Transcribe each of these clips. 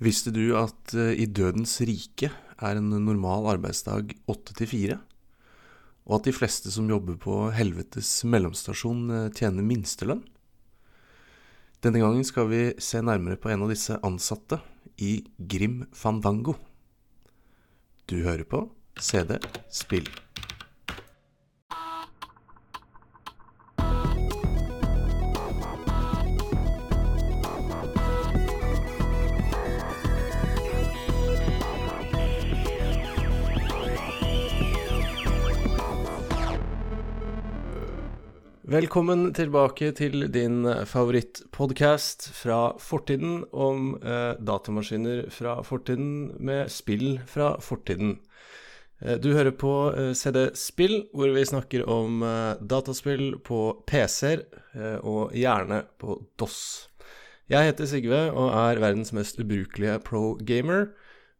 Visste du at eh, i Dødens rike er en normal arbeidsdag åtte til fire? Og at de fleste som jobber på helvetes mellomstasjon eh, tjener minstelønn? Denne gangen skal vi se nærmere på en av disse ansatte i Grim Fandango. Du hører på CD Spill. Velkommen tilbake til din favorittpodkast fra fortiden om eh, datamaskiner fra fortiden med spill fra fortiden. Eh, du hører på eh, CD Spill, hvor vi snakker om eh, dataspill på PC-er, eh, og gjerne på DOS. Jeg heter Sigve og er verdens mest ubrukelige pro-gamer.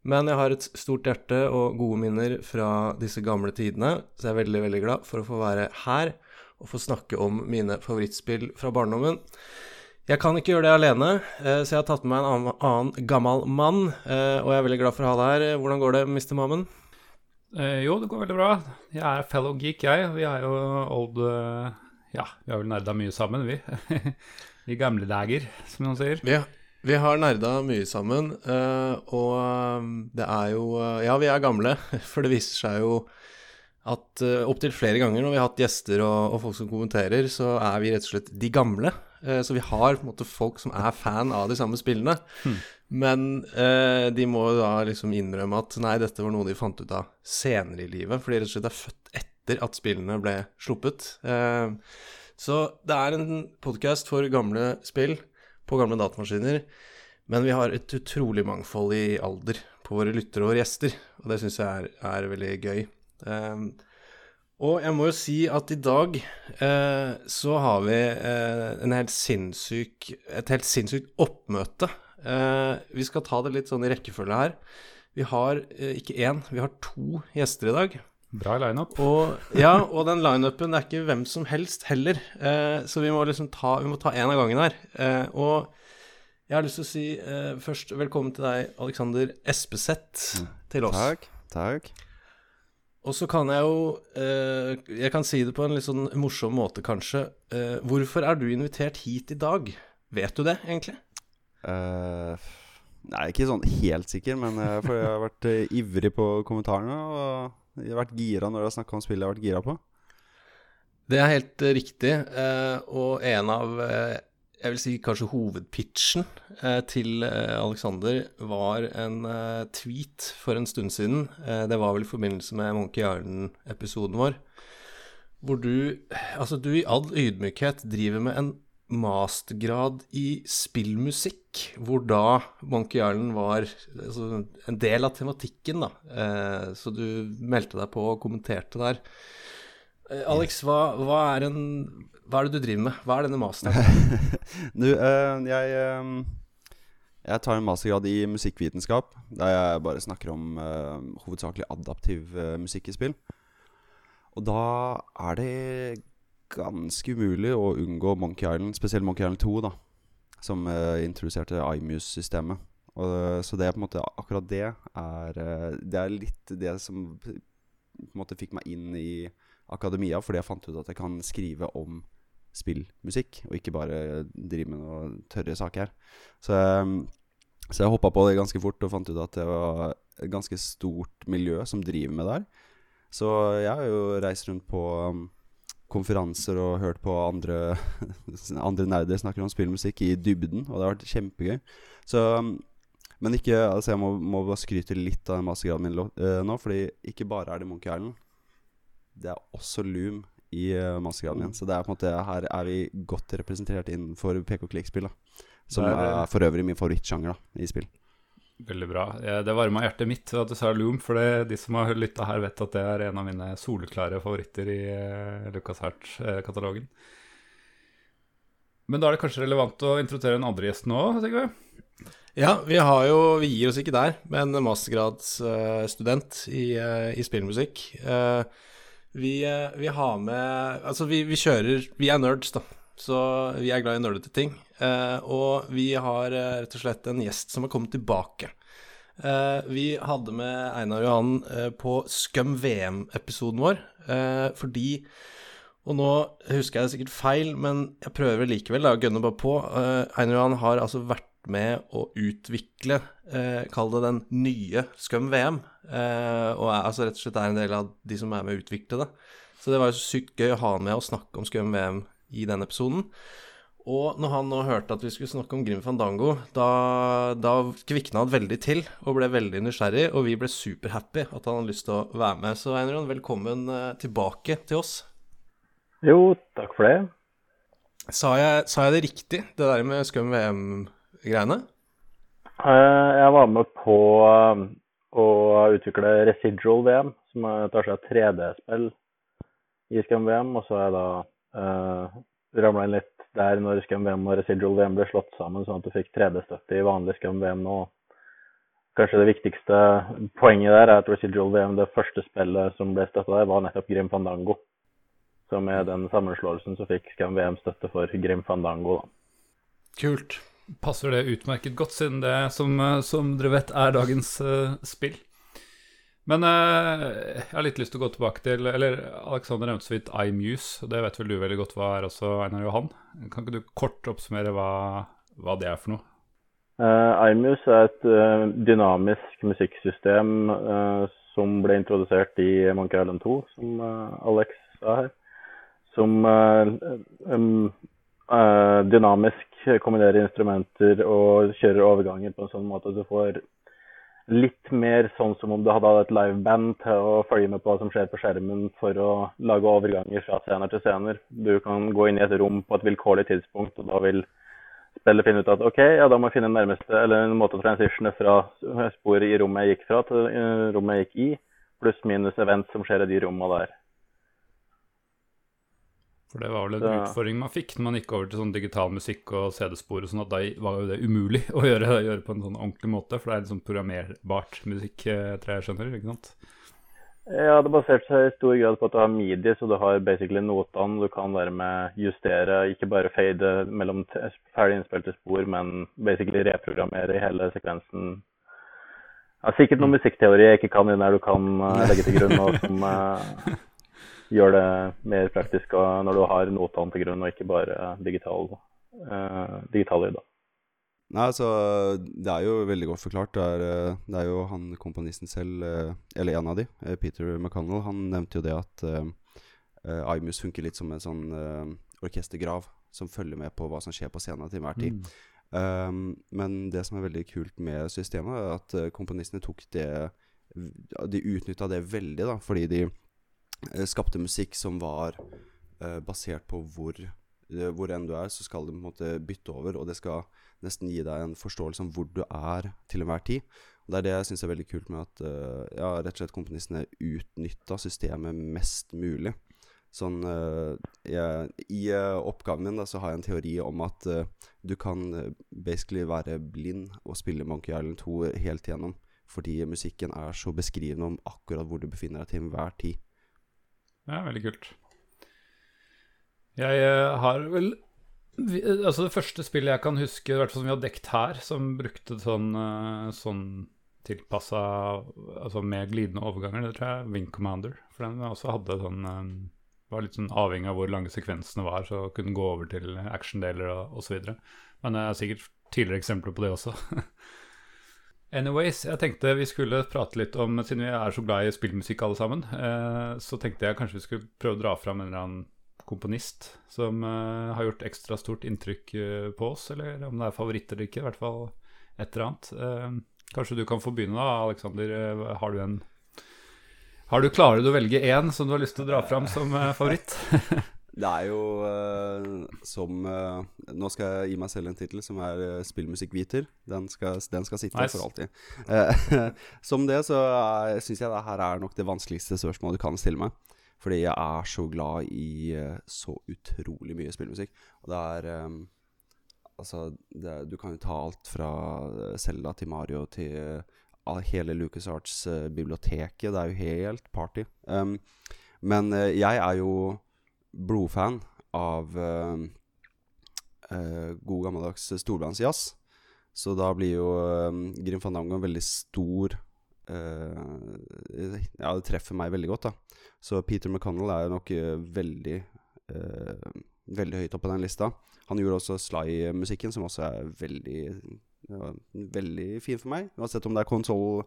Men jeg har et stort hjerte og gode minner fra disse gamle tidene, så jeg er veldig, veldig glad for å få være her og få snakke om mine favorittspill fra barndommen. Jeg kan ikke gjøre det alene, eh, så jeg har tatt med meg en annen, gammel mann. eh, Og jeg er veldig glad for å ha deg her. Hvordan går det, Mr. Mammen? Eh, jo, det går veldig bra. Jeg er fellow geek, jeg. Vi er jo old eh, Ja, vi har vel nerda mye sammen, vi. I gamle dager, som noen sier. Ja, vi har nerda mye sammen, og det er jo Ja, vi er gamle, for det viser seg jo at uh, opptil flere ganger når vi har hatt gjester og, og folk som kommenterer, så er vi rett og slett de gamle. Uh, så vi har på en måte folk som er fan av de samme spillene. Men uh, de må jo da liksom innrømme at nei, dette var noe de fant ut av senere i livet, fordi de rett og slett er født etter at spillene ble sluppet. Uh, så det er en podkast for gamle spill på gamle datamaskiner. Men vi har et utrolig mangfold i alder på våre lyttere og gjester, og det syns jeg er, er veldig gøy. Um, og jeg må jo si at i dag eh, så har vi eh, en helt sinnssyk, et helt sinnssykt oppmøte. Eh, vi skal ta det litt sånn i rekkefølge her. Vi har eh, ikke én, vi har to gjester i dag. Bra lineup. Og, ja, og den lineupen er ikke hvem som helst heller, eh, så vi må liksom ta, vi må ta én av gangen her. Eh, og jeg har lyst til å si eh, først velkommen til deg, Alexander Espeseth, til oss. Takk. Takk. Og så kan jeg jo eh, Jeg kan si det på en litt sånn morsom måte, kanskje. Eh, hvorfor er du invitert hit i dag? Vet du det, egentlig? Uh, nei, ikke sånn helt sikker, men for jeg har vært ivrig på kommentarene. Og jeg har vært gira når det har snakka om spillet jeg har vært gira på. Det er helt riktig. og en av jeg vil si kanskje hovedpitchen eh, til eh, Alexander var en eh, tweet for en stund siden. det var vel i forbindelse med Monkey Island-episoden vår. Hvor du, altså du i all ydmykhet driver med en mastergrad i spillmusikk, hvor da Monkey Island var altså, en del av tematikken, da. så du meldte deg på og kommenterte der. Alex, hva, hva, er en, hva, er det du driver med? Hva er denne masteren? du, uh, jeg, uh, jeg tar en mastergrad i musikkvitenskap, der jeg bare snakker om uh, hovedsakelig adaptiv musikk i spill. Og da er det ganske umulig å unngå Monkey Island, spesielt Monkey Island 2, da, som introduserte iMuse-systemet. Så det er på en måte akkurat det er Det er litt det som på en måte fikk meg inn i akademia fordi jeg fant ut at jeg kan skrive om spillmusikk, og ikke bare drive med noen tørre saker. Så, så jeg hoppa på det ganske fort og fant ut at det var et ganske stort miljø som driver med det her. Så jeg har jo reist rundt på um, konferanser og hørt på andre, andre nerder snakker om spillmusikk i dybden, og det har vært kjempegøy. Så men ikke, altså jeg må, må bare skryte litt av mastergraden min uh, nå, fordi ikke bare er det Monkey Island det er også Loom i uh, mastergraden min. Så det er på en måte her er vi godt representert innenfor PK-klikkspill. Som er, er, for øvrig min favorittsjanger i spill. Veldig bra. Det varma hjertet mitt at du sa Loom, for det, de som har lytta her, vet at det er en av mine soleklare favoritter i uh, Lucas Hert-katalogen. Men da er det kanskje relevant å introdusere en andre gjest nå, Sigve? Ja, vi har jo Vi gir oss ikke der, men mastergradsstudent uh, i, uh, i spillmusikk. Uh, vi, vi, har med Altså, vi, vi, kjører Vi er nerds, da. så vi er glad i nerdete ting. Eh, og vi har eh, rett og slett en gjest som har kommet tilbake. Eh, vi hadde med Einar Johan eh, på Skum VM-episoden vår eh, fordi Og nå husker jeg det sikkert feil, men jeg prøver likevel da, å gønne bare på. Eh, Einar Johan har altså vært med å utvikle, eh, kall det den nye Scum VM, eh, og er altså rett og slett er en del av de som er med å utvikle det. Så det var jo så sykt gøy å ha med og snakke om Scum VM i den episoden. Og når han nå hørte at vi skulle snakke om Grim Fandango, da, da kvikna han veldig til og ble veldig nysgjerrig, og vi ble superhappy at han hadde lyst til å være med. Så Einar, velkommen eh, tilbake til oss. Jo, takk for det. Sa jeg, sa jeg det riktig, det der med Scum VM-greiene? Eh, Jeg var med på eh, å utvikle Residual VM, som tar seg av 3D-spill i Scam-VM. Og så har jeg da uh, ramla inn litt der når Scam-VM og Residual VM ble slått sammen, sånn at du fikk 3D-støtte i vanlig Scam-VM nå. Kanskje det viktigste poenget der er at Residual VM, det første spillet som ble støtta der, var nettopp Grim Fandango. Så med den sammenslåelsen så fikk Scam-VM støtte for Grim Fandango, da. Kult. Passer det utmerket godt, siden det, som, eh, som dere vet, er dagens uh, spill. Men uh, jeg har litt lyst til å gå tilbake til Eller Alexander nevnte så vidt iMuse. Det vet vel du veldig godt hva er også, Einar Johan. Kan ikke du kort oppsummere hva, hva det er for noe? Uh, iMuse er et uh, dynamisk musikksystem uh, som ble introdusert i Monkey Island 2, som Alex sa her. Som um, dynamisk kombinerer instrumenter og kjører overganger på en sånn måte at du får litt mer sånn som om du hadde hatt et liveband til å følge med på hva som skjer på skjermen for å lage overganger fra scener til scener. Du kan gå inn i et rom på et vilkårlig tidspunkt, og da vil spillet finne ut at OK, ja, da må jeg finne en nærmeste, eller en måte å transitione fra sporet i rommet jeg gikk fra, til eh, rommet jeg gikk i, pluss minus event som skjer i de rommene der. For det var vel en Så- utfordring man fikk når man gikk over til sånn digital musikk og CD-spor og sånn, at da var jo det umulig å gjøre, gjøre på en sånn ordentlig måte, for det er liksom programmerbart musikk, eh, tror jeg skjønner, ikke sant? Ja, det baserte seg i stor grad på at du har midi, så du har basically notene. Du kan være med justere, ikke bare fade mellom ferdig innspilte spor, men basically reprogrammere hele sekvensen. Ja, sikkert noe musikkteori jeg ikke kan inn der du kan eh, legge til grunn, og som eh, gjør det mer praktisk og når du har notene til grunn, og ikke bare digital, uh, digital lyd. da. Nei, altså, det er jo veldig godt forklart. Det er, eh, det er jo han komponisten selv, eh, eller en av de, Peter McConnell, han nevnte jo det at uh, Imus funker litt som en sånn uh, orkestergrav som følger med på hva som skjer på scenen til enhver tid. Um, men det som er veldig kult med systemet, er at komponistene tok det De utnytta det veldig, da, fordi de skapte musikk som var eh, basert på hvor, eh, hvor enn du er, så skal det på en måte bytte over, og det skal nesten gi deg en forståelse om hvor du er til enhver tid. Og Det er det jeg syns er veldig kult med at eh, ja, rett og slett komponistene utnytta systemet mest mulig. Sånn eh, jeg, I eh, oppgaven min da, så har jeg en teori om at eh, du kan eh, basically være blind og spille Monkey Island 2 helt igjennom. Fordi musikken er så beskrivende om akkurat hvor du befinner deg til enhver tid. Ja, veldig kult. Jeg eh, har vel eh, Altså, det første spillet jeg kan huske, hvert fall som vi har dekt her, som brukte sånn, eh, sånn tilpassa Altså med glidende overganger, det tror jeg Wing Commander. For den også hadde sånn Var litt sånn avhengig av hvor lange sekvensene var, så kunne gå over til actiondeler og osv. Men det er sikkert tidligere eksempler på det også. Anyways, jeg tenkte vi skulle prate litt om Siden vi er så glad i spillmusikk alle sammen, eh, så tenkte jeg kanskje vi skulle prøve å dra fram en eller annen komponist som eh, har gjort ekstra stort inntrykk eh, på oss, eller om det er favoritter eller ikke, i hvert fall et eller annet. Eh, kanskje du kan få begynne da, Alexander. Eh, har du en har du Klarer du å velge én som du har lyst til å dra fram som eh, favoritt? Det er jo uh, som uh, Nå skal jeg gi meg selv en tittel som er uh, spillmusikkviter. Den den skal sitte Nice. for alltid. Som det så syns jeg det her er nok det vanskeligste spørsmålet du kan stille meg. Fordi jeg er så glad i så utrolig mye spillmusikk. Og det er um, Altså, det, du kan jo ta alt fra Selda til Mario til hele LucasArts-biblioteket. det er jo helt party. Um, men jeg er jo blodfan av, uh, uh, god gammeldags storbandsjazz. Så da blir jo uh, Grim Fandango en veldig stor Ja, det treffer meg veldig godt, da. Så Peter McConnell er nok veldig Veldig høyt oppe på den lista. Han gjorde også Sly-musikken, som også er veldig ja, Veldig fin for meg. Uansett om det er konsoll,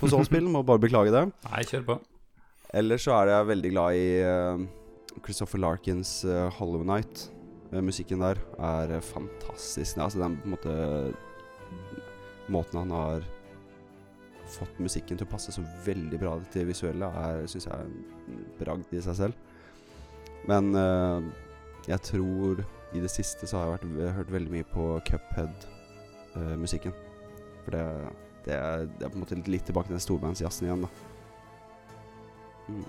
konsollspill, må bare beklage det. Nei, kjør på. Ellers så er jeg veldig glad i Christopher Larkins uh, Hollow Night. uh, musikken der er fantastisk. fantastisk. Altså den på en måte Måten han har fått musikken til å passe så veldig bra til det visuelle, syns jeg er en bragd i seg selv. Men uh, jeg tror i det siste så har jeg vært, hørt veldig mye på Cuphead-musikken. For det, det, er, det er på en måte litt, tilbake til den storbandsjazzen igjen, da. Mm.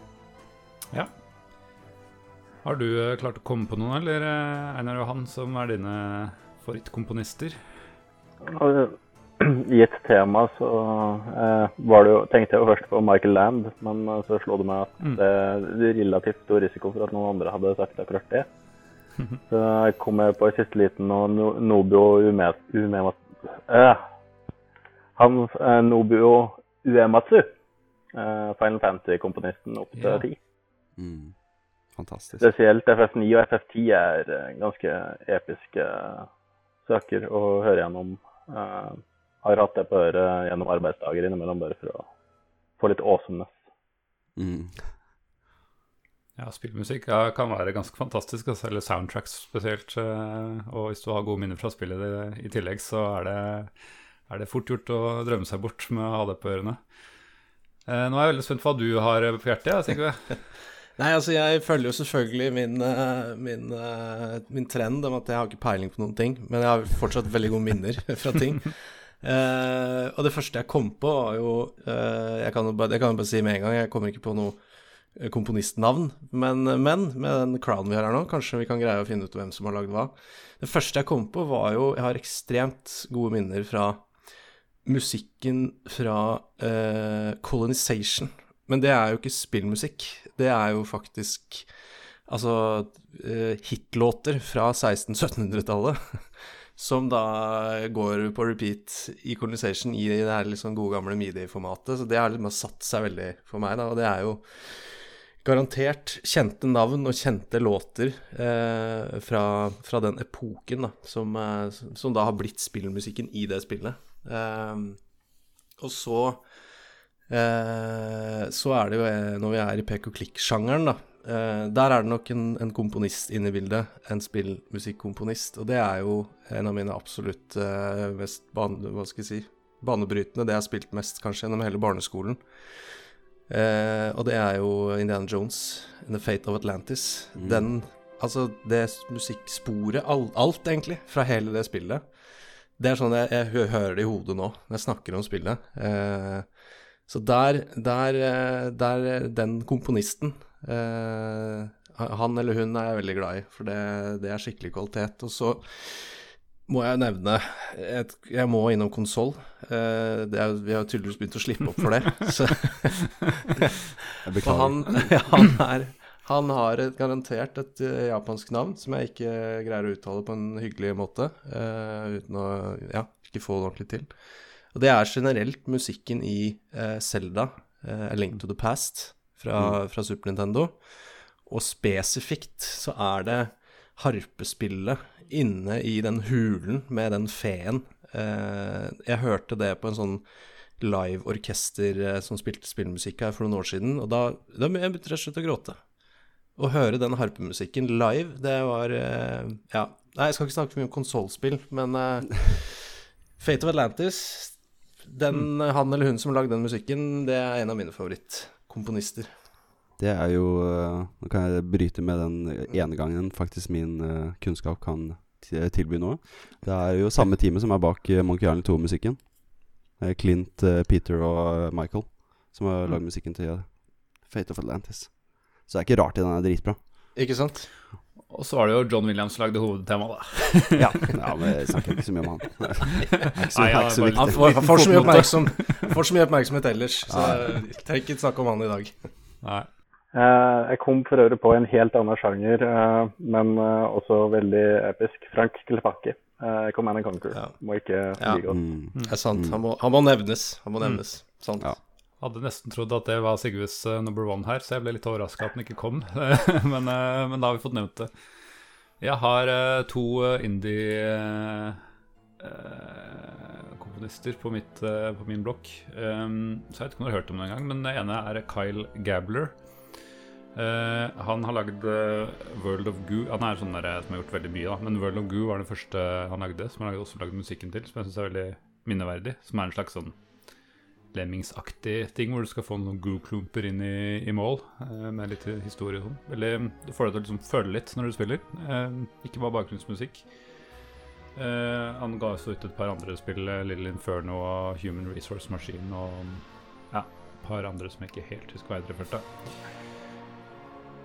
Har du eh, klart å komme på noen, eller eh, Einar og han, som er dine favorittkomponister? I et tema så eh, var det jo, tenkte jeg jo først på Michael Land, men så slo det meg at Mm. det er relativt stor risiko for at noen andre hadde sagt akkurat det. Så jeg kom jeg på i siste liten og no, Nobio Ume, Umemat... Eh, han eh, Nobio Uematsu, eh, Final Fantasy-komponisten opp til Ja. 10. Mm. Fantastisk. Spesielt FF9 og FF10 er eh, ganske episke saker å høre gjennom. Eh, har hatt det på øret gjennom arbeidsdager innimellom, bare for å få litt awesomeness. Mm. Ja, spillmusikk ja, kan være ganske fantastisk, altså, eller soundtracks spesielt. eh, Og hvis du har gode minner fra spillet i, i tillegg, så er det, er det fort gjort å drømme seg bort med å ha det på ørene. Eh, nå er jeg veldig spent på hva du har på hjertet, jeg, Sigve. Nei, altså jeg følger jo selvfølgelig min, eh, min, eh, min trend om at jeg har ikke peiling på noen ting, men jeg har fortsatt veldig gode minner fra ting. uh, og det første jeg kom på, var jo uh, jeg, kan jo bare, jeg bare si med en gang, jeg kommer ikke på noe komponistnavn, men, men med den crownen vi har her nå, kanskje vi kan greie å finne ut hvem som har lagd hva. Det første jeg kom på, var jo Jeg har ekstremt gode minner fra musikken fra uh, Colonization. Men det er jo ikke spillmusikk. Det er jo faktisk altså eh, hitlåter fra 1600-1700-tallet. Som da går på repeat i Colonization i det her sånn gode gamle medieformatet. Så det har liksom satt seg veldig for meg, da. Og det er jo garantert kjente navn og kjente låter eh, fra, fra den epoken, da. Som, eh, som da har blitt spillmusikken i det spillet. Eh, og så så er det jo, eh, når vi er i pek og klikk-sjangeren, da eh, Der er det nok en, en komponist inne i bildet. En spillmusikkomponist. Og det er jo en av mine absolutt eh, mest bane, hva skal jeg si, banebrytende. Det jeg har spilt mest kanskje gjennom hele barneskolen. Eh, og det er jo Indiana Jones, In The Fate of Atlantis. Mm. Den Altså, det musikksporet, alt, alt egentlig, fra hele det spillet. Det er sånn jeg, jeg hører det i hodet nå, når jeg snakker om spillet. Eh, så der, der, eh, der Den komponisten eh, Han eller hun er jeg veldig glad i, for det, det er skikkelig kvalitet. Og så må jeg nevne et, Jeg må innom konsoll. Eh, vi har tydeligvis begynt å slippe opp for det. Så, Jeg beklager. han, ja, han, er, han har et, garantert et eh, japansk navn som jeg ikke greier å uttale på en hyggelig måte. eh, uten å ja, ikke få det ordentlig til. Og det er generelt musikken i eh, Zelda, eh, A Link to the Past, fra, fra Super Nintendo. Og spesifikt så er det harpespillet inne i den hulen med den feen. Eh, jeg hørte det på en sånn live-orkester eh, som spilte spillmusikk her for noen år siden, og da, da begynte jeg rett og slett å gråte. Å høre den harpemusikken live, det var eh, Ja. Nei, jeg skal ikke snakke mye om konsollspill, men eh, Fate of Atlantis den, Han eller hun som lagde den musikken, det er en av mine favorittkomponister. Det er jo eh, Nå kan jeg bryte med den ene gangen faktisk min eh, kunnskap kan tilby noe. Det er jo samme teamet som er bak Monkey Island 2-musikken. Clint, eh, Peter og eh, Michael som har lagd musikken til eh, Fate of Atlantis. Så det er ikke rart den er dritbra. Ikke sant? Og så var det jo John Williams som lagde hovedtemaet, da. Ja, ja men jeg snakker ikke så mye om han. Det er så, Nei, ja, så viktig. Han får, får, så får så mye oppmerksomhet ellers, så jeg trenger ikke snakke om han i dag. Nei. Eh, jeg kom for øvrig på en helt annen sjanger, eh, men eh, også veldig episk. Frank Klepakki. Uh, Command and Conquer. Ja. Må ikke Ja. godt Mm. Det er sant. Han må, han må nevnes. Han må nevnes. Sant. Ja. Hadde nesten trodd at det var Sigurds eh, number one her, så jeg ble litt overraska at den ikke kom. men, eh, men da har vi fått nevnt det. Jeg har eh, to indie-komponister på, på min blokk. Um, så jeg vet ikke om du har hørt om det engang, men den ene er Kyle Gabler. Han har lagd World of Goo Han er sånn der, som har gjort veldig mye, da. Men World of Goo var den første han lagde, som han også lagde musikken til, som jeg syns er veldig minneverdig. Som er en slags sånn Lemmingsaktig ting, hvor du skal få noen goo-klumper inn i, i mål, eh, med litt historie og sånn. Veldig, Du får deg til å liksom føle litt når du spiller, eh, ikke bare bakgrunnsmusikk. Eh, han ga også ut et par andre spill, eh, Little Inferno og Human Resource Machine og ja, et par andre som jeg ikke helt husker hva jeg.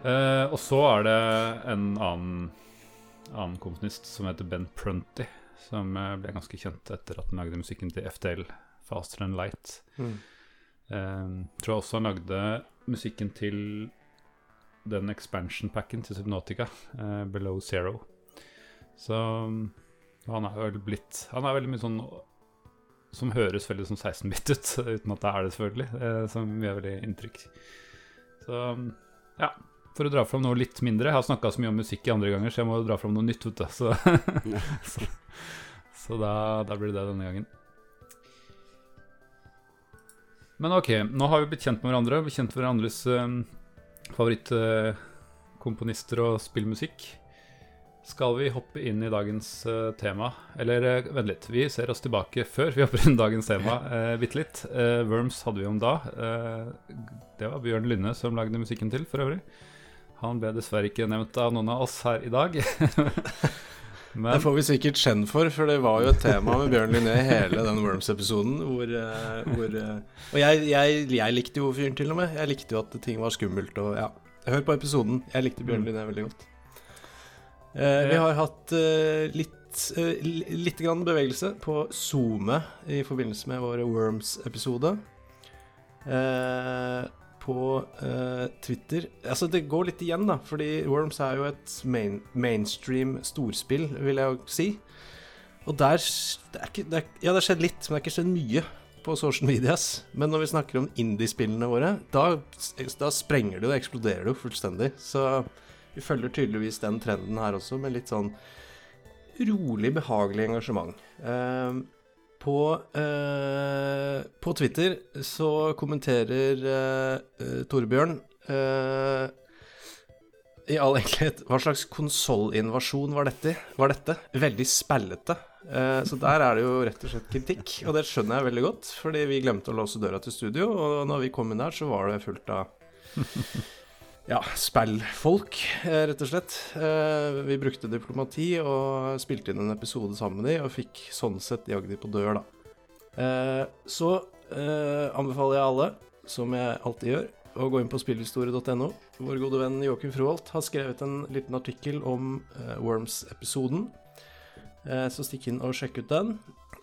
Eh, og så er det en annen, annen komponist som heter Ben Prunty, som eh, ble ganske kjent etter at han lagde musikken til FTL, Faster Than Light. Mm. Eh, tror jeg også han lagde musikken til den expansion-packen til Subnotica, eh, Below Zero. Så mm, han er vel blitt Han er veldig mye sånn som høres veldig sånn 16-bit ut, uten at det er det, selvfølgelig. Eh, som gjør veldig inntrykk. Så mm, ja. For å dra fram noe litt mindre. Jeg har snakka så mye om musikk i andre ganger, så jeg må dra fram noe nytt. Vet du. Så, så, så da, da blir det det denne gangen. Men ok, nå har vi blitt kjent med hverandre. Blitt kjent med hverandres um, favorittkomponister og spillmusikk. Skal vi hoppe inn i dagens eh, tema? Eller eh, vent litt, vi ser oss tilbake før vi hopper inn i dagens tema. Uh, Bitte litt. Eh, Worms hadde vi om da. Eh, det var Bjørn Lynne som lagde musikken til, for øvrig. Han ble dessverre ikke nevnt av noen av oss her i dag. Men Det får vi sikkert skjenn for, for det var jo et tema med Bjørn Linné i hele den Worms-episoden. Hvor, eh, hvor eh, Og jeg, jeg, jeg likte jo fyren, til og med. Jeg likte jo at ting var skummelt og ja. Hør på episoden. Jeg likte Bjørn Linné veldig godt. Eh, vi har hatt eh, litt, eh, litt grann bevegelse på SoMe i forbindelse med vår Worms-episode. Eh, på uh, Twitter Altså, det går litt igjen, da, fordi Worms er jo et main, mainstream storspill, vil jeg jo si. Og der det ikke, det er, Ja, det har skjedd litt, men det har ikke skjedd mye på social medias. Men når vi snakker om indie-spillene våre, da, da sprenger det jo, eksploderer det jo fullstendig. Så vi følger tydeligvis den trenden her også, med litt sånn rolig, behagelig engasjement. Eh, på, eh, på Twitter så kommenterer eh, eh, Torbjørn eh, i all enkelhet Hva slags konsollinvasjon var? Var dette? Veldig spellete. Eh, så der er det jo rett og slett kritikk, og det skjønner jeg veldig godt, fordi vi glemte å låse døra til studio, og når vi kom inn der, så var det fullt av ja, spillfolk, eh, rett og slett. Eh, vi brukte diplomati og spilte inn en episode sammen med de, og fikk sånn sett jagd de på dør, da. Eh, så anbefaler jeg alle, som jeg alltid gjør, å gå inn på spillhistorie.no. Vår gode venn Joakim Froholt har skrevet en liten artikkel om Worms-episoden. Så stikk inn og sjekk ut den.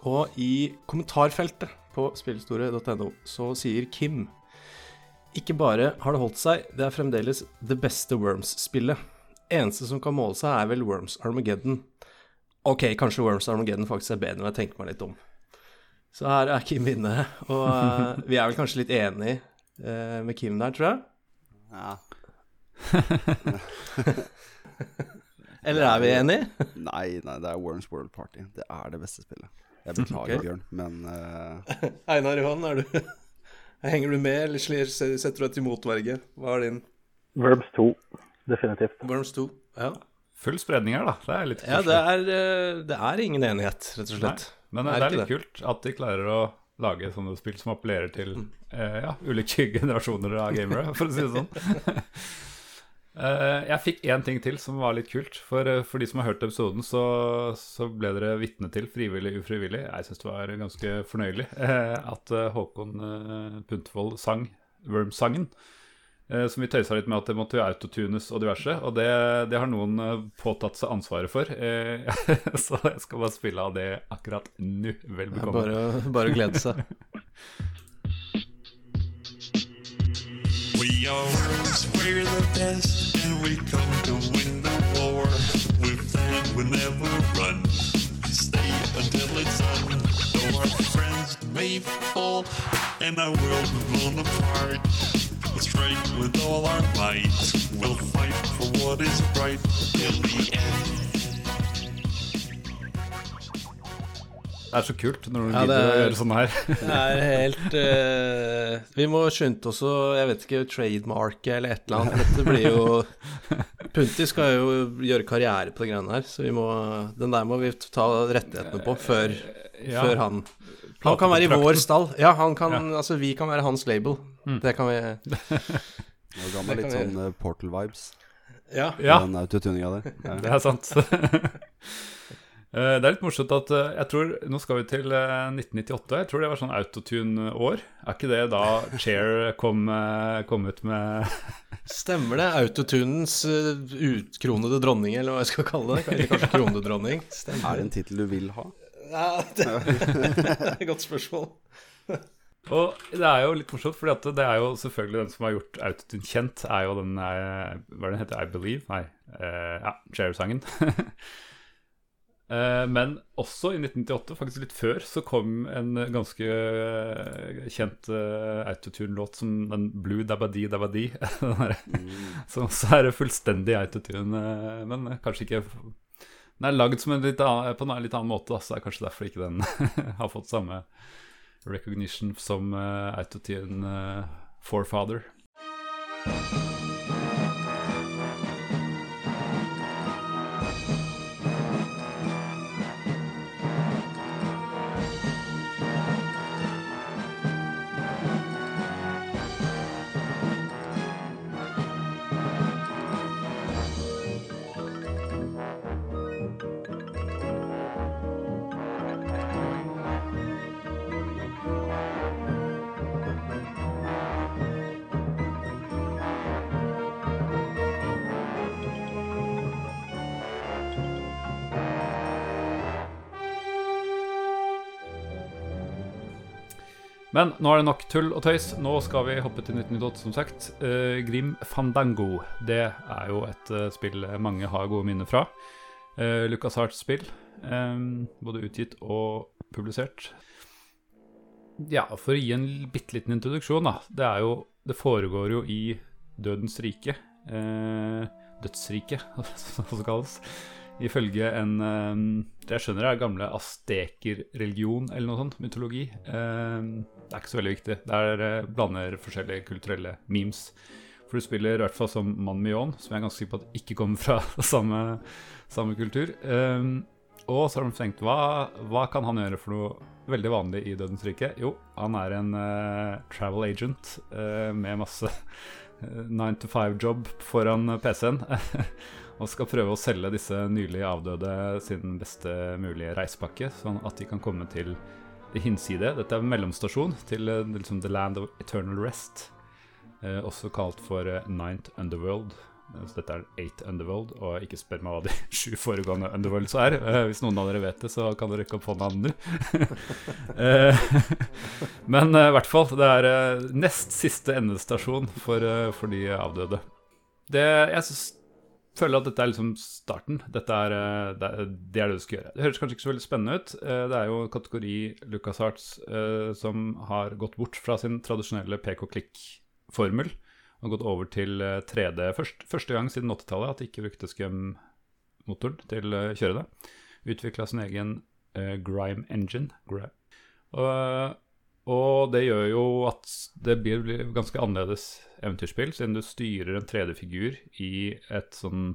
Og i kommentarfeltet på spillhistorie.no så sier Kim ikke bare har det holdt seg, det er fremdeles det beste Worms-spillet. Eneste som kan måle seg, er vel Worms Armageddon. Ok, kanskje Worms Armageddon faktisk er bedre, enn jeg tenker meg litt om. Så her er Kim inne, og uh, vi er vel kanskje litt enig uh, med Kim der, tror jeg. Ja. Eller er vi enige? Nei, nei, det er Worms World Party. Det er det beste spillet. Jeg beklager, okay. Bjørn, men uh... Einar Johan, er du Henger du med, eller setter du deg til motverge? Hva er din Verbs 2, definitivt. Worms 2? Ja, full spredning her, da. Det er litt ja det, er, eh, det er ingen enighet, rett og slett. Men Er det er litt litt kult at de klarer å lage sånne spill som appellerer til eh, ja, ulike generasjoner av gamere, for å si det sånn. Eh, jeg fikk én ting til som var litt kult. For, eh, for de som har hørt episoden, så, så ble dere vitne til, frivillig ufrivillig, jeg syns det var ganske fornøyelig, eh, at Håkon Puntvold sang Worm-sangen. Som vi tøysa litt med at det måtte jo autotunes og diverse. Og det, det har noen påtatt seg ansvaret for. Så jeg skal bare spille av det akkurat nå. Vel bekomme. bare, bare glede seg. ours. We're the best, and we come to win the war. With that, we'll never run. We stay until it's done. Though our friends may fall, and our world blown apart. Let's fight with all our might. We'll fight for what is right till the end. Det er så kult når noen Ja, gidder er, å gjøre sånn her. Det er helt uh, Vi må skynde oss å Jeg vet ikke, trademarke eller et eller annet. Dette blir jo Punti skal jo gjøre karriere på de greiene her, så vi må Den der må vi ta rettighetene på før, Ja. før han Han kan være i vår stall. Ja, han kan Altså, vi kan være hans label. Mm. Det kan vi Nå ga meg litt sånn eh, Portal-vibes. Ja. Ja, Den autotuninga der. Ja. det er sant. Eh, Det er litt morsomt at eh, jeg tror Nå skal vi til eh, 1998. Jeg tror det var sånn autotune-år. Er ikke det da Chair kom, eh, kom ut med Stemmer det. Autotunens uh, utkronede dronning, eller hva jeg skal kalle det. Eller kanskje kronedronning. Stemmer. Er det en tittel du vil ha? Ja, det det er et godt spørsmål. Og det er jo litt morsomt, for det er jo selvfølgelig den som har gjort autotune kjent, er jo den eh, Hva er det den heter? I Believe? Nei. eh, ja, Chair-sangen. Eh, Men også i 1998, faktisk litt før, så kom en ganske eh, kjent eh, autotune-låt som den Blue Dabadi Dabadi. Der, Som også er fullstendig autotune, men kanskje ikke Den er lagd på en litt annen måte, så det er kanskje derfor ikke den har fått samme recognition som autotune uh, Men nå er det nok tull og tøys. Nå skal vi hoppe til 1998, som sagt. Uh, Grim Fandango. Det er jo et uh, spill mange har gode minner fra. Uh, Lucas Harts spill. Um, både utgitt og publisert. Ja, for å gi en bitte liten introduksjon, da. Det er jo Det foregår jo i Dødens rike. Uh, dødsriket, som det kalles. Ifølge en um, Det jeg skjønner er gamle astekerreligion eller noe sånt. Mytologi. Eh, det er ikke så veldig viktig. Det er eh, blander forskjellige kulturelle memes. For du spiller i hvert fall som Mann Mion, som jeg er ganske sikker på at ikke kommer fra samme, samme kultur. Um, og så har de tenkt hva, hva kan han gjøre for noe veldig vanlig i Dødens rike? Jo, han er en uh, travel agent uh, med masse nine to five-jobb foran PC-en. og skal prøve å selge disse nylig avdøde sin beste mulige reisepakke, sånn at de kan komme til hinside. Dette er mellomstasjon til eh, liksom, The Land of Eternal Rest, eh, også kalt for eh, Ninth Underworld. Eh, Så dette er Eight Underworld, og ikke spør meg hva de sju foregående Underworlds er. Eh, hvis noen av dere vet det, så kan dere rekke opp hånda nå. Eh, Men i hvert fall, det er nest siste endestasjon for, for de avdøde. Det, jeg synes, føler at dette er liksom starten. Dette eh, det, er, det er det du skal gjøre. Det høres kanskje ikke så veldig spennende ut. Eh, Det er jo en kategori LucasArts Arts som har gått bort fra sin tradisjonelle pek-og-klikk-formel og gått over til eh, 3D først, første gang siden 80-tallet at de ikke brukte Scum-motoren til å kjøre det. Utvikla sin egen eh, Grime Engine. Grime. Og, og det gjør jo at det blir, ganske annerledes eventyrspill, siden du styrer en 3D-figur i et sånn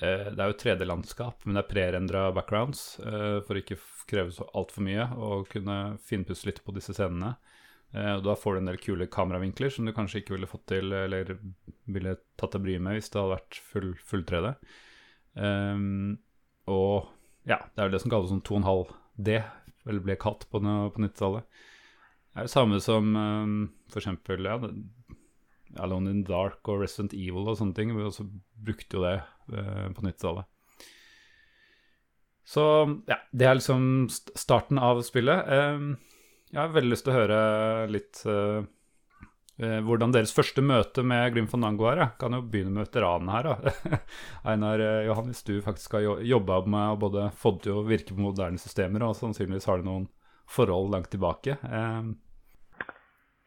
eh, Det er jo 3D-landskap, men det er prerendra backgrounds eh, for ikke å kreve så altfor mye og kunne finpusse litt på disse scenene. Eh, og da får du en del kule kameravinkler som du kanskje ikke ville fått til eller ville tatt deg bryet med hvis det hadde vært full, full 3D. Ehm, og ja, det er jo det som kalles sånn 2,5D, eller ble kalt på, på 90-tallet. Det er jo samme som um, for eksempel ja, Alone in Dark og Resident Evil og sånne ting. Vi også brukte jo det uh, på 90-tallet. Så ja, det er liksom starten av spillet. Uh, jeg har veldig lyst til å høre litt uh, hvordan deres første møte med Grim Nango er. Jeg kan jo begynne med veteranen her. da. Einar hvis du faktisk har jo- jobba med å både få til å virke på moderne systemer, og sannsynligvis har du noen forhold langt tilbake. Eh,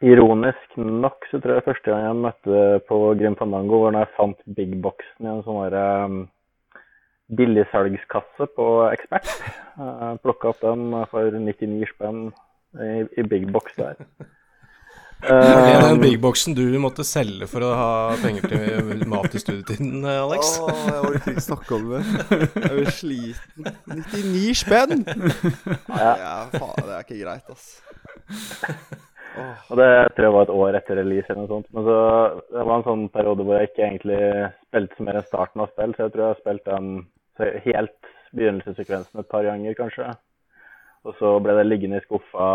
Ironisk nok så tror jeg første gang jeg møtte på Grim Fandango, var når jeg fant Big Boxen i en sånn der um, billigsalgskasse på Ekspert. Uh, Plukka opp den for 99 spenn i, i Big Box der. Det er den Big bigboxen du måtte selge for å ha penger til mat i studietiden, eh, Alex. Åh, jeg orker ikke snakke om det. Jeg blir sliten. 99 spenn! Ja. Ja, faen, det er ikke greit, ass. Og det tror jeg var et år etter release eller noe sånt. Men så det var en sånn periode hvor jeg ikke egentlig spilte så mer enn starten av spill, så jeg tror jeg har spilt den helt begynnelsessekvensen et par ganger, kanskje. Og så ble det liggende i skuffa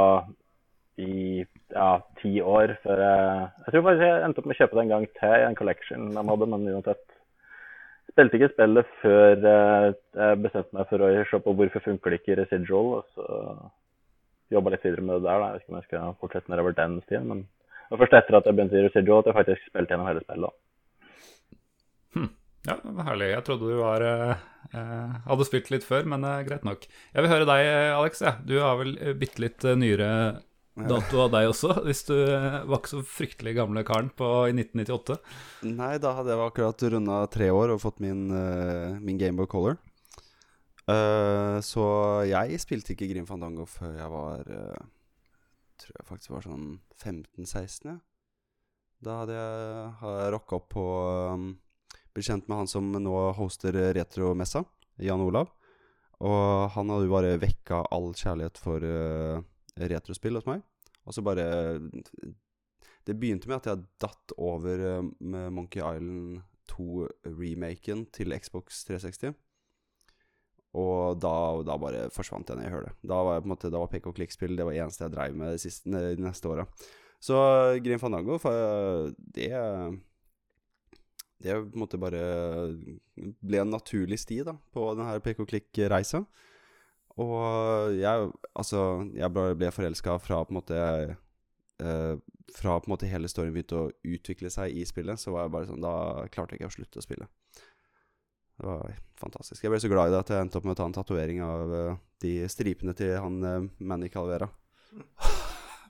i ja, ti år før jeg Jeg tror faktisk jeg endte opp med å kjøpe det en gang til i en collection de hadde, men uansett. Spilte ikke spillet før eh, jeg bestemte meg for å se på hvorfor funker det ikke i residual, og så jobba litt videre med det der. Da. Jeg vet ikke om jeg skal fortsette nedover den stien, men det var først etter at jeg begynte i residual at jeg faktisk spilte gjennom hele spillet. da. Ja, det var herlig. Jeg trodde du var, eh, eh, hadde spilt litt før, men eh, greit nok. Jeg vil høre deg, eh, Alex. Ja. Du har vel eh, bitte litt nyere dato av deg også, hvis du var ikke så fryktelig gamle karen på, i 1998. Nei, da hadde jeg akkurat runda tre år og fått min, min Gameboy Color. Eh, så jeg spilte ikke Grim Fandango før jeg var uh, Tror jeg faktisk var sånn 15-16, ja. Da hadde jeg, har rocka opp på um, Blitt kjent med han som nå hoster Retromessa, Jan Olav. Og han hadde jo bare vekka all kjærlighet for uh, retrospill hos meg. Og så bare Det begynte med at jeg datt over med Monkey Island 2-remaken til Xbox 360. Og da, da bare forsvant jeg ned i hølet. Da var jeg måte Da var pek og klikk-spill det var eneste jeg dreiv med de, siste, de neste åra. Så Grim Fandango, det Det på en måte bare ble en naturlig sti da på denne pek og klikk-reisa. Og jeg Altså, jeg ble forelska fra på en måte eh, Fra på en måte hele storyen begynte å utvikle seg i spillet, så var jeg bare sånn Da klarte jeg ikke å slutte å spille. Det var fantastisk. Jeg ble så glad i det at jeg endte opp med å ta en tatovering av uh, de stripene til han uh, Manny Calvera.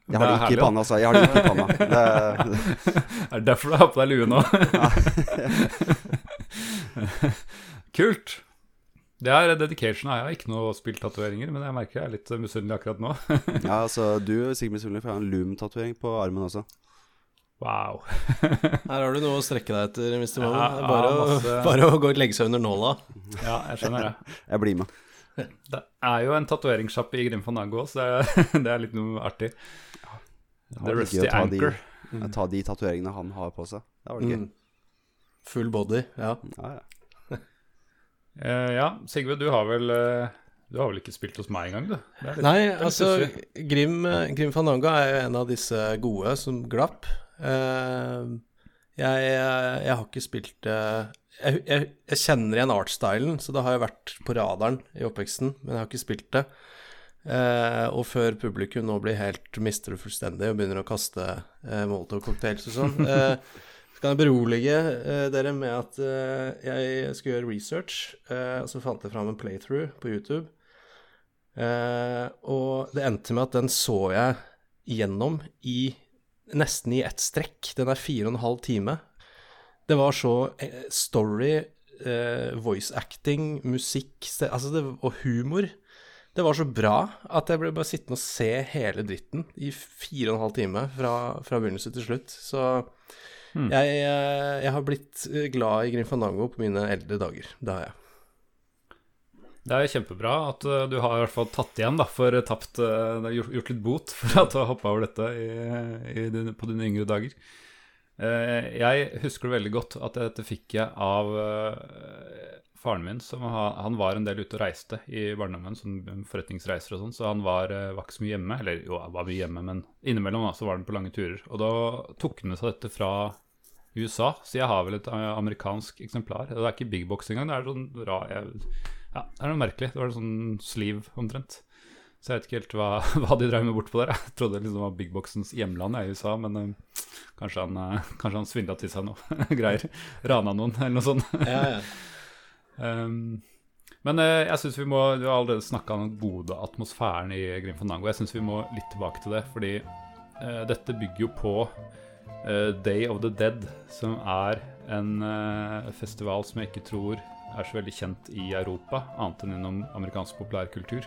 Jeg har Det er ikke i panna, altså. Jeg har det ikke i panna. Det, Er det derfor du har på deg lue nå? Kult. Det er dedication. Jeg har ikke noe spilltatoveringer, men jeg merker jeg er litt misunnelig akkurat nå. ja, altså, du er sikkert misunnelig, for jeg har en Loom-tatovering på armen også. Wow. Her har du noe å strekke deg etter, Mr. Moe. Ja, bare, ja, masse- bare å gå og legge seg under nåla. Ja, jeg skjønner det. Jeg blir med. Det er jo en tatoveringssjappe i Grim Fandango, så det er, det er litt noe artig. The Rusty Anchor. de, Anchor. ta de tatoveringene han har på seg. Det var gøy. Mm. Full body, ja. Ja, ja. uh, ja, Sigve, du har vel uh... Du har vel ikke spilt hos meg engang, du? Litt- Nei, det altså. Grim, van Grim Fandango er jo en av disse gode som glapp. Eh, jeg, jeg har ikke spilt eh, jeg, jeg, jeg kjenner igjen artstylen, så det har jo vært på radaren i oppveksten, men jeg har ikke spilt det. Eh, og før publikum nå blir helt mister det fullstendig og begynner å kaste eh, Molotov-cocktails og sånn, eh, så kan jeg berolige eh, dere med at eh, jeg skulle gjøre research, og så fant jeg fram en playthrough på YouTube. Og det endte med at den så jeg gjennom i nesten i ett strekk. Den er fire og en halv time. Det var så eh, story, eh, voice acting, musikk altså det, og humor. Det var så bra at jeg ble bare sittende og se hele dritten i fire og en halv time fra, fra begynnelse til slutt. Så jeg, eh, jeg har blitt eh, glad i Grim Fandango på mine eldre dager. Det har jeg. Det er kjempebra at eh, du har i hvert fall tatt igjen da, for tapt eh, gjort, litt bot for at du har hoppa over dette i, i på dine yngre dager. Eh, jeg husker veldig godt at dette fikk jeg av faren min. Som han var en del ute og reiste i barndommen, sånn forretningsreiser og sånn, så han var, var ikke så mye hjemme. Eller jo, han var mye hjemme, men innimellom da, så var han på lange turer. Og da tok han med seg dette fra USA, så jeg har vel et amerikansk eksemplar. Det er ikke big box engang, det er sånn rar jeg, Ja, det er noe merkelig. Det var en sånn sleeve omtrent. Så jeg vet ikke helt hva, hva de drev med bortpå der. Jeg trodde liksom det var big boxens hjemland i USA, men uh, Kanskje han, uh, kanskje han svindla til seg noe greier. Rana noen, eller noe sånt. Ja, ja. Um, men eh, jeg synes vi må Du har allerede snakka om den gode atmosfæren i Grim Fandango. Jeg syns vi må litt tilbake til det, fordi eh, dette bygger jo på eh, Day of the Dead, som er en eh, festival som jeg ikke tror er så veldig kjent i Europa, annet enn gjennom amerikansk populærkultur.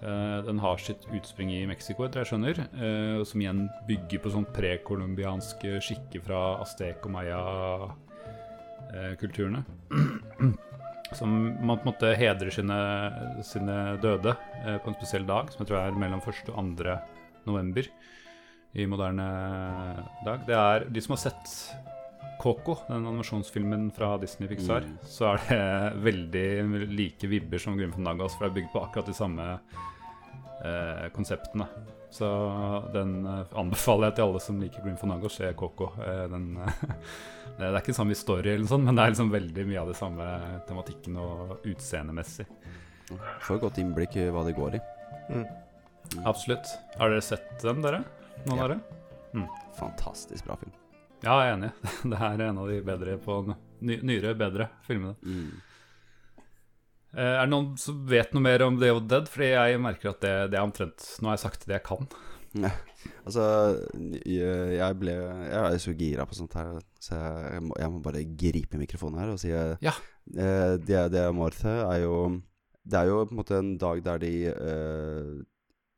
Eh, den har sitt utspring i Mexico, etter jeg skjønner, eh, som igjen bygger på sånn prekolumbianske skikker fra aztek- og maya-kulturene. som man på en måte hedrer sine, sine døde eh, på en spesiell dag, som jeg tror er mellom 1. og 2. november i moderne dag. Det er de som har sett Coco, den animasjonsfilmen fra Disney Pixar, Mm. så er det veldig like vibber som Grim Fandangos, for det er bygd på akkurat de samme eh, konseptene. Så den eh, anbefaler jeg til alle som liker Grim Fandango, se Coco. Eh, den, det er ikke samme historie, eller sånt, men det er liksom veldig mye av det samme tematikken og utseendemessig. Får et godt innblikk i hva det går i. Absolutt. Har dere sett den, dere? Noen Ja. av dere? Fantastisk bra film. Ja, jeg er enig. Det her er en av de bedre på ny, nyere, bedre filmene. Mm. Eh, er det noen som vet noe mer om the Dead? Fordi jeg merker at det, det er omtrent Nå har jeg sagt det jeg kan. Altså, jeg, ble Jeg er så gira på sånt her, så jeg, må, jeg må bare gripe mikrofonen her og si eh, Ja. eh, det, det Morte er jo Det er jo på en måte en dag der de eh,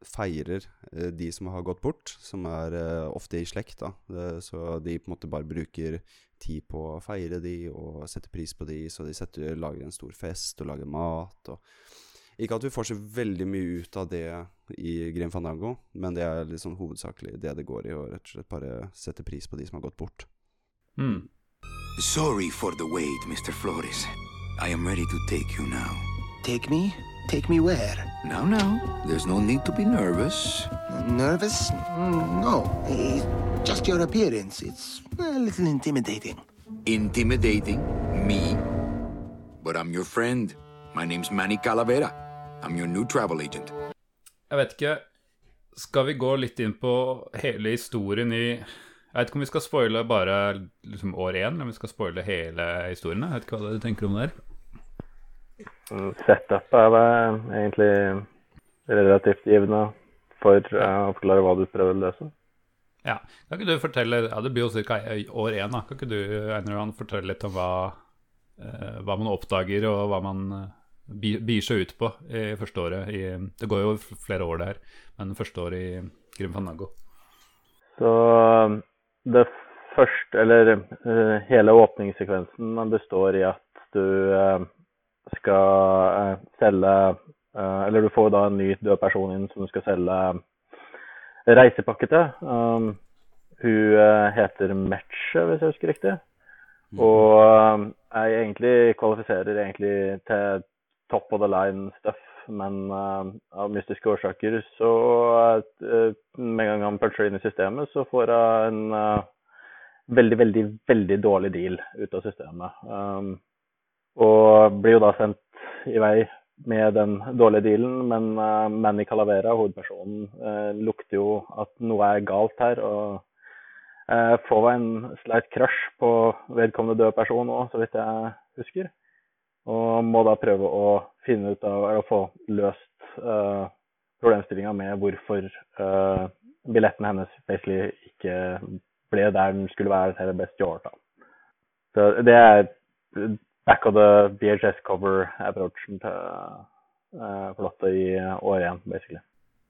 feirer eh, de som har gått bort, som er eh, ofte i slekt, da. Eh, så de på en måte bare bruker tid på å feire de og sette pris på de, så de setter, lager en stor fest og lager mat og Ikke at vi får så veldig mye ut av det i Grim Fandango, men det er liksom hovedsakelig det det går i, å rett og slett bare sette pris på de som har gått bort. Mm. Sorry for the wait, Mr. Flores. I am ready to take you now. Take me? Take me where? Now, now, there's no need to be nervous. Nervous? Mm, No. It's just your appearance. It's a little intimidating. Intimidating me? But I'm your friend. My name's Manny Calavera. I'm your new travel agent. Jeg vet ikke Skal vi gå litt inn på hele historien i Jeg vet ikke om vi skal spoile bare liksom, år én, eller om vi skal spoile hele historien. Jeg vet ikke hva du tenker om det her. Setup er det egentlig relativt givende for eh, å forklare hva du prøver å løse. Ja, Kan ikke du fortelle Ja, det blir jo ca. år én, da. Kan ikke du Einar fortelle litt om hva, eh, hva man oppdager, og hva man byr bier seg ut på i første året? I, det går jo flere år, der, men første året i Grim Fandango. Så det første, eller eh, hele åpningssekvensen består i at du eh, skal eh, selge eh, Eller du får da en ny død person inn som du skal selge reisepakke til. Um, hun eh, heter Metche, hvis jeg husker riktig. Og um, jeg egentlig kvalifiserer egentlig til top of the line stuff, men uh, av mystiske årsaker så uh, Med en gang han puncher inn i systemet, så får jeg en uh, veldig, veldig, veldig dårlig deal ut av systemet. Um, og blir jo da sendt i vei med den dårlige dealen, men uh, Manny Calavera, hovedpersonen, uh, lukter jo at noe er galt her. og uh, får en slight crush på vedkommende døde person òg, så vidt jeg husker. Og må da prøve å finne ut av, eller få løst uh, problemstillinga med hvorfor uh, billetten hennes basically ikke ble der den skulle være det beste Da. Så det er back of the VHS cover-approachen til uh, plottet i år én, basically.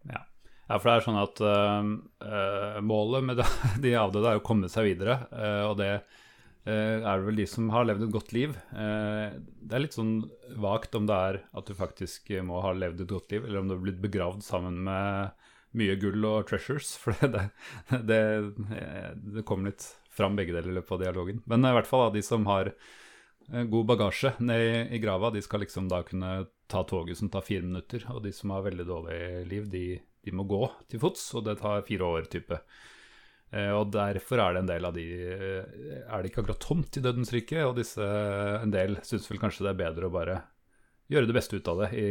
Ja. ja, for det er sånn at øh, målet med de- de avdøde er å komme seg videre, Uh, og det uh, er vel de som har levd et godt liv. Eh, det er litt sånn vagt om det er at du faktisk må ha levd et godt liv, eller om du har blitt begravd sammen med mye gull og treasures, for det, det, det kommer litt fram begge deler i løpet av dialogen. Men i hvert fall av de som har eh, god bagasje ned i, grava, de skal liksom da kunne ta toget som tar fire minutter. Og de som har veldig dårlig liv, de, de må gå til fots, og det tar fire år type. Eh, og derfor er det en del av de eh, Er det ikke akkurat tomt i Dødens rike? Og disse, en del syns vel kanskje det er bedre å bare gjøre det beste ut av det i,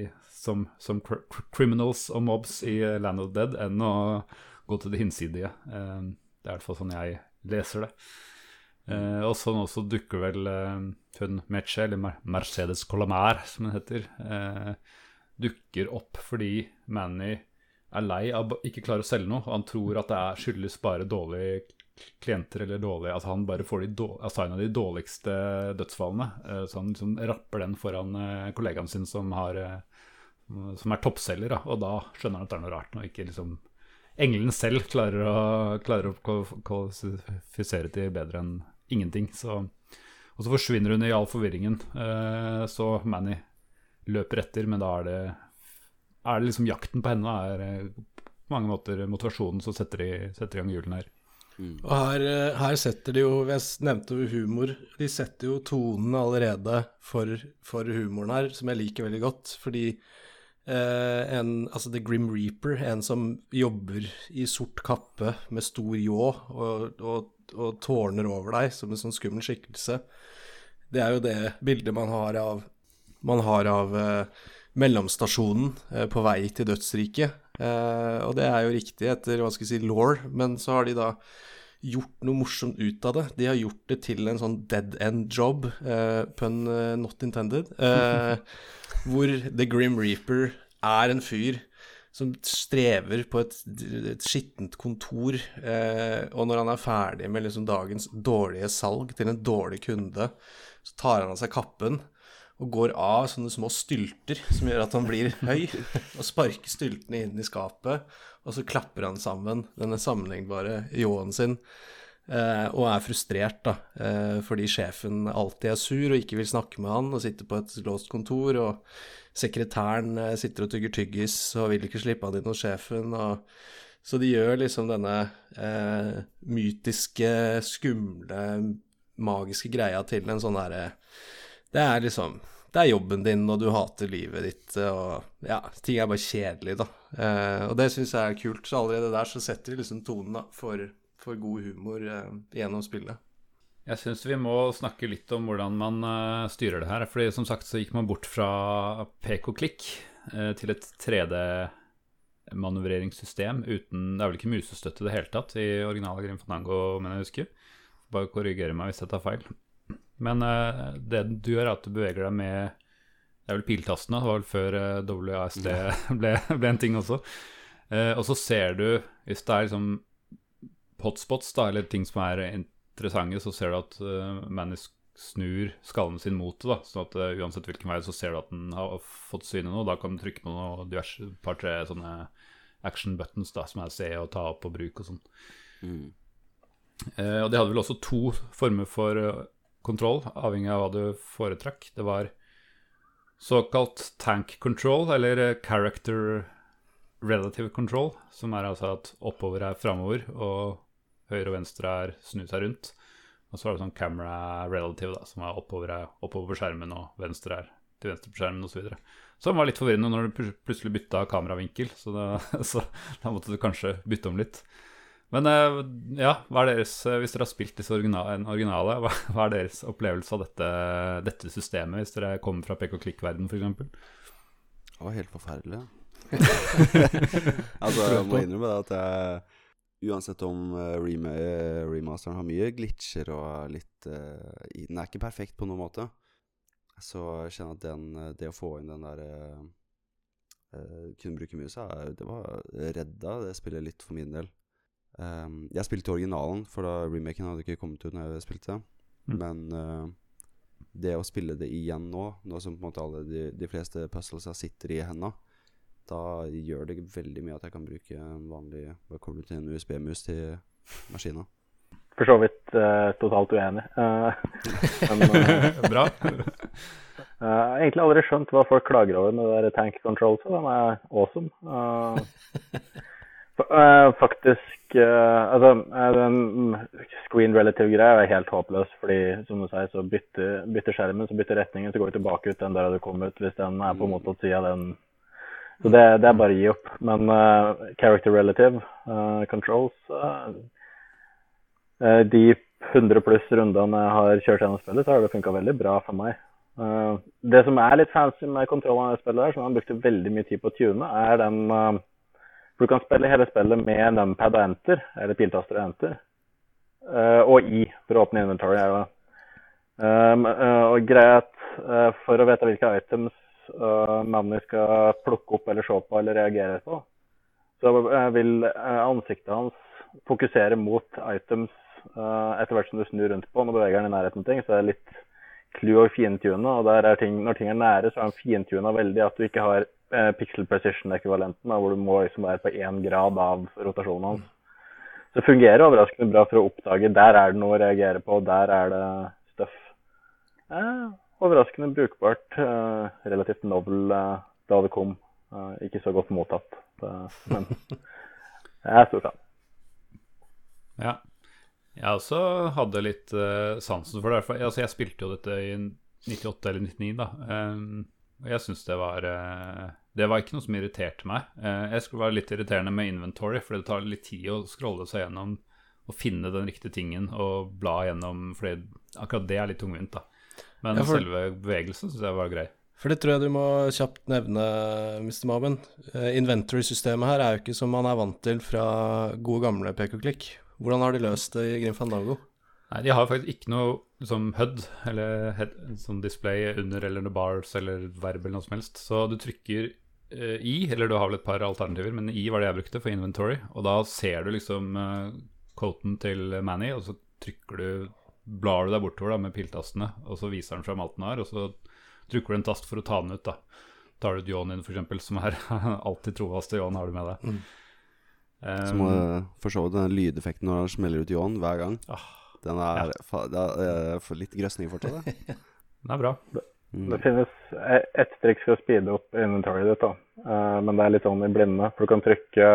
i, som, som cr cr criminals og mobs i Land of the Dead enn å gå til det hinsidige. Eh, Det er i hvert fall sånn jeg leser det. Eh, og sånn også dukker vel eh, hun Meche, eller Mer Mercedes Colomar, som hun heter, eh, dukker opp fordi Manny er lei av ikke klare å selge noe. Og han tror at det er skyldes bare dårlige klienter eller dårlige Altså han bare får de av de dårligste dødsfallene. Eh, så han liksom rapper den foran eh, kollegaen sin som har eh, som er toppselger, da. og da skjønner han at det er noe rart når ikke liksom engelen selv klarer å, klarer å kvalifisere til bedre enn ingenting. Så, og så forsvinner hun i all forvirringen. Eh, så Manny løper etter, men da er det, er det liksom jakten på henne er eh, på mange måter motivasjonen som setter i, setter i gang hjulene her. Og her, eh, her setter de jo Jeg nevnte jo humor. De setter jo tonen allerede for, for humoren her, som jeg liker veldig godt. Fordi eh, en Altså The Grim Reaper, en som jobber i sort kappe med stor ljå og, og, og tårner over deg som en sånn skummel skikkelse, det er jo det bildet man har av Man har av eh, mellomstasjonen eh, på vei til dødsriket. Eh, og det er jo riktig etter hva skal jeg si, law, men så har de da gjort noe morsomt ut av det. De har gjort det til en sånn dead end job, eh, pun eh, not intended, eh, hvor The Grim Reaper er en fyr som strever på et, et skittent kontor, eh, og når han er ferdig med liksom dagens dårlige salg til en dårlig kunde, så tar han av seg kappen og går av sånne små stylter som gjør at han blir høy, og sparker styltene inn i skapet, og så klapper han sammen denne sammenlignbare ljåen sin, eh, og er frustrert, da, eh, fordi sjefen alltid er sur og ikke vil snakke med han, og sitter på et låst kontor, og sekretæren eh, sitter og tygger tyggis og vil ikke slippe han inn hos sjefen, og så de gjør liksom denne eh, mytiske, skumle, magiske greia til en sånn herre det er liksom Det er jobben din, og du hater livet ditt, og ja, ting er bare kjedelig, da. Eh, og det syns jeg er kult. Så allerede der så setter de liksom tonen da, for, for god humor eh, gjennom spillet. Jeg syns vi må snakke litt om hvordan man uh, styrer det her. Fordi som sagt så gikk man bort fra pek og klikk uh, til et 3D-manøvreringssystem uten Det er vel ikke musestøtte i det hele tatt i originale Grim Fandango, men jeg husker. Bare korrigere meg hvis jeg tar feil. Men uh, det du gjør, er at du beveger deg med Det er vel piltastene, det var vel før WASD ble, ble en ting også. Og så ser du, hvis det er liksom hotspots, da, eller ting som er interessante, så ser du at uh, Manny snur skallen sin mot det. da, sånn at uh, uansett hvilken vei, så ser du at den har fått syne noe. Da kan du trykke på noe diverse par-tre sånne action buttons da, som er se og ta opp og bruk og sånn. Mm. Uh, og de hadde vel også to former for uh, kontroll, avhengig av hva du foretrakk. Det var såkalt tank control, eller character relative control, som er altså at oppover er framover, og høyre og venstre er snu seg rundt. Og så er det sånn camera relative, da, som er oppover, er oppover på skjermen, og venstre er til venstre på skjermen, osv. Som var litt forvirrende når du plutselig bytta kameravinkel, så da, så da måtte du kanskje bytte om litt. Men eh, ja, hva er deres, eh, hvis dere har spilt disse originale, originale hva, hva er deres opplevelse av dette, dette systemet, hvis dere kommer fra pek og klikk-verden f.eks.? Det var helt forferdelig. altså, jeg må innrømme det at jeg Uansett om rem remasteren har mye glitcher og litt eh, Den er ikke perfekt på noen måte. Så jeg kjenner at den, eh, det å få inn den der eh, eh, Kunne bruke musa, det var redda det spillet litt for min del. Um, jeg spilte originalen, for da remaken hadde ikke kommet ut når jeg spilte. Mm. Men uh, det å spille det igjen nå, nå som på en måte alle de, de fleste puzzlesa sitter i henda, da gjør det veldig mye at jeg kan bruke en vanlig Bare koble til en USB-mus til maskina. For så vidt uh, totalt uenig. Uh, men uh, Bra. jeg har egentlig aldri skjønt hva folk klager over med det der tank control. Så den er awesome. Fa- faktisk Altså, den screen relative-greia er helt håpløs. Fordi, som du sier, så bytter, bytter skjermen, så bytter retningen, så går du tilbake ut den der du kom ut, hvis den er på motsatt side av den. Så det, det er bare å gi opp. Men uh, character relative uh, controls eh, De 100 pluss rundene jeg har kjørt gjennom spillet, så har det funka veldig bra for meg. Det som er litt fancy med kontrollen av spillet, der, som jeg brukte veldig mye tid på å tune, er den For du kan spille hele spillet med numpad og enter, eller piltaster og enter. og I for å åpne inventory. Um, og eh, for å vite hvilke items uh, Manny skal plukke opp eller se på eller reagere på, så eh, vil eh, ansiktet hans fokusere mot items eh, etter hvert som du snur rundt på. Når beveger den i nærheten av ting, så er det litt clue og fintune. Og der er ting, når ting er nære, så er den fintuna veldig at du ikke har eh, pixel precision-ekvivalenten, hvor du må liksom være på én grad av rotasjonen hans. Det fungerer overraskende bra for å oppdage der er det noe å reagere på, der er det stuff. Eh, overraskende brukbart. Eh, relativt novel eh, da det kom. Eh, ikke så godt mottatt. Men jeg er stor fan. Ja. Jeg også hadde litt sansen for det. Altså, jeg spilte jo dette i 98 eller 99, da. Og jeg syns det var Det var ikke noe som irriterte meg. Jeg skulle være litt irriterende med inventory, for det tar litt tid å scrolle seg gjennom og finne den riktige tingen og bla gjennom, for akkurat det er litt tungvint, da. Men Ja, for- selve bevegelsen syns jeg var grei. For det tror jeg du må kjapt nevne, Mr. Maben. Eh, Inventory-systemet her er jo ikke som man er vant til fra gode gamle PK-klikk. Hvordan har de løst det i Grim Fandango? Nei, de har faktisk ikke noe som HUD, eller head, som display under eller noe bars eller verb eller noe som helst. Så du trykker eh, i, eller du har vel et par alternativer, men i var det jeg brukte for inventory. Og da ser du liksom uh, coaten til Manny, og så trykker du Blar du deg bortover da med piltastene, og så viser den fram alt den har, og så trykker du en tast for å ta den ut, da. Tar du ut ljåen din, eksempel, som er alltid trofaste ljåen har du med deg. Um, må du for så vidt den lydeffekten når han smeller ut ljåen hver gang. ah, Den er, fa, det er det er litt grøsning fortsatt. det. den er bra. Mm. Det finnes e- ett triks for å speede opp inventoryet ditt, da. Eh, men det er litt sånn i blinde. For du kan trykke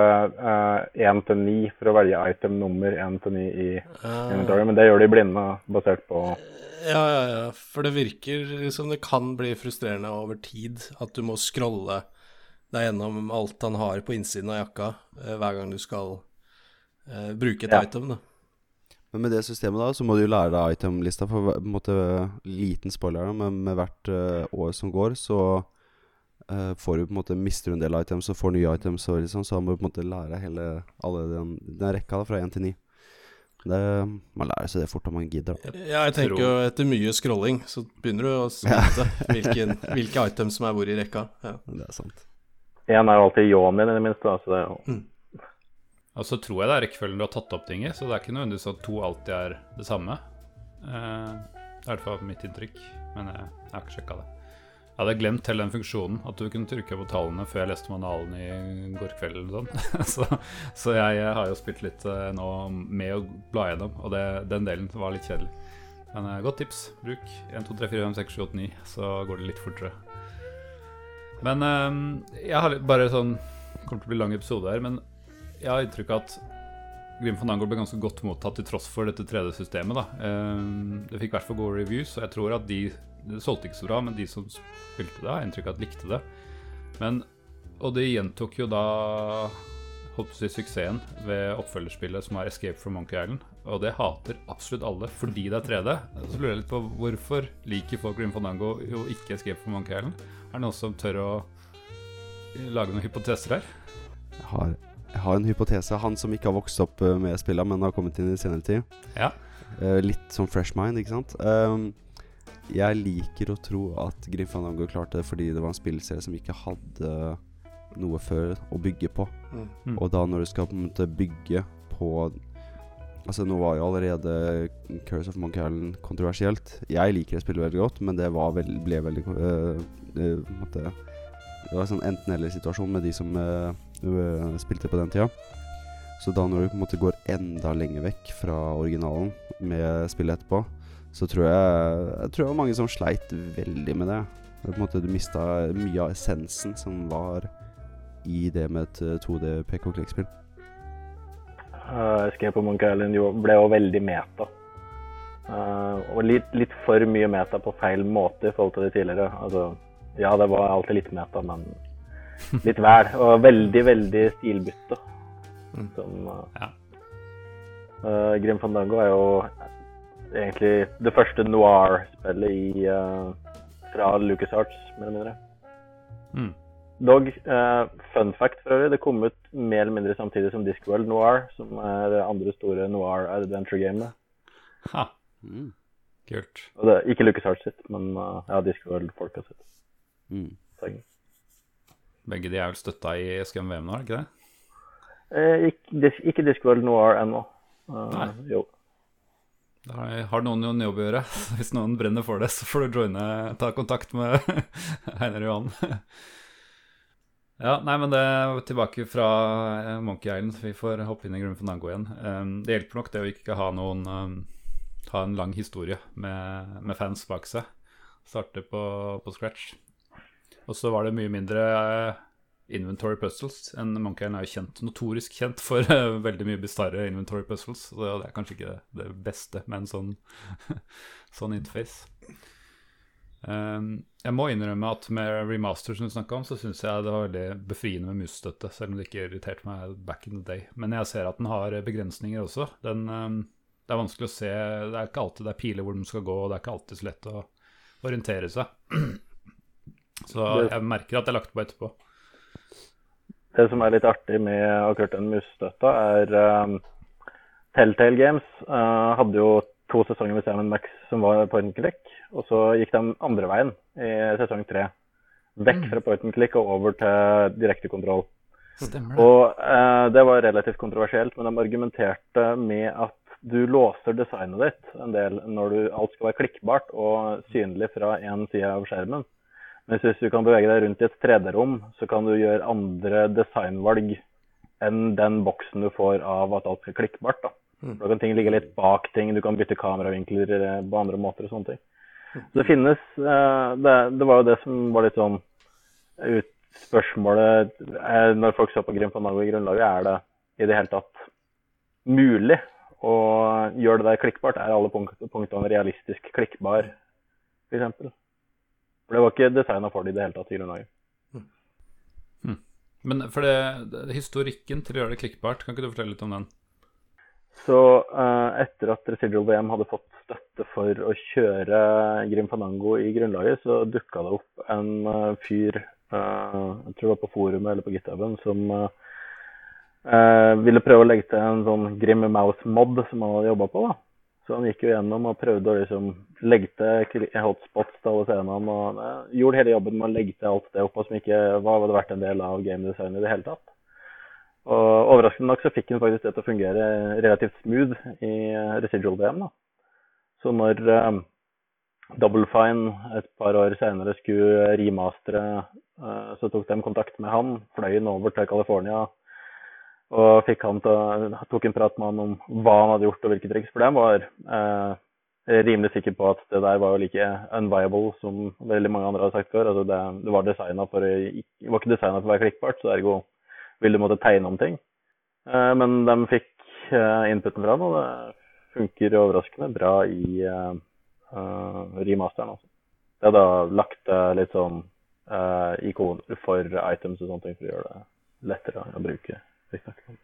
én til ni for å velge item nummer én til ni i inventory, men det gjør i blinde basert på Ja, ja, ja. For det virker som det kan bli frustrerende over tid at du må scrolle deg gjennom alt han har på innsiden av jakka eh, hver gang du skal eh, bruke et Ja. item, da. Men med det systemet da, så må du jo lære deg itemlista. For på en måte, liten spoiler, da, men med hvert uh, år som går, så uh, får du på en måte mister du en del items og får nye items, og liksom, så må du på en måte lære hele alle den, den rekka da, fra én til ni. Det, man lærer seg det fort om man gidder. Ja, jeg tenker jo etter mye scrolling, så begynner du å vite hvilken, hvilke items som er hvor i rekka. Ja. Det er sant. Én er jo alltid ljåen din, i det minste. da, så det jo Og så tror jeg det er rekkefølgen du har tatt opp ting i, så det er ikke nødvendigvis at to alltid er det samme. Eh, det er i hvert fall mitt inntrykk, men jeg, jeg har ikke sjekka det. Jeg hadde glemt hele den funksjonen, at du kunne trykke på tallene før jeg leste manualen i går kveld eller sånn. så, så jeg, har jo spilt litt eh, nå med å bla gjennom, og det, den delen var litt kjedelig. Men eh, godt tips. Bruk 1, 2, 3, 4, 5, 6, 7, 8, 9, så går det litt fortere. Men jeg har bare sånn Kommer til å bli lang episode her, men jeg har inntrykk av at Grim Fandango ble ganske godt mottatt til tross for dette 3D-systemet. da. Eh, Det fikk i hvert fall gode reviews, og jeg tror at de Det solgte ikke så bra, men de som spilte det, har inntrykk av at likte det. Men, og det gjentok jo da holdt på å si suksessen ved oppfølgerspillet som er Escape from Monkey Island. Og det hater absolutt alle fordi det er 3D. Så lurer jeg litt på hvorfor liker folk Grim Fandango og ikke Escape from Monkey Island? Er det noen som tør å lage noen hypoteser her? Jeg har, jeg har en hypotese. Han som ikke har vokst opp eh, med spillene, men har kommet inn i senere tid. Ja. Eh, litt som fresh mind, ikke sant? Um, jeg liker å tro at Grim Fandango klarte det fordi det var en spillserie som ikke hadde noe før å bygge på. Mm. Og da når du skal på en måte bygge på Altså Nå var jo allerede Curse of Monkey Island kontroversielt. Jeg liker det spillet veldig godt, men det var veld, ble veldig øh, øh, Det var en sånn enten-eller-situasjon med de som øh, øh, spilte på den tida. Så da når du på en måte går enda lenger vekk fra originalen med spillet etterpå, så tror jeg Jeg tror det var mange som sleit veldig med det. På en måte Du mista mye av essensen som var i det med et eh, 2D PK-klikkspill. Uh, Escape of Monkey Island ble jo veldig meta. Uh, og litt, litt for mye meta på feil måte i forhold til det tidligere. Altså, ja, det var alltid litt meta, men litt vel. Og veldig, veldig stilbytte. Som uh, Ja. uh, Grim Fandango er jo egentlig det første noir-spillet i uh, fra LucasArts, mer eller mindre. Mm. Dog, uh, fun fact for øvrig, det kom ut mer eller mindre samtidig som Discworld Noir, som er det andre store noir adventure gamet. Ha, Mm. kult. Og det er ikke LucasArts sitt, men uh, ja, Discworld-folka sitt. Mm. Begge de er vel støtta i SKM-VM nå, er det ikke det? Eh, ikke, ikke Discworld Noir ennå. Uh, Nei. jo. Da har- noen jo en jobb å gjøre. Hvis noen brenner for det, så får du joine, ta kontakt med Einar Johan. Ja, nei, men det er tilbake fra eh, Monkey Island. Vi får hoppe inn i Grim Fandango igjen. Um, det hjelper nok det å ikke ha noen um, Ha en lang historie med, med fans bak seg. Starte på, på scratch. Og så var det mye mindre eh, inventory puzzles enn Monkey Island er jo kjent, notorisk kjent for eh, veldig mye bisarre inventory puzzles. Så det er kanskje ikke det, beste med en sånn, sånn interface. Um, jeg må innrømme at med remaster som du snakka om, så syns jeg det var veldig befriende med musstøtte, selv om det ikke irriterte meg back in the day. Men jeg ser at den har begrensninger også. Den, um, det er vanskelig å se Det er ikke alltid det er piler hvor den skal gå, og det er ikke alltid så lett å orientere seg. Så jeg merker at jeg lagt på etterpå. Det som er litt artig med akkurat den musstøtta, er um, Telltale Games uh, hadde jo to sesonger med Sam Max som var point and click, og så gikk de andre veien i sesong tre. Vekk fra point and click og over til direktekontroll. Stemmer det. Og uh, det var relativt kontroversielt, men de argumenterte med at du låser designet ditt en del når du, alt skal være klikkbart og synlig fra én side av skjermen. Mens hvis du kan bevege deg rundt i et 3D-rom, så kan du gjøre andre designvalg enn den boksen du får av at alt skal klikkbart. da. For Da kan ting ligge litt bak ting, du kan bytte kameravinkler eh, på andre måter og sånne ting. Så det finnes eh, det, det var jo det som var litt sånn ut, spørsmålet eh, når folk så på Grim Fandango i grunnlaget, er det i det hele tatt mulig å gjøre det der klikkbart? Er alle punkt, punktene realistisk klikkbar, f.eks.? For det var ikke designa for det i det hele tatt i grunnlaget. Men for det, det, historikken til å gjøre det klikkbart, kan ikke du fortelle litt om den? Så uh, etter at Residual VM hadde fått støtte for å kjøre Grim Fandango i grunnlaget, så dukka det opp en uh, fyr, uh, jeg tror det var på forumet eller på GitHuben, som ville prøve å legge til en sånn Grim Mouse-mod som han hadde jobba på. da. Så han gikk jo gjennom og prøvde å liksom legge til hotspots til alle scenene. og eh, Gjorde hele jobben med å legge til alt det oppå som ikke var hadde vært en del av gamedesign i det hele tatt. Og overraskende nok så fikk han faktisk det til å fungere relativt smooth i eh, residual VM. da. Så når um, Double Fine et par år senere skulle remastere, uh, så tok de kontakt med han, fløy han over til California og han til, tok en prat med han om hva han hadde gjort og hvilke triks. For det var eh, rimelig sikker på at det der var jo like unviable som veldig mange andre hadde sagt før. Altså det, det var for var ikke designa for å være klikkbart, så ergo ville du måtte tegne om ting. Eh, men de fikk eh, inputen fra han, og det funker overraskende bra i eh, eh, remasteren. Altså. Det er da lagt til litt sånn eh, ikoner for items og sånne ting for å gjøre det lettere å bruke. Vi snakker om.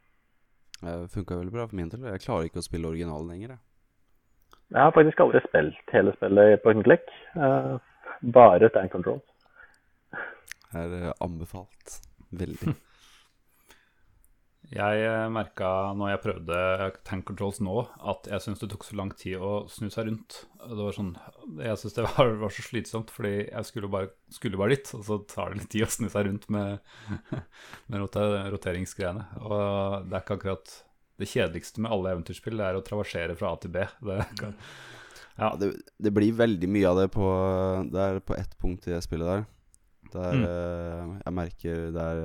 Det funka veldig bra for min del. Jeg klarer ikke å spille originalen lenger. Jeg. Jeg har faktisk aldri spilt hele spillet på en klikk. eh, bare Stand Control. Det er eh, anbefalt. Veldig. Jeg merka når jeg prøvde tank controls nå, at jeg syns det tok så lang tid å snu seg rundt. Det var sånn, Jeg syns det var, var så slitsomt, fordi jeg skulle bare, skulle bare dit, og så tar det litt tid å snu seg rundt med, med roteringsgreiene. Og det er ikke akkurat det kjedeligste med alle eventyrspill, det er å traversere fra A til B. Det kan, Ja, det, det blir veldig mye av det på Det på ett punkt i det spillet der. Der Mm. eh, jeg merker det er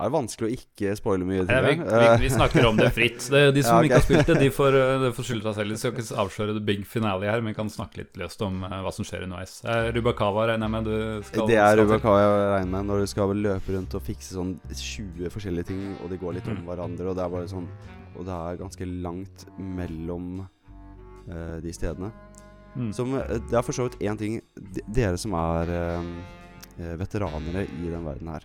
eh, Er vanskelig å ikke spoile mye? Ja, vi, vi, vi snakker om det fritt. Det, de som Ja, okay. ikke har spilt det, de får, de får skylde seg selv. De skal ikke avsløre the big finale her, men vi kan snakke litt løst om eh, hva som skjer underveis. Eh, Rubakawa regner jeg med du skal det er. Rubakawa jeg regner med når du skal løpe rundt og fikse sånn 20 forskjellige ting, og de går litt om Mm. hverandre, og det er bare sånn Og det er ganske langt mellom uh, de stedene. Mm. Som, eh, det er for så vidt én ting Dere som er eh, eh, veteranere i den verden her.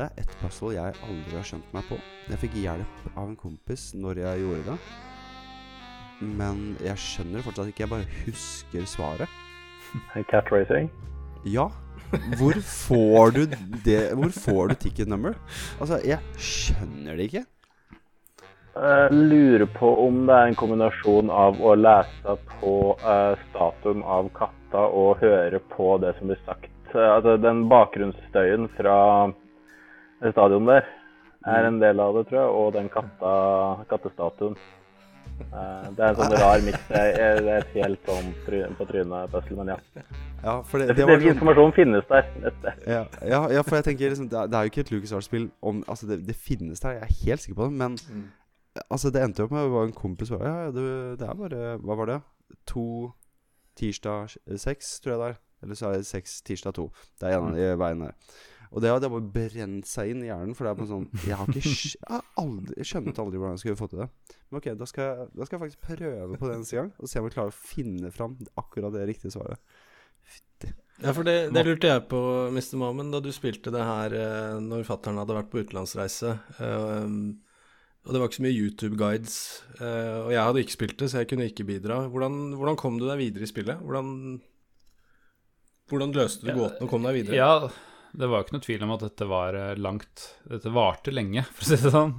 Det er et puzzle jeg aldri har skjønt meg på. Jeg fikk hjelp av en kompis når jeg gjorde det. Men jeg skjønner fortsatt ikke. Jeg bare husker svaret. Cat racing. Ja. Hvor får du det Hvor får du ticket number? Altså, jeg skjønner det ikke. Jeg lurer på om det er en kombinasjon av å lese på uh, statuen av katta og høre på det som blir sagt. Eh, altså den bakgrunnsstøyen fra stadion der er en del av det, tror jeg, og den katta, kattestatuen. Eh, det er en sånn rar miks. Det er et helt sånn på trynet-puzzle, men ja. Ja, for det, Det, det sånn, informasjonen finnes der. ja, ja, ja, for jeg tenker liksom, det, er, det er jo ikke et LucasArts-spill om Altså, det, det finnes der, jeg er helt sikker på det, men Altså, det endte jo opp med at det var en kompis som bare Ja, ja, det, det er bare Hva var det? To tirsdag seks, tror jeg det er. Eller så er det seks tirsdag to. Det er en av de veiene der. Og det hadde bare brent seg inn i hjernen. For det er bare sånn Jeg har ikke Jeg, har aldri, jeg skjønte aldri hvordan jeg skulle få til det. Men ok, da skal, jeg, da skal jeg faktisk prøve på det neste gang. Og se om jeg klarer å finne fram akkurat det riktige svaret. Fytti. Ja, for det, det lurte jeg på, Mr. Mamen, da du spilte det her eh, når fattern hadde vært på utenlandsreise. Um, og det var ikke så mye YouTube-guides. Uh, og jeg hadde ikke spilt det, så jeg kunne ikke bidra. Hvordan, hvordan kom du deg videre i spillet? Hvordan, hvordan løste du gåten og kom deg videre? Ja, det var jo ikke noe tvil om at dette var eh, langt Dette varte lenge, for å si det sånn.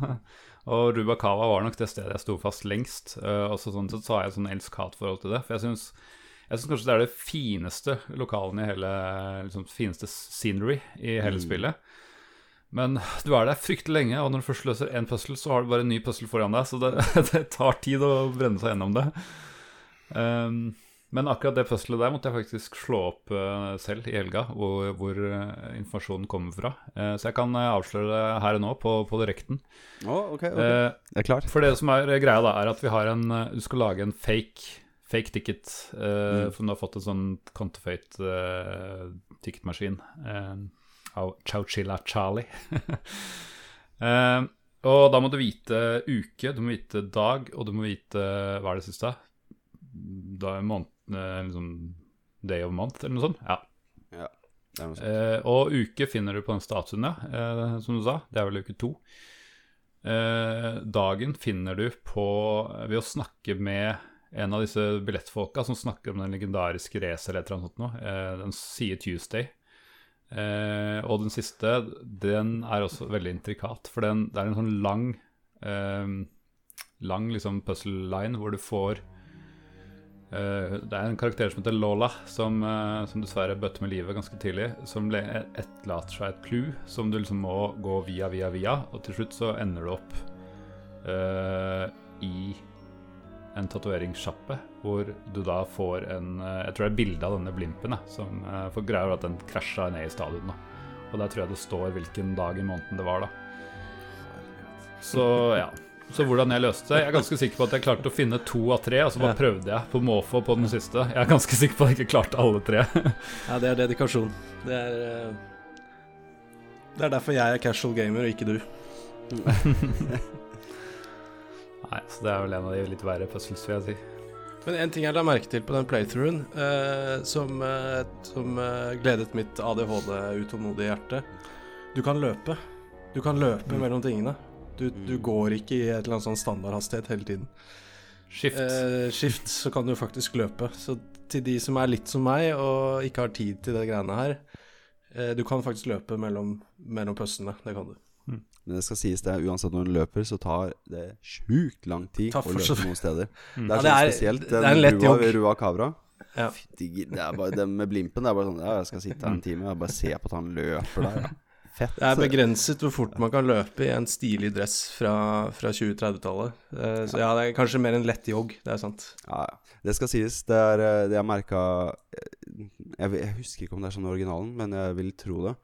Og Rubakava var nok det stedet jeg sto fast lengst. eh, Og så sånn sett så har jeg sånn elsk-hat-forhold til det. For jeg syns, kanskje det er det fineste lokalen i hele liksom, Fineste scenery i hele spillet. Men du er der fryktelig lenge, og når du først løser én puzzle, så har du bare en ny puzzle foran deg, så det, det tar tid å brenne seg gjennom det. Um, men akkurat det puzzlet der måtte jeg faktisk slå opp eh, selv i helga, hvor, hvor eh, informasjonen kommer fra. Eh, så jeg kan avsløre det her og nå på, på direkten. Ok, okay. Eh, Jeg er klar. for det som er greia, da, er at vi har en Du skal lage en fake Fake ticket. Mm. For du har fått en sånn Counterfeit uh, ticketmaskin av Chowchilla Charlie. Og da må du vite uke, du må vite dag, og du må vite Hva er det siste? Da er en eh, liksom Day of month, eller noe sånt. Ja. Det er noe sånt. Eh, og uke finner du på den statuen, ja, eh, som du sa. Det er vel uke to. Eh, dagen finner du på ved å snakke med en av disse billettfolka som snakker om den legendariske racer eller annet sånt noe. Eh, den sier Tuesday. Eh, og den siste, den er også veldig intrikat, for den, det er en sånn lang eh, Lang liksom puzzle line hvor du får Eh, det er en karakter som heter Lola, som, eh, som dessverre bøtte med livet ganske tidlig. Som etterlater seg et clou som du liksom må gå via, via, via. Og til slutt så ender du opp uh, i en tatoveringssjappe hvor du da får en eh, Jeg tror det er bilde av denne blimpen, som uh, for greia er at den krasja ned i stadion. da Og der tror jeg det står hvilken dag i måneden det var, da. Så ja. Så hvordan jeg løste det Jeg er ganske sikker på at jeg klarte å finne to av tre, og så bare prøvde jeg på måfå på den siste. Jeg er ganske sikker på at jeg ikke klarte alle tre. Ja, det er dedikasjon. Det er eh, Det er derfor jeg er casual gamer, og ikke du. Nei, så det er vel en av de litt verre puzzles, vil jeg si. Men en ting jeg la merke til på den playthroughen, eh, som, eh, som eh, gledet mitt ADHD-utålmodige hjerte Du kan løpe. Du kan løpe mellom tingene. Du, du går ikke i et eller annet sånn standardhastighet hele tiden. Skift. Eh, skift, så kan du faktisk løpe. Så til de som er litt som meg og ikke har tid til det greiene her, eh, du kan faktisk løpe mellom, mellom pøssene. Det kan du. Men det skal sies det, uansett når du løper, så tar det sjukt lang tid å løpe noen steder. Det er Ja, sånn det er- spesielt det er en lett Rua. Rua Kavra. Ja. Fytti, Det er bare det med blimpen. Det er bare sånn Ja, jeg skal sitte her en time og bare se på at han løper der. Ja. Fett. Det er begrenset hvor fort man kan løpe i en stilig dress fra, fra 20-30-tallet. Eh, så ja, det er kanskje mer en lett jogg, det er sant. Ja. Det skal sies. Det er eh, det jeg merka jeg, jeg husker ikke om det er sånn i originalen, men jeg vil tro det.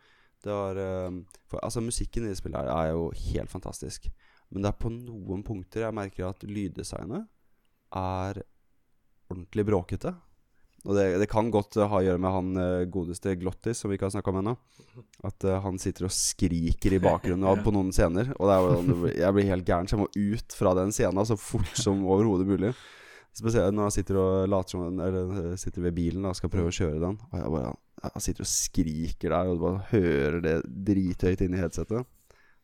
Det var eh, for, Altså, musikken i det spillet her er jo helt fantastisk. Men det er på noen punkter jeg merker at lyddesignet er ordentlig bråkete. Og det, det kan godt ha å gjøre med han eh, godeste Glottis, som vi ikke har snakka om ennå. At uh, han sitter og skriker i bakgrunnen på noen scener. Og det er sånn- jeg blir helt gæren, så jeg må ut fra den scenen så fort som overhodet mulig. Spesielt når han sitter og later som Eller eh, sitter ved bilen da, og skal prøve å kjøre den. Og jeg bare Han sitter og skriker der, og du bare hører det drithøyt inni headsetet.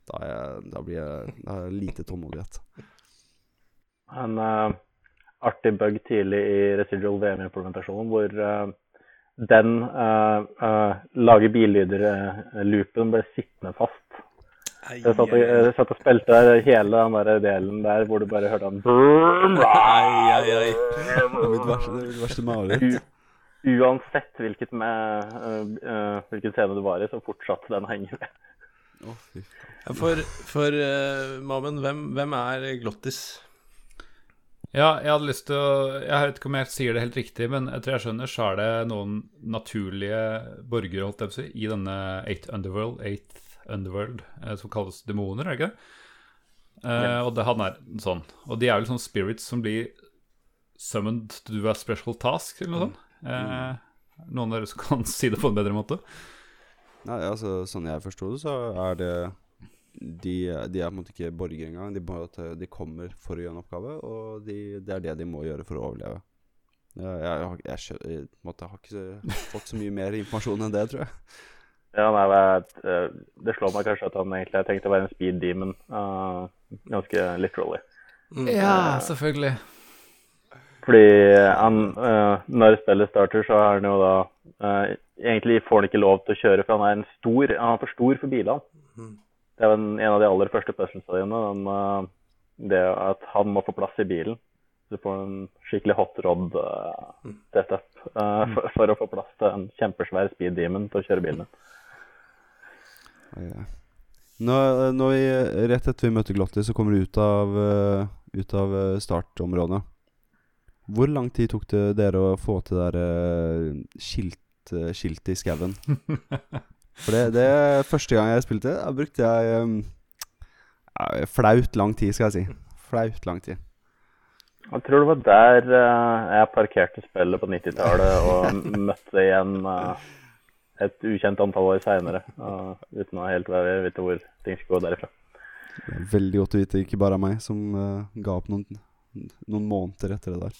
Da, er jeg, da blir jeg Da er lite tålmodighet. Men eh, artig bug tidlig i residual VM-implementasjonen hvor eh, den uh, lager billyder-loopen ble sittende fast. Jeg satt, og, jeg satt og spilte der hele den der delen der hvor du bare hørte han ai. Det er mitt verste, er mitt verste mareritt. Uansett hvilket, med, uh, hvilken scene du var i, så fortsatte den å henge med. Oh. Ja, For, for eh, Mamen, hvem, hvem er Glottis? Ja, jeg hadde lyst til å Jeg vet ikke om jeg sier det helt riktig, men etter jeg skjønner, så er det noen naturlige borgere holdt jeg på å si, i denne Eight Underworld, Eighth Underworld eh, som kalles demoner, er det ikke det? Eh, og det, han er sånn. Og de er vel sånne spirits som blir summoned to do a special task, eller noe sånt. Eh, noen av dere som kan si det på en bedre måte? Nei, altså, sånn jeg forsto det, så er det de, de er på en måte ikke borgere engang. De, de kommer for å gjøre en oppgave, og de, det er det de må gjøre for å overleve. Jeg, jeg, jeg, har- jeg, måte har ikke fått så mye mer informasjon enn det, tror jeg. Ja, nei, det, øh, det slår meg kanskje at han egentlig har tenkt å være en speed demon, Uh, ganske literally. Ja, selvfølgelig. Fordi han, uh, når spillet starter, så har han jo da uh, Egentlig får han ikke lov til å kjøre, for han er en stor, han er for stor for bilene. Det er en, en av de aller første. Den, øh, det at han må få plass i bilen. Du får en skikkelig hot rod øh, setup uh, for, for å få plass til en kjempesvær speed demon til å kjøre bilen. Ja. Nå, nå i, rett etter vi møter Glotti, så kommer du ut av, eh, ut av eh, startområdet. Hvor lang tid tok det dere å få til det der uh, skilt, eh, skiltet i skauen? For det, det første gang jeg spilte, da brukte jeg um, ja, flaut lang tid, skal jeg si. Flaut lang tid. Jeg tror det var der uh, jeg parkerte spillet på 90-tallet og møtte igjen uh, et ukjent antall år seinere, uten å helt være- vite hvor ting skulle gå derifra. Det er veldig godt å vite ikke bare meg som eh, ga opp noen, noen måneder etter det der.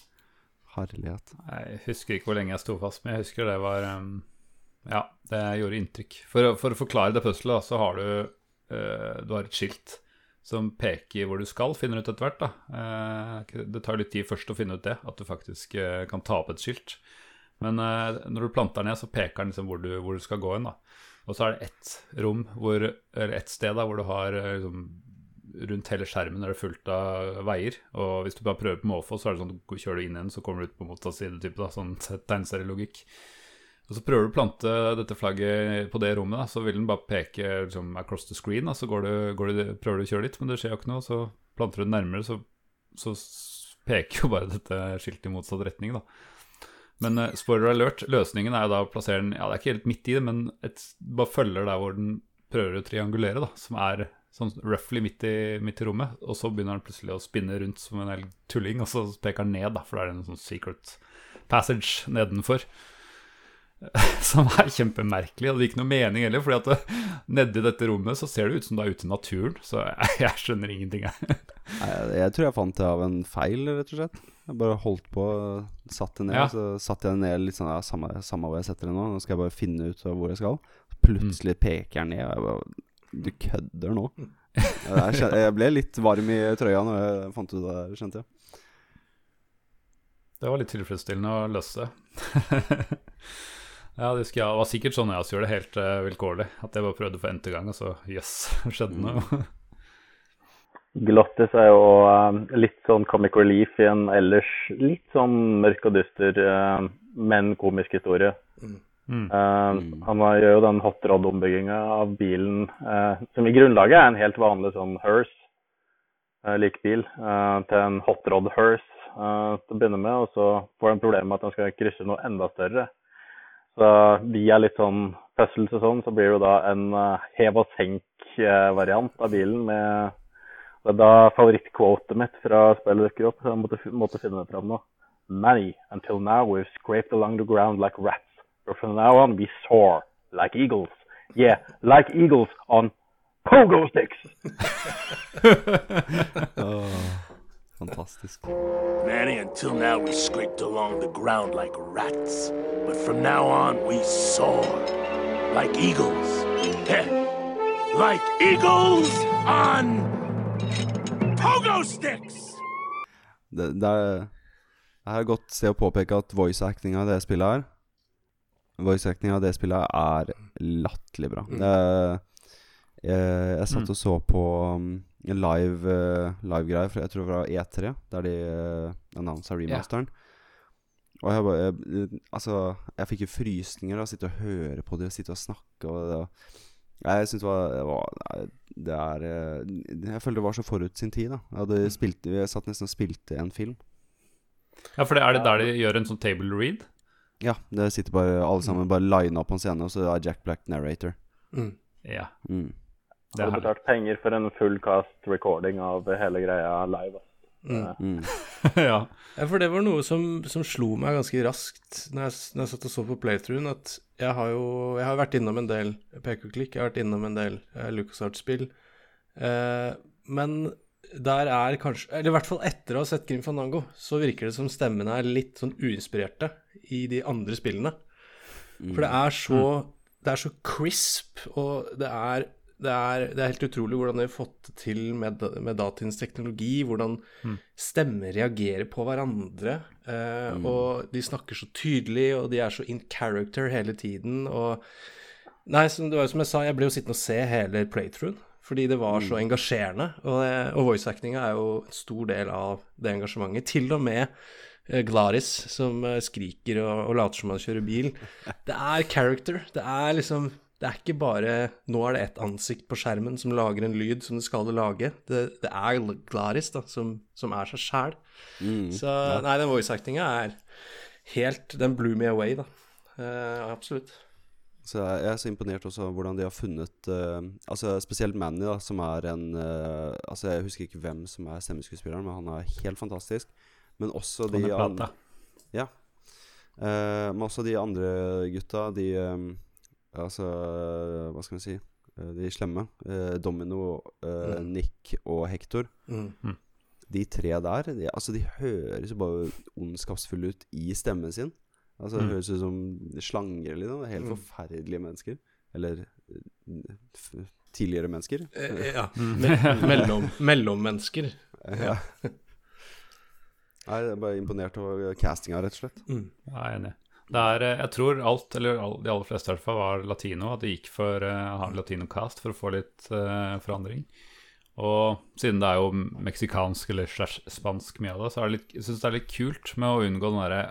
Herlighet. Jeg husker ikke hvor lenge jeg sto fast, men jeg husker det var um, Ja, det gjorde inntrykk. For, for å forklare det puzzlet, så har du uh, Du har et skilt som peker hvor du skal, finner du ut etter hvert. da. Uh, det tar litt tid først å finne ut det, at du faktisk uh, kan ta opp et skilt. Men når du planter ned, så peker den liksom hvor du, hvor du skal gå hen. Og så er det ett rom, hvor, eller ett sted da, hvor du har liksom, rundt hele skjermen er det fullt av veier. Og hvis du bare prøver på måfå, så er det sånn at kjører du inn igjen, så kommer du ut på motsatt side. Type, da, sånn tegneserielogikk. Og så prøver du å plante dette flagget på det rommet, da, så vil den bare peke liksom, across the screen. Da, så går du, går du, prøver du å kjøre litt, men det skjer jo ikke noe. Så planter du den nærmere, så, så peker jo bare dette skiltet i motsatt retning. da. Men uh, spoiler alert, løsningen er jo da å plassere den Ja, det er ikke helt midt i det, men et, bare følger der hvor den prøver å triangulere, da, som er sånn roughly midt i, midt i rommet. Og så begynner den plutselig å spinne rundt som en hel tulling, og så peker den ned, da, for det er en sånn secret passage nedenfor. Som er kjempemerkelig, og det gir ikke noe mening heller. fordi at det, nedi dette rommet så ser det ut som du er ute i naturen, så jeg, jeg skjønner ingenting, jeg. Jeg, jeg tror jeg fant det av en feil, rett og slett. Jeg bare holdt på, satt det ned, Ja. så satte jeg det ned litt sånn ja, samme, samme hvor jeg setter det nå. Nå skal jeg bare finne ut hvor jeg skal. Plutselig peker jeg ned, og jeg bare Du kødder nå? Jeg, kjen- jeg ble litt varm i trøya når jeg fant ut det skjønte jeg. Det var litt tilfredsstillende å løse. ja, det, jeg, det var sikkert sånn jeg også gjorde det, helt uh, vilkårlig. At jeg bare prøvde for n-te gang, og så jøss, yes, skjedde noe. Glottis er jo uh, litt sånn comic relief i en ellers litt sånn mørk og dyster, uh, men komisk historie. Mm. Eh, Han har- gjør jo den hot rod-ombygginga av bilen, eh, som i grunnlaget er en helt vanlig sånn hearse, uh, likbil, eh, til en hot rod hearse til å begynne med, og så får han problemer med at han skal krysse noe enda større. Så via litt sånn puzzles og sånn, så blir det jo da en eh, hev og senk-variant av bilen med det er da favorittquotet mitt fra spillet dukker opp. så Jeg måtte, måtte finne det fram nå. Many, until now we've scraped along the ground like rats. But from now on we soar like eagles. Yeah, like eagles on pogo sticks. Fantastisk. Manny, until now we scraped along the ground like rats. But from now on we soar like eagles. Heh. Like eagles on pogo sticks! Det, det, er, det er godt sted å påpeke at voice-actinga i det spillet her Voice-actinga i det spillet er latterlig bra. Det er, Jeg, jeg satt og så på um, en live uh, live-greie fra jeg tror det var E3, der de uh, annonsa remasteren. Og jeg bare jeg, Altså, jeg fikk jo frysninger av å sitte og høre på det, sitte og snakke og det, Jeg syns det var, det var Det er Jeg følte det var så forut sin tid, da. Jeg, hadde spilt, jeg satt nesten og spilte en film. Ja, for det er det der de gjør en sånn table read? Ja, det sitter bare alle sammen bare lina på en scene, og så er Jack Black narrator. Mm. Ja. Mm. Det er Hadde betalt penger for en full cast recording av hele greia live. Mm. Eh, Mm. ja. Ja, for det var noe som, som slo meg ganske raskt når jeg, når jeg satt og så på playthroughen, at jeg har jo jeg har vært innom en del pek-og-klikk, jeg har vært innom en del eh, LucasArts-spill, eh, men der er kanskje Eller i hvert fall etter å ha sett Grim Fandango, så virker det som stemmene er litt sånn uinspirerte i de andre spillene. For det er så Det er så crisp, og det er det er, det er helt utrolig hvordan de har fått det til med, med datidens teknologi. Hvordan stemmer reagerer på hverandre. Eh, Og de snakker så tydelig, og de er så in character hele tiden. Og Nei, som, det var jo som jeg sa, jeg ble jo sittende og se hele playthroughen. Fordi det var så engasjerende. Og, det- og voice-actinga er jo en stor del av det engasjementet. Til og med eh, Glaris, som eh, skriker og, og later som han kjører bil. Det er character. Det er liksom Det er ikke bare Nå er det ett ansikt på skjermen som lager en lyd som det skal lage. Det, det er Glaris da, som, som er seg sjæl. Så nei, den voice-actinga er helt Den blew me away, da. Uh, absolutt. Så jeg jeg er så imponert også hvordan de har funnet uh, Altså Spesielt Manny, da, som er en uh, Altså Jeg husker ikke hvem som er stemmeskuespilleren, men han er helt fantastisk. Men også de andre. Ja. Eh, men også de andre gutta, de eh, Altså Hva skal vi si? Eh, de slemme. Eh, Domino, eh, Mm. Nick og Hector. Mm. De tre der, de, altså de høres jo bare ondskapsfulle ut i stemmen sin. Altså Det Mm. høres ut som slanger, liksom. Helt Mm. forferdelige mennesker. Eller f tidligere mennesker. Eh, ja. Me mellom, mellommennesker. Ja. Nei, jeg er bare imponert over castinga, rett og slett. Mm. Jeg er enig. Det er, eh, jeg tror alt, eller de aller fleste i hvert fall, var latino. At de gikk for uh, en latino-cast for å få litt uh, forandring. Og siden det er jo meksikansk eller spansk mye av det, så er det litt, jeg synes det er litt kult med å unngå den derre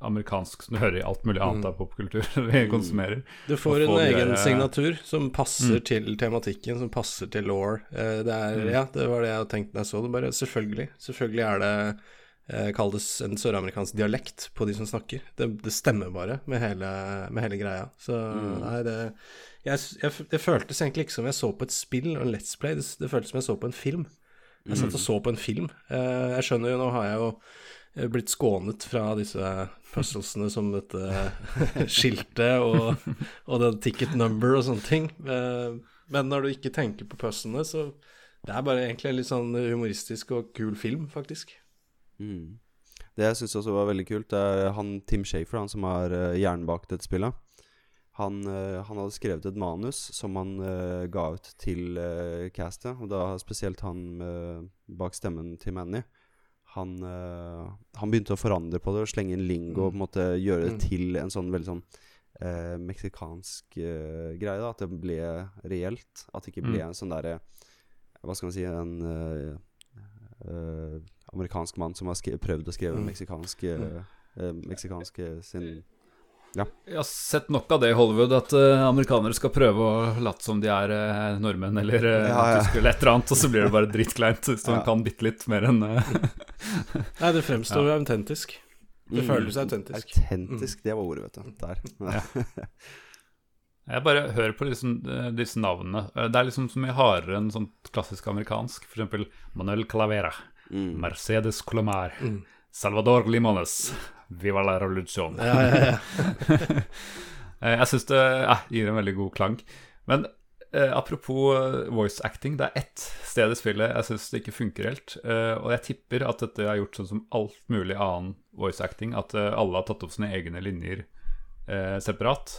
amerikansk som du hører i alt mulig annet av popkultur vi konsumerer. Du får en egen der- signatur som passer til tematikken, som passer til law. Eh, det er, Ja, det var det jeg tenkte da jeg så det. Bare selvfølgelig. Selvfølgelig er det eh, kalles en søramerikansk dialekt på de som snakker. Det, det stemmer bare med hele, med hele greia. Så nei, det jeg, jeg, Det føltes egentlig ikke som jeg så på et spill og en Let's Play. Det, det føltes som jeg så på en film. Jeg satt og så på en film. Eh, jeg skjønner jo, nå har jeg jo eh, blitt skånet fra disse puzzlesene som dette skiltet og, og den ticket number og sånne ting. Eh, Men når du ikke tenker på puzzlene, så det er bare egentlig en litt sånn humoristisk og kul film, faktisk. Mm. Det jeg syns også var veldig kult, det er han Tim Shafer, han som har uh, hjernen bak dette spillet. Han, eh, han hadde skrevet et manus som han uh, ga ut til castet, og da spesielt han eh, bak stemmen til Manny. Han, eh, han begynte å forandre på det og slenge inn lingo og på en måte gjøre det Mm. til en sånn veldig sånn eh, meksikansk eh, greie. da At det ble reelt. At det ikke ble Mm. en sånn derre Hva skal man si En eh, eh, amerikansk mann som har prøvd å skrive Mm. meksikansk eh, eh, Meksikansk sin ja. Jeg har sett nok av det i Hollywood, at uh, amerikanere skal prøve å late som de er uh, nordmenn eller uh, Ja, ja. tyskere eller et eller annet, og så blir det bare dritkleint hvis man Ja. kan bitte litt mer enn eh, Nei, det fremstår jo autentisk. Det Mm. føles autentisk. Autentisk, det var ordet, vet du. Der. Jeg bare hører på liksom, eh, disse navnene. Eh, Det er liksom så mye hardere enn sånn klassisk amerikansk. For eksempel Manuel Calavera, Mm. Mercedes Colomar, Mm. Salvador Limones, Viva la revolución. Ja, ja, ja. Eh, Jeg syns det eh, gir en veldig god klang. Men eh, apropos eh, voice acting, det er ett sted i spillet jeg syns det ikke funker helt. Eh, og jeg tipper at dette er gjort sånn som alt mulig annen voice acting, at eh, alle har tatt opp sine egne linjer eh, separat.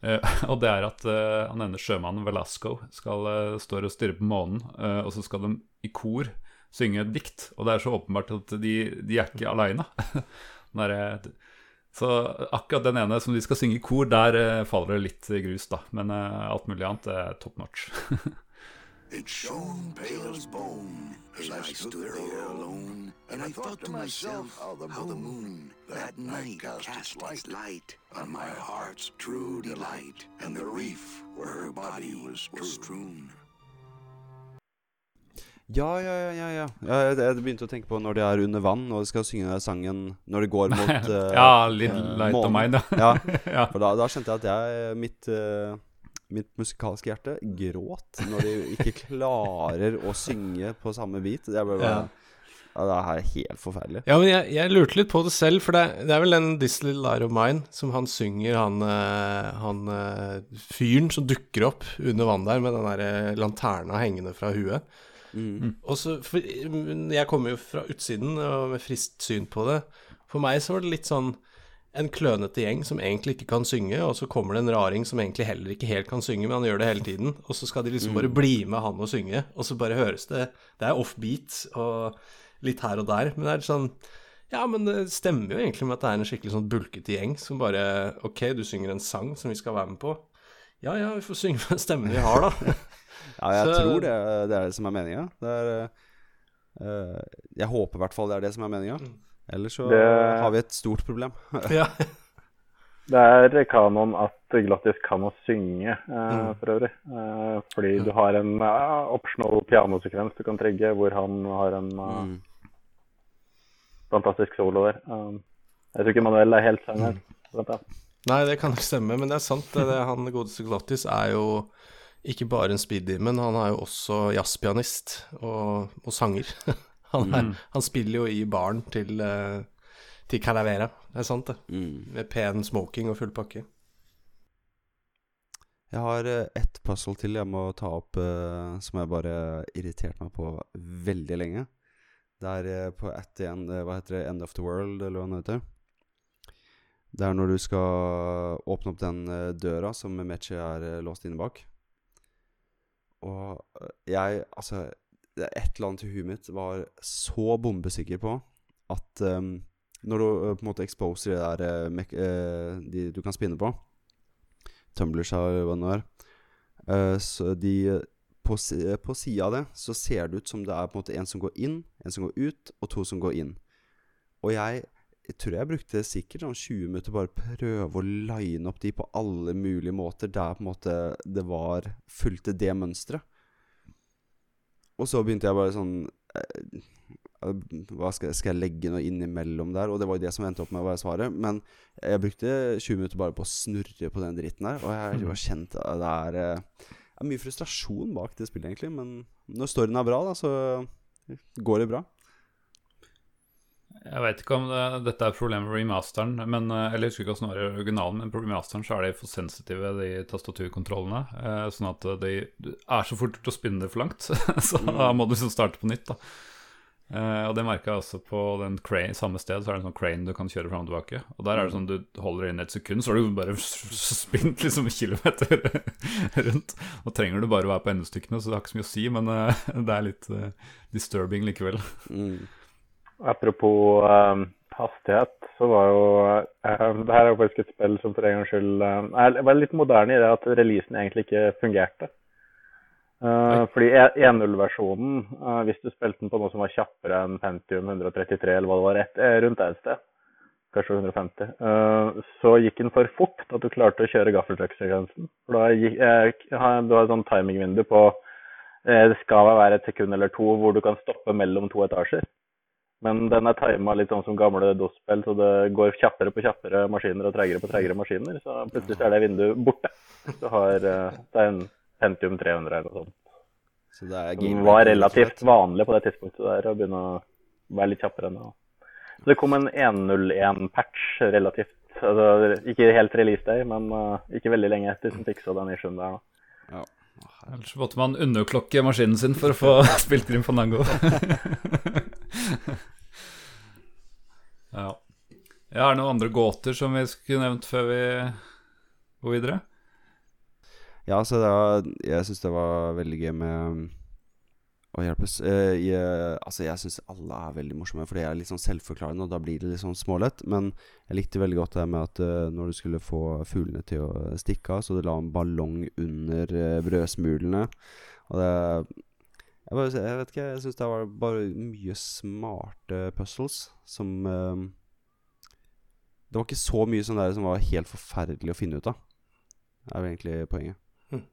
Eh, og det er at han ene sjømannen Velasco skal stå og stirre på månen, eh, og så skal de i kor synge et dikt. Og det er så åpenbart at de, de er ikke aleine. Så akkurat den ene som de skal synge i kor, der eh, faller det litt grus, da. Men eh, alt mulig annet er top notch. It shone pale bone as I stood there alone, and I thought to myself how the moon that night cast its light on my heart's true delight, and the reef where her body was strewn. Ja, ja, ja. ja, ja. ja jeg, jeg begynte å tenke på når de er under vann og de skal synge den sangen når de går mot uh, ja, litt light light of mine, ja. ja. Ja. For da, da skjønte jeg at jeg mitt, uh, mitt musikalske hjerte gråt når de ikke klarer å synge på samme beat. Jeg ble bare, ja. Det er helt forferdelig. Ja, men jeg, jeg lurte litt på det selv, for det, det er vel den 'This Little Light of Mine' som han synger, han, eh, han eh, fyren som dukker opp under vann der med den der eh, lanterna hengende fra huet. Mm. Og så, for Jeg kommer jo fra utsiden og med friskt syn på det. For meg så var det litt sånn en klønete gjeng som egentlig ikke kan synge, og så kommer det en raring som egentlig heller ikke helt kan synge, men han gjør det hele tiden. Og så skal de liksom bare bli med han og synge, og så bare høres det Det er offbeat og litt her og der, men det er sånn Ja, men det stemmer jo egentlig med at det er en skikkelig sånn bulkete gjeng som bare Ok, du synger en sang som vi skal være med på. Ja ja, vi får synge med den stemmen vi har, da. Ja, jeg Så- tror det, det er det som er meninga. Det er eh, Jeg håper i hvert fall det er det som er meninga. Mm. Ellers så Det- har vi et stort problem. ja. Det er kanon at Glottis kan å synge, eh, for øvrig. Uh, fordi du har en optional pianosekvens du kan trigge, hvor han har en Mm. fantastisk solo der. Um, jeg tror ikke Manuel er helt sanger. Mm. Nei, det kan nok stemme, men det er sant. Det, det, han godeste Glottis er jo ikke bare en speedy, men han er jo også jazzpianist og, og sanger. Han, er, han spiller jo i baren til, eh, til Calavera. Det er sant, det. Mm. Med pen smoking og full pakke. Jeg har eh, ett puzzle til jeg må ta opp, eh, som jeg bare irriterte meg på veldig lenge. Det er eh, på at the end, hva heter det, End of the World, eller hva det heter. Det er når du skal åpne opp den eh, døra som Meche er låst inne bak. Og jeg, altså Et eller annet i huet mitt var så bombesikker på at um, når du uh, på en måte exposer det der uh, de du kan spinne på Tumblers eller hva det nå er. uh, så de På, på sida av det så ser det ut som det er på en måte en som går inn, en som går ut, og to som går inn. Og jeg, jeg tror jeg brukte sikkert sånn 20 minutter bare prøve å line opp de på alle mulige måter der på en måte det var fulgte det mønsteret. Og så begynte jeg bare sånn eh, hva skal, jeg- skal jeg legge noe innimellom der? Og det var jo det som endte opp med å være svaret. Men jeg brukte 20 minutter bare på å snurre på den dritten der. Og jeg har kjent at det er, eh, er mye frustrasjon bak det spillet, egentlig. Men når storyen er bra, da, så går det bra. Jeg vet ikke om det, dette er problemet med remasteren, men, eh, eller jeg husker ikke hvordan det var i originalen, men på remasteren så er de for sensitive, de tastaturkontrollene. Eh, sånn at de det er så fort å spinne det for langt, så da må du liksom starte på nytt. da. Eh, og det merka jeg også på den crane, samme sted, så er det en sånn crane du kan kjøre fram og tilbake. Og der er det sånn du holder inn et sekund, så har du bare spint liksom kilometer rundt. Og trenger du bare å være på endestykkene, så det har ikke så mye å si, men eh, det er litt eh, disturbing likevel. Mm. Apropos um, hastighet, så var jo um, Det her er jo faktisk et spill som for en gangs skyld um, er, var litt moderne i det at releasen egentlig ikke fungerte. Uh, fordi 1.0-versjonen, uh, hvis du spilte den på noe som var kjappere enn Pentium 133, eller hva det var, et, eh, rundt et sted, kanskje 150, uh, så gikk den for fort at du klarte å kjøre gaffeltruck-sekvensen. Da gikk, eh, Du har et sånn timingvindu på eh, Det skal være et sekund eller to hvor du kan stoppe mellom to etasjer. Men den er tima litt sånn som gamle DOS-spill, så det går kjappere på kjappere maskiner og tregere på tregere maskiner. Så plutselig er det vinduet borte. Så har eh, Det er en Pentium 300 eller noe sånt. Så det er Som var relativt vanlig på det tidspunktet der, å begynne å være litt kjappere enn det. Så det kom en 1.01-patch relativt altså, Ikke helt release day, men uh, ikke veldig lenge etter som fiksa den issuen der. da. Ja. Ellers måtte man underklokke maskinen sin for å få spilt Grim Fandango. ja. Er det noen andre gåter som vi skulle nevnt før vi går videre? Ja, så var, jeg syns det var veldig gøy med Å hjelpes. Eh, jeg, altså, jeg syns alle er veldig morsomme, for de er litt sånn selvforklarende, og da blir det litt sånn smålett. Men jeg likte veldig godt det med at eh, når du skulle få fuglene til å stikke av, så du la en ballong under eh, brødsmulene. Og det Jeg, bare, jeg vet ikke, jeg syns det var bare mye smarte puzzles som eh, Det var ikke så mye sånn der som var helt forferdelig å finne ut av. Det er jo egentlig poenget. Hm.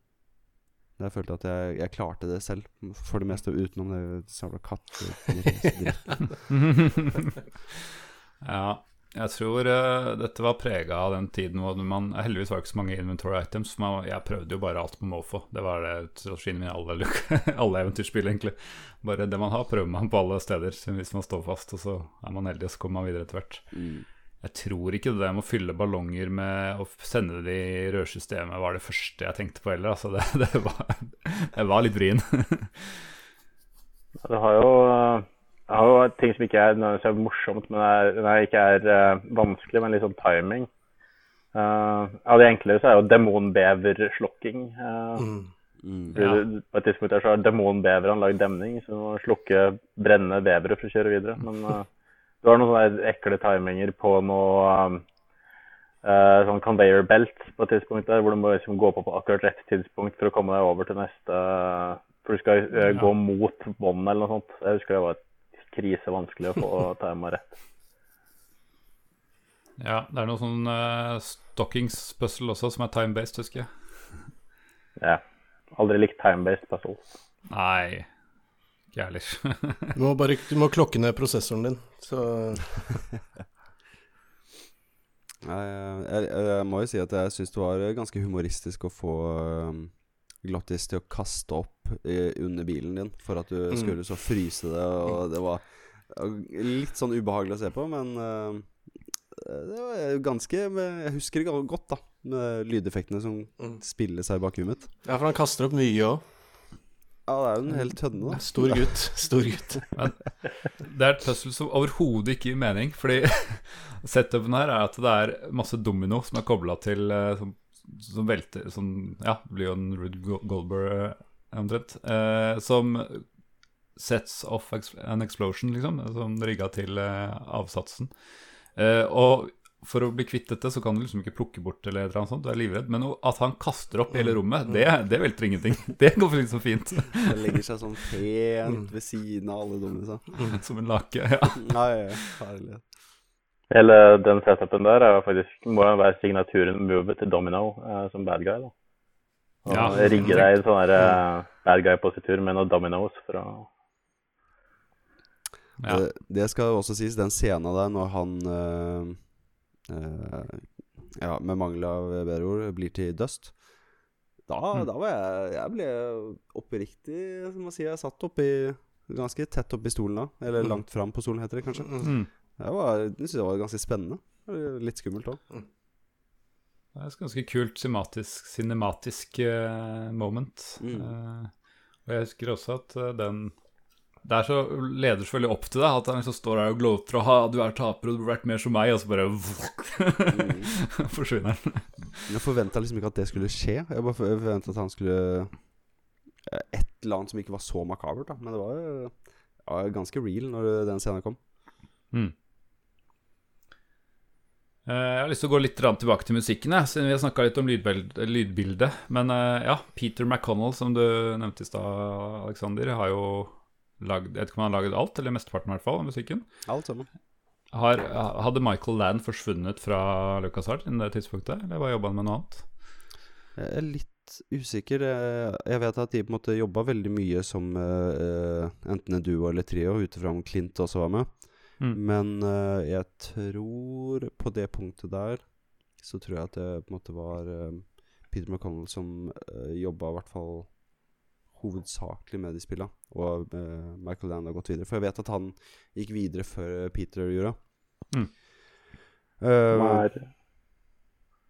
Jeg følte at jeg, jeg klarte det selv, for det meste utenom det jævla katt... ja, jeg tror uh, dette var prega av den tiden hvor man Heldigvis var ikke så mange inventory items. Man, jeg prøvde jo bare alt på måfå. Det var det strategien min i alle, alle eventyrspill, egentlig. Bare det man har, prøver man på alle steder hvis man står fast. Og så er man heldig, og så kommer man videre etter hvert. Mm. Jeg tror ikke det med å fylle ballonger med å sende det i rørsystemet var det første jeg tenkte på heller. Altså det, det, var, det var litt vrien. Det har jo, det har jo ting som ikke er er morsomt, men er, nei, ikke er uh, vanskelig, men litt sånn timing. Uh, av det enklere så er jo demonbeverslokking. Uh, Mm. Mm. ja. På et tidspunkt der så har demonbeverne lagd demning, så du må slukke brennende bevere for å kjøre videre. Men uh, du har noen sånne ekle timinger på noe um, eh, sånn conveyor belt på et tidspunkt der, hvor du må liksom gå på på akkurat rett tidspunkt for å komme deg over til neste For du skal ja. gå mot båndet eller noe sånt. Jeg husker det var krisevanskelig å få tima rett. Ja, det er noe sånn uh, stockings-puzzle også som er time-based, husker jeg. Ja. Aldri likt time-based puzzles. Nei, ikke jeg heller. Du må bare du må klokke ned prosessoren din, så Nei, jeg, jeg, jeg må jo si at jeg syns det var ganske humoristisk å få um, Glottis til å kaste opp i, under bilen din for at du Mm. skulle så fryse det, og det var litt sånn ubehagelig å se på, men uh, det var ganske Jeg husker det godt, da, med lydeffektene som Mm. spiller seg bak huet mitt. Ja, for han kaster opp mye òg. Ja, det er jo en hel tønne, da. Stor gutt. Stor gutt. Men Det er et puzzle som overhodet ikke gir mening. Fordi setupen her er at det er masse domino som er kobla til eh, som, velter Som ja, blir jo en Rude Goldberg eh, omtrent. eh, som sets off an explosion, liksom. Som rigga til eh, avsatsen. Eh, og for å bli kvitt dette, så kan du liksom ikke plukke bort eller annet sånt. Du er livredd. Men at han kaster opp hele rommet, det, det velter ingenting. Det går liksom fint. Det legger seg sånn pent ved siden av alle dummene. Som en lake. Ja. Nei, herlig. Hele den setupen der er faktisk, må jo være signaturen move til Domino eh, som bad guy. da. Og Ja. rigge deg i sånn eh, bad guy-positur med noen dominoes for å Ja. Det, det skal også sies, den scenen der når han øh, øh, Ja, med mangel av bedre ord, blir til dust. Da, Mm. da var jeg Jeg ble oppriktig Som å si, jeg satt oppi Ganske tett oppi stolen da. Eller Mm. langt fram på stolen, heter det kanskje. Mm. Jeg, var, jeg synes det var ganske spennende. Litt skummelt òg. Det er et ganske kult cinematisk, cinematisk uh, moment. Mm. Uh, og jeg husker også at uh, den Det er så leder så veldig opp til deg at han liksom står der og gloter og ha, du er taper og du burde vært mer som meg, og så bare forsvinner han. Jeg forventa liksom ikke at det skulle skje. Jeg bare forventa at han skulle eh, Et eller annet som ikke var så makabert, da. Men det var jo ja, ganske real når den scenen kom. Mm. Eh, Jeg har lyst til å gå litt tilbake til musikken, siden vi har snakka litt om lydbildet. Men eh, ja, Peter McConnell, som du nevnte i stad, Alexander, har jo lagd Jeg vet ikke om han har lagd alt, eller mesteparten i hvert fall, av musikken. Alt sammen. Har, hadde Michael Land forsvunnet fra Lucas Hart innen det tidspunktet, eller var jobba han med noe annet? Jeg er litt usikker. Jeg jeg vet at de på en måte jobba veldig mye som eh, eh, enten en duo eller trio, ut ifra om Clint også var med. Mm. Men uh, jeg tror på det punktet der så tror jeg at det på en måte var uh, Peter McConnell som uh, jobba i hvert fall hovedsakelig med de spilla. Og uh, Michael Land har gått videre. For jeg vet at han gikk videre før Peter gjorde. Mm. Eh, Han er,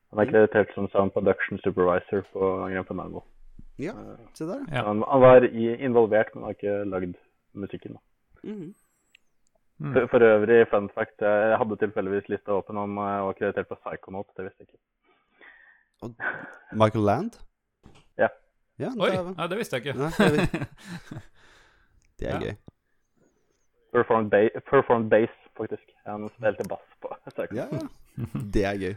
han er kreditert som Sound Production Supervisor på Grand Auto. ja, se der. Ja. Han, han var i, involvert, men har ikke lagd musikken. da. Mhm. Mm. For, for øvrig, fun fact, jeg hadde tilfeldigvis lista åpen om å var kreditert på Psychonaut. Det visste jeg ikke. Michael Land? Ja. ja Oi, dæven. nei, det visste jeg ikke. Nei, Det er Ja. gøy. Performed, ba performed bass, faktisk. Han spilte bass på ja, Ja, det er gøy.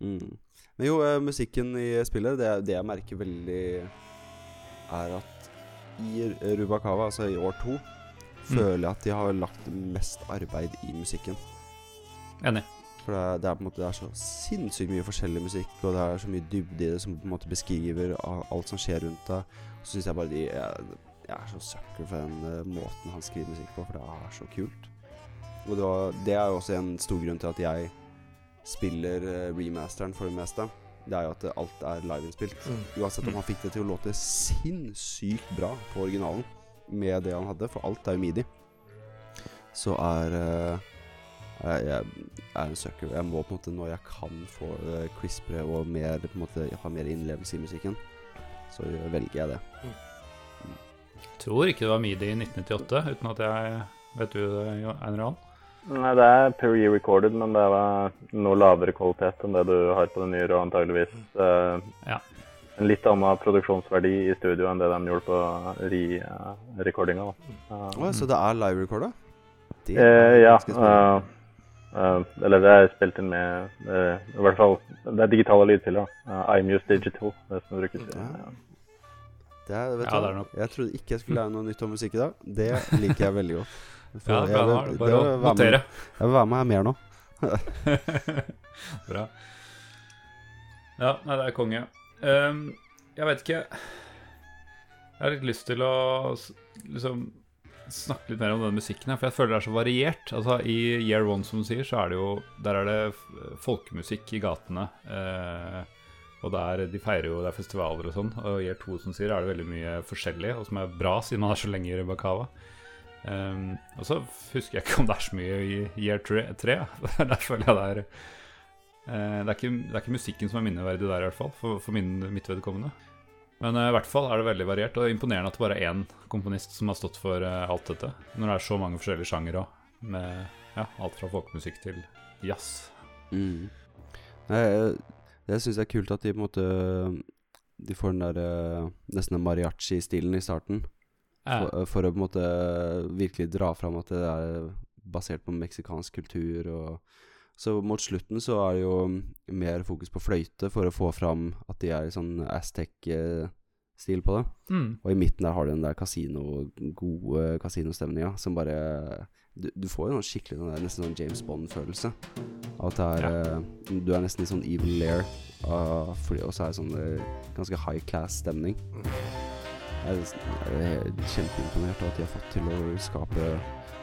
Mm. Men jo, eh, musikken i spillet, det, det jeg merker veldig, er at i Rubakava, altså i år to, føler jeg at de har lagt mest arbeid i musikken. Enig. For det er, det er på en måte Det er så sinnssykt mye forskjellig musikk, og det er så mye dybde i det som på en måte beskriver alt som skjer rundt deg. Så syns jeg bare de jeg, jeg er så sucker for den uh, måten han skriver musikk på, for det er så kult. Og det, var, det er jo også en stor grunn til at jeg spiller uh, remasteren for det meste. Det er jo at alt er liveinnspilt. Uansett om han fikk det til å låte sinnssykt bra på originalen med det han hadde, for alt er jo midi, så er uh, jeg, jeg er en søker. Jeg må på en måte, når jeg kan få uh, crispere og mer, på en måte, ha mer innlevelse i musikken, så velger jeg det. Tror ikke det var Midi i 1998, uten at jeg Vet du det, Einar Johan? Nei, det er pre-recorded, men det var noe lavere kvalitet enn det du har på det nye, og antageligvis uh, Ja. En litt annen produksjonsverdi i studio enn det de gjorde på re-recordinga. Uh, oh, så det er live-recorda? Det eh, ja. Uh, eh, eh, eller det er spilt inn med uh, I hvert fall Det er digitale lydfiler. Uh, iMuse Digital, det som brukes. Ja. ja. det er, vet Ja, du, det er nok- Jeg trodde ikke jeg skulle lære noe nytt om musikk i dag. Det liker jeg veldig godt. For Ja, jeg bra, vil- det det bare å notere. Jeg vil være med her mer nå. Bra. Ja, nei, det er konge. Ehm, jeg vet ikke Jeg har litt lyst til å liksom snakke litt mer om denne musikken her, for jeg føler det er så variert. Altså I Year One, som du sier, så er det jo Der er det folkemusikk i gatene. eh, og der, de feirer jo, det er festivaler og sånn. Og i Year 2, som du sier, er det veldig mye forskjellig, og som er bra, siden man er så lenge i Rebakava. Um, og så husker jeg ikke om det er så mye i Year 3. Der føler jeg det er eh, det, er ikke, det er ikke musikken som er minneverdig der, i hvert fall, for, for min, mitt vedkommende. Men eh, i hvert fall er det veldig variert, og imponerende at det bare er én komponist som har stått for eh, alt dette. Når det er så mange forskjellige sjangere òg, med ja, alt fra folkemusikk til jazz. Mm. Nei, det syns jeg er kult at de på en måte De får den der eh, nesten den mariachi-stilen i starten. For, eh, for å på en måte virkelig dra fram at det er basert på meksikansk kultur. Og så mot slutten så er det jo mer fokus på fløyte for å få fram at de er i sånn Aztec-stil på det. Mm. Og i midten der har du den der kasino, gode kasinostemninga som bare du, du får jo skikkelig den der, nesten sånn James Bond-følelse. At det er ja. Du er nesten i sånn evil lair, og så er det sånn eh, ganske high class stemning. Jeg er, er kjempeimponert over at de har fått til å skape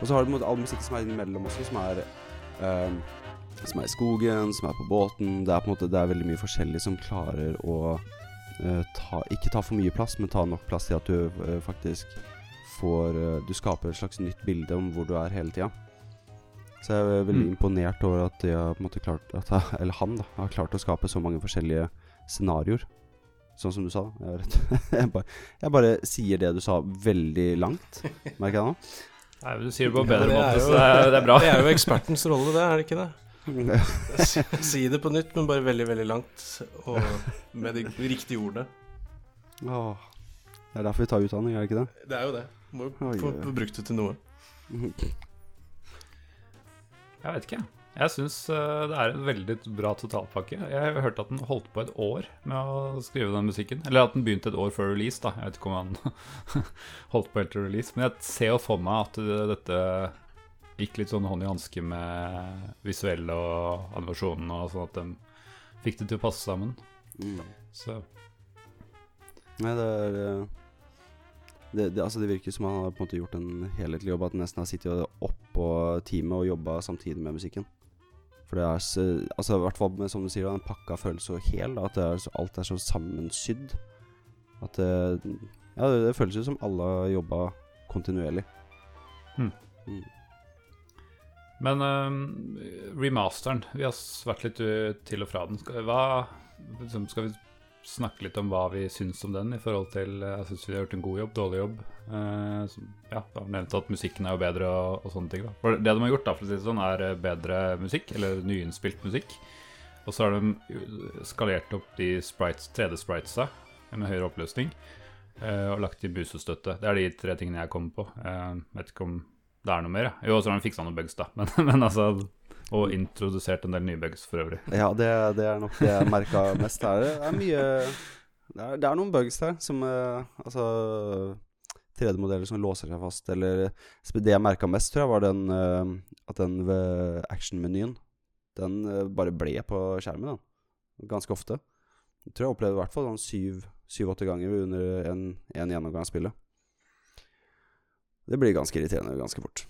Og så har du all musikken som er innimellom også, som er eh, Som er i skogen, som er på båten. Det er på en måte Det er veldig mye forskjellig som klarer å eh, ta, ikke ta for mye plass, men ta nok plass til at du eh, faktisk får eh, Du skaper et slags nytt bilde om hvor du er hele tida. Så jeg er veldig Mm. imponert over at de har på en måte klart at, Eller han, da, har klart å skape så mange forskjellige scenarioer. Sånn som du sa. da. Jeg, vet, jeg, bare, jeg bare sier det du sa, veldig langt. Merker jeg nå? Nei, men du sier det på en Ja, bedre det er måte, jo- så det er, det er bra. Det er jo ekspertens rolle, det, er det ikke det? Si det på nytt, men bare veldig, veldig langt, og med de riktige ordene. Åh, det er derfor vi tar utdanning, er det ikke det? Det er jo det. Må jo få brukt det til noe. Jeg vet ikke. Jeg syns det er en veldig bra totalpakke. Jeg hørte at den holdt på et år med å skrive den musikken. Eller at den begynte et år før release, da. Jeg vet ikke om han holdt på helt til release. Men jeg ser jo for meg at dette gikk litt sånn hånd i hanske med visuell og animasjonen, og sånn at de fikk det til å passe sammen. Mm. Så Nei, det er eh, det, det, altså det virker som han har på en måte gjort en helhetlig jobb. At han nesten har sittet oppå teamet og jobba samtidig med musikken. For det er så, altså i hvert fall som du sier, den pakka føles så hel. At det er så, alt er så sammensydd. At det, ja, det, føles jo som alle har jobba kontinuerlig. Men uh, remasteren Vi har vært litt uh, til og fra den. Skal, hva, liksom, skal vi snakke litt om hva vi syns om den i forhold til uh, Jeg syns vi har gjort en god jobb, dårlig jobb. Uh, som, ja, Du har nevnt at musikken er jo bedre og, og sånne ting. da For Det de har gjort, da for å si det sånn er bedre musikk, eller nyinnspilt musikk. Og så har de skalert opp de 3D-spritesa med høyere oppløsning. Uh, og lagt i busestøtte. Det er de tre tingene jeg kommer på. Uh, vet ikke om det er noe mer. Ja. Jo, så har han fiksa noen bugs, da. Men, men altså Og introdusert en del nye bugs for øvrig. Ja, det, det er nok det jeg merka mest. Det er, det er mye det er, det er noen bugs her som eh, Altså 3D-modeller som låser seg fast, eller Det jeg merka mest, tror jeg, var den eh, at den ved action-menyen Den eh, bare ble på skjermen, da. Ganske ofte. Jeg tror jeg opplevde i hvert fall sånn syv- syv-åtte ganger under en, en gjennomgang av spillet. Det blir ganske irriterende ganske fort.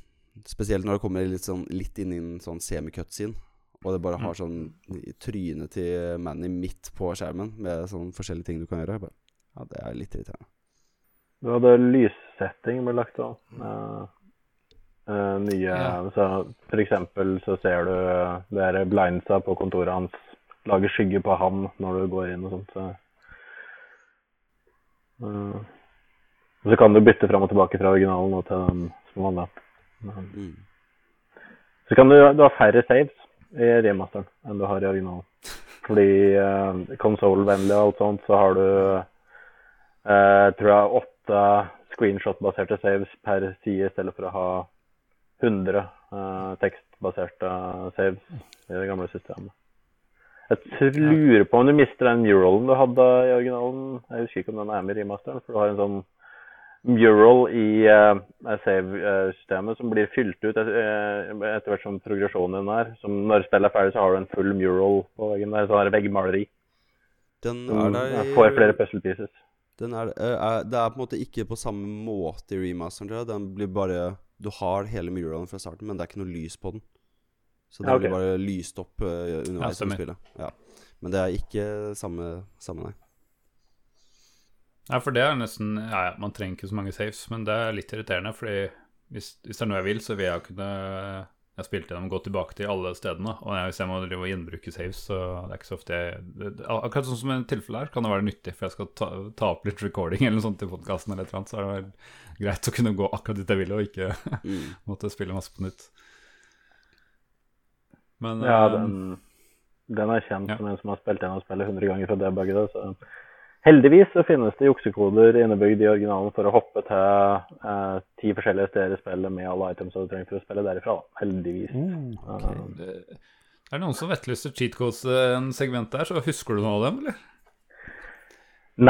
Spesielt når det kommer litt, sånn, litt inn i en sånn semi-cut-scene. Og det bare har sånn trynet til Manny midt på skjermen med sånn forskjellige ting du kan gjøre. Bare, ja, det er litt irriterende. Du hadde lyssetting ble lagt av. Uh, nye Ja. så For eksempel så ser du eh, det er blindsa på kontoret hans lager skygge på han når du går inn og sånt. Så, Eh, og så kan du bytte fram og tilbake fra originalen og til den som vanlig. Mm. Så kan du, du ha færre saves i remasteren enn du har i originalen. Fordi uh, konsollvennlig og alt sånt, så har du eh, tror jeg åtte screenshot-baserte saves per side i stedet for å ha 100 eh, tekstbaserte saves i det gamle systemet. Jeg lurer på om du mister den muralen du hadde i originalen. Jeg husker ikke om den er med i remasteren, for du har en sånn mural i uh, save-systemet som blir fylt ut eh, etter hvert som progresjonen din er. Som når spillet er ferdig, så har du en full mural på veggen der. Sånn det veggmaleri. Den er der i- får flere puzzle pieces. Den er, eh, er, det er på en måte ikke på samme måte i remasteren, tror jeg. Den blir bare Du har hele muralen fra starten, men det er ikke noe lys på den. Så den Ja, ok. blir bare lyst opp uh, underveis i spillet. Ja. Men det er ikke samme, samme nei. Ja, for det er nesten Ja, ja, man trenger ikke så mange saves, men det er litt irriterende, fordi hvis, hvis det er noe jeg vil, så vil jeg kunne Jeg har spilt gjennom gå tilbake til alle stedene, og hvis jeg må drive og gjenbruke saves, så det er ikke så ofte jeg det, det- Akkurat sånn som i tilfellet her, kan det være nyttig, for jeg skal ta, ta opp litt recording eller noe sånt i podkasten, eller et eller annet, så er det vel greit å kunne gå akkurat dit jeg vil, og ikke Mm. måtte spille masse på nytt. Men Ja, eh, den, den er kjent ja. som en som har spilt gjennom spillet 100 ganger fra debugge. Så heldigvis så finnes det juksekoder innebygd i originalen for å hoppe til eh, ti forskjellige steder i spillet med alle items du trenger for å spille derifra. Heldigvis. Eh, det, er det noen som etterlyser cheat codes eh, en segment der, så husker du noe av dem, eller?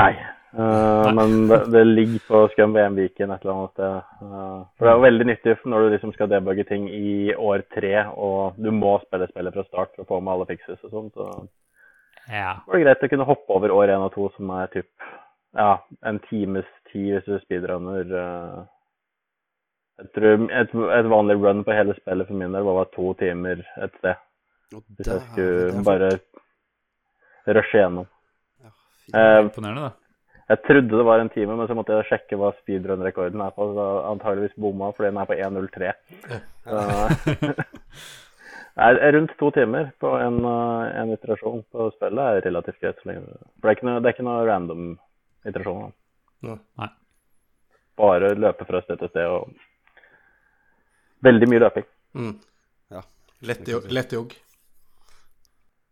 nei. Eh, men det, det ligger på Scum VM Viken et eller annet sted. Uh, for det er jo veldig nyttig når du liksom skal debugge ting i år tre, og du må spille spillet fra start for å få med alle fikses og sånt. Så Ja. var det greit å kunne hoppe over år én og to, som er typ ja, en times tid hvis du speedrunner. eh, Jeg tror et, et vanlig run på hele spillet for min del var to timer et sted. Hvis jeg skulle bare rushe gjennom. Ja. Eh, Imponerende, da. jeg trodde det var en time, men så måtte jeg sjekke hva speedrun-rekorden er på. Så antageligvis bomma, fordi den er på 1.03. Ja. rundt to timer på en, eh, en iterasjon på spillet er relativt greit. For det er ikke noe, det er ikke noe random iterasjon. da. Nei. Bare løpe fra sted til sted og Veldig mye løping. Mm. Ja. Lett jogg.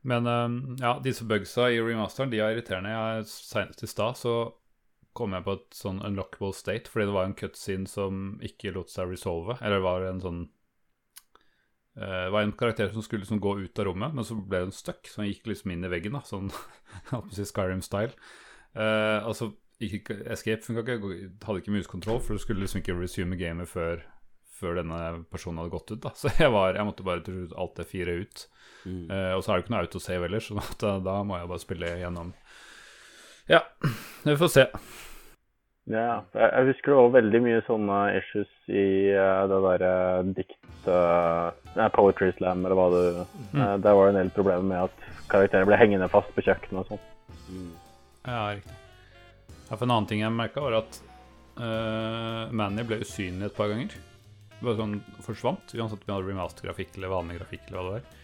Men eh, ja, disse bugsa i remasteren de er irriterende. Jeg, senest i stad så kom jeg på et sånn unlockable state fordi det var en cutscene som ikke lot seg resolve. Eller det var en sånn Det var en karakter som skulle liksom gå ut av rommet, men så ble den stuck, så han gikk liksom inn i veggen, da, sånn Skyrim-style. Uh, altså, ikke, Escape funka ikke, hadde ikke muskontroll, for du skulle liksom ikke resume gamet før, før denne personen hadde gått ut. da Så jeg, var, jeg måtte bare til slutt alt det fire ut. Mm. Eh, og så er det ikke noe autosave ellers, så da, da må jeg bare spille gjennom. Ja, vi får se. Ja, jeg husker det var veldig mye sånne issues i uh, det derre dikt... uh, poetry slam, eller hva det mm. uh, Der var det en del problemer med at karakterer ble hengende fast på kjøkkenet og sånn. Mm. Ja, riktig. Ja, for en annen ting jeg merka, var at uh, Manny ble usynlig et par ganger. Bare sånn forsvant, uansett om vi hadde remastergrafikk eller vanlig grafikk. eller hva det var.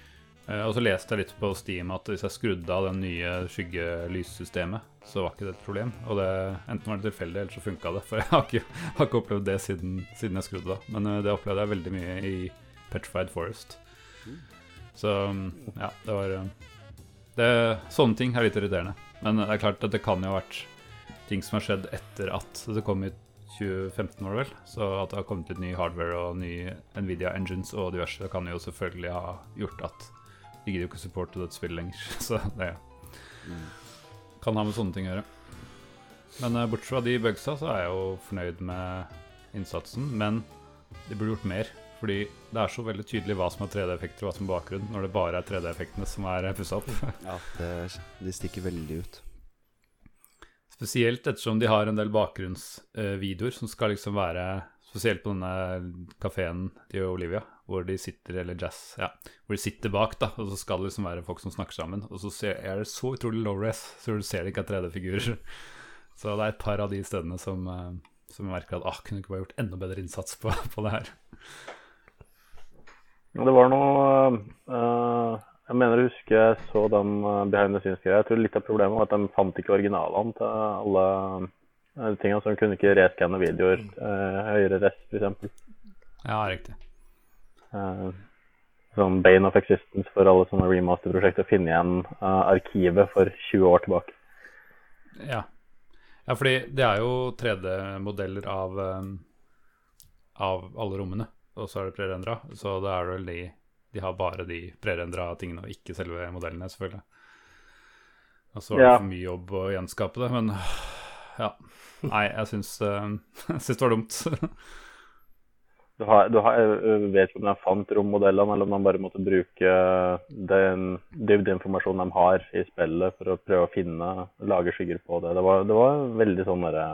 Eh, og så leste jeg litt på Steam at hvis jeg skrudde av den nye skyggelyssystemet, så var ikke det et problem. Og det, enten var det tilfeldig, eller så funka det. For jeg har ikke, har ikke opplevd det siden, siden jeg skrudde av. Men eh, det opplevde jeg veldig mye i Petrified Forest. Så ja, det var eh, det, Sånne ting er litt irriterende. Men det er klart at det kan jo ha vært ting som har skjedd etter at det kom i 2015, var det vel. Så at det har kommet litt ny hardware og nye Nvidia engines og diverse, det kan jo selvfølgelig ha gjort at de gidder jo ikke supporte dette spillet lenger. Så det kan ha med sånne ting å gjøre. Men eh, bortsett fra de bugsa, så er jeg jo fornøyd med innsatsen. Men de burde gjort mer. Fordi det er så veldig tydelig hva som er 3D-effekter og hva som er bakgrunn, når det bare er 3D-effektene som er pussa opp. Ja, det, de stikker veldig ut. Spesielt ettersom de har en del bakgrunnsvideoer som skal liksom være Spesielt på denne kafeen til Olivia, hvor de sitter eller jazz, ja, hvor de sitter bak, da, og så skal det liksom være folk som snakker sammen. Og så ser, er det så utrolig low res, så du ser det ikke er 3D-figurer. Så det er et par av de stedene som, eh, som jeg merker at ah, kunne ikke bare gjort enda bedre innsats på, på det her. Det var noe uh, Jeg mener å huske jeg så den eh, behind the scenes-greia. Jeg tror litt av problemet var at de fant ikke originalene til alle tingene. Så de kunne ikke reskanne videoer uh, høyere rest, f.eks. Ja, riktig. Uh, sånn Bane of Existence for alle sånne remaster-prosjekter. Finne igjen eh, arkivet for 20 år tilbake. Ja. ja, fordi det er jo 3D-modeller av, um, av alle rommene, og så er det prerendra. Så det er vel de De har bare de prerendra tingene, og ikke selve modellene, selvfølgelig. Og så var det Ja. for mye jobb å gjenskape det, men ja. Nei, jeg syns, jeg syns det var dumt. Du har, du har, jeg vet ikke om de fant rommodellene, eller om de bare måtte bruke den dybdeinformasjonen de har i spillet for å prøve å finne, lage skygger på det. Det var, det var veldig sånn derre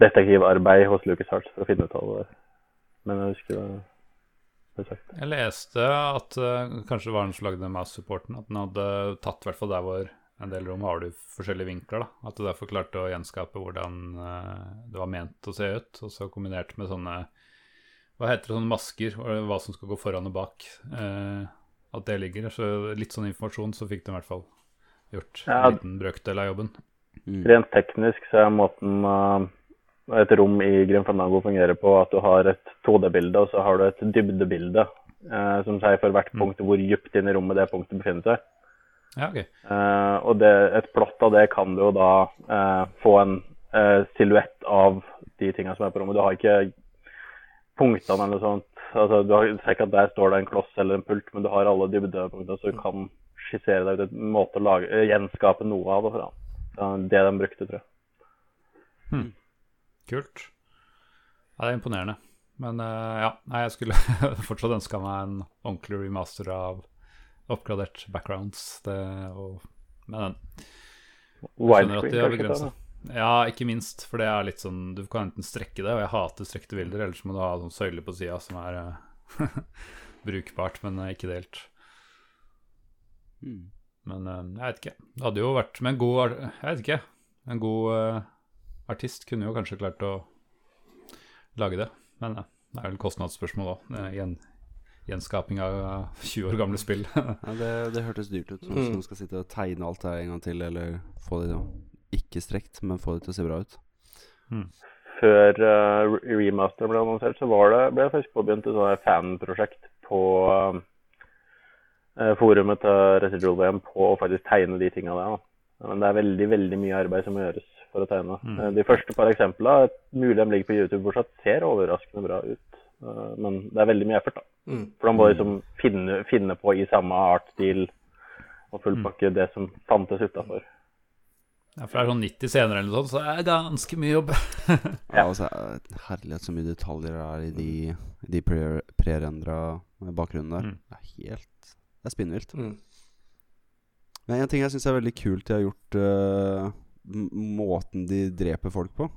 detektivarbeid hos Lucas Hartz for å finne ut av det. Men jeg husker det. Jeg leste at uh, kanskje det var den som lagde mouse-supporten, at den hadde tatt hvert der hvor en del rom har du forskjellige vinkler. da, At du derfor klarte å gjenskape hvordan uh, det var ment å se ut. Og så kombinert med sånne hva heter det, sånne masker, og hva som skal gå foran og bak. eh, at det ligger. Så litt sånn informasjon, så fikk de i hvert fall gjort Ja. en liten brøkdel av jobben. Mm. Rent teknisk så er måten uh, et rom i Grim Fandango fungerer på at du har et 2D-bilde, og så har du et dybdebilde uh, som sier for hvert punkt hvor dypt inn i rommet det punktet befinner seg. Ja, ok. uh, og det, et plott av det kan du jo da eh, få en uh, silhuett av de tingene som er på rommet. Du har ikke punktene eller sånt. Altså, du har, sikkert der står det en kloss eller en pult, men du har alle dybdepunktene, så du kan skissere deg ut en måte å lage, eh, gjenskape noe av det. fra. Så det de brukte, tror jeg. Kult. Ja, det er imponerende. Men uh, ja, nei, jeg skulle fortsatt ønska meg en ordentlig remaster av oppgradert backgrounds. Det, og, men jeg skjønner at de har begrensa. Ja, ikke minst, for det er litt sånn Du kan enten strekke det, og jeg hater strekte bilder, ellers må du ha sånn søyler på sida som er eh, brukbart, men eh, ikke delt. Mm. Men eh, jeg vet ikke. Det hadde jo vært med en god Jeg vet ikke. En god artist kunne jo kanskje klart å lage det. Men det er vel kostnadsspørsmål òg. Gjen, gjenskaping av eh, 20 år gamle spill. Ja, det, det hørtes dyrt ut. Hvis Mm. noen skal sitte og tegne alt der en gang til, eller få det i å ikke strekt, men få det til å se bra ut. Før uh, remaster ble annonsert, så var det, ble det faktisk påbegynt et sånt fanprosjekt på uh, forumet til Residual VM på å faktisk tegne de tinga der. Da. Men det er veldig, veldig mye arbeid som må gjøres for å tegne. Mm. Eh, De første par eksemplene, mulig de ligger på YouTube fortsatt, ser overraskende bra ut. Eh, Men det er veldig mye effort, da. Mm. For de må liksom finne, finne på i samme artstil og fullpakke det som fantes utafor. Ja, for det er sånn 90 scener eller noe sånt, så det er ganske mye jobb. Ja, og så er herlighet så mye detaljer det er i de, de pre- prerendra bakgrunnene der. Mm. Det er helt Det er spinnvilt. Mm. Men en ting jeg syns er veldig kult de har gjort uh, Måten de dreper folk på.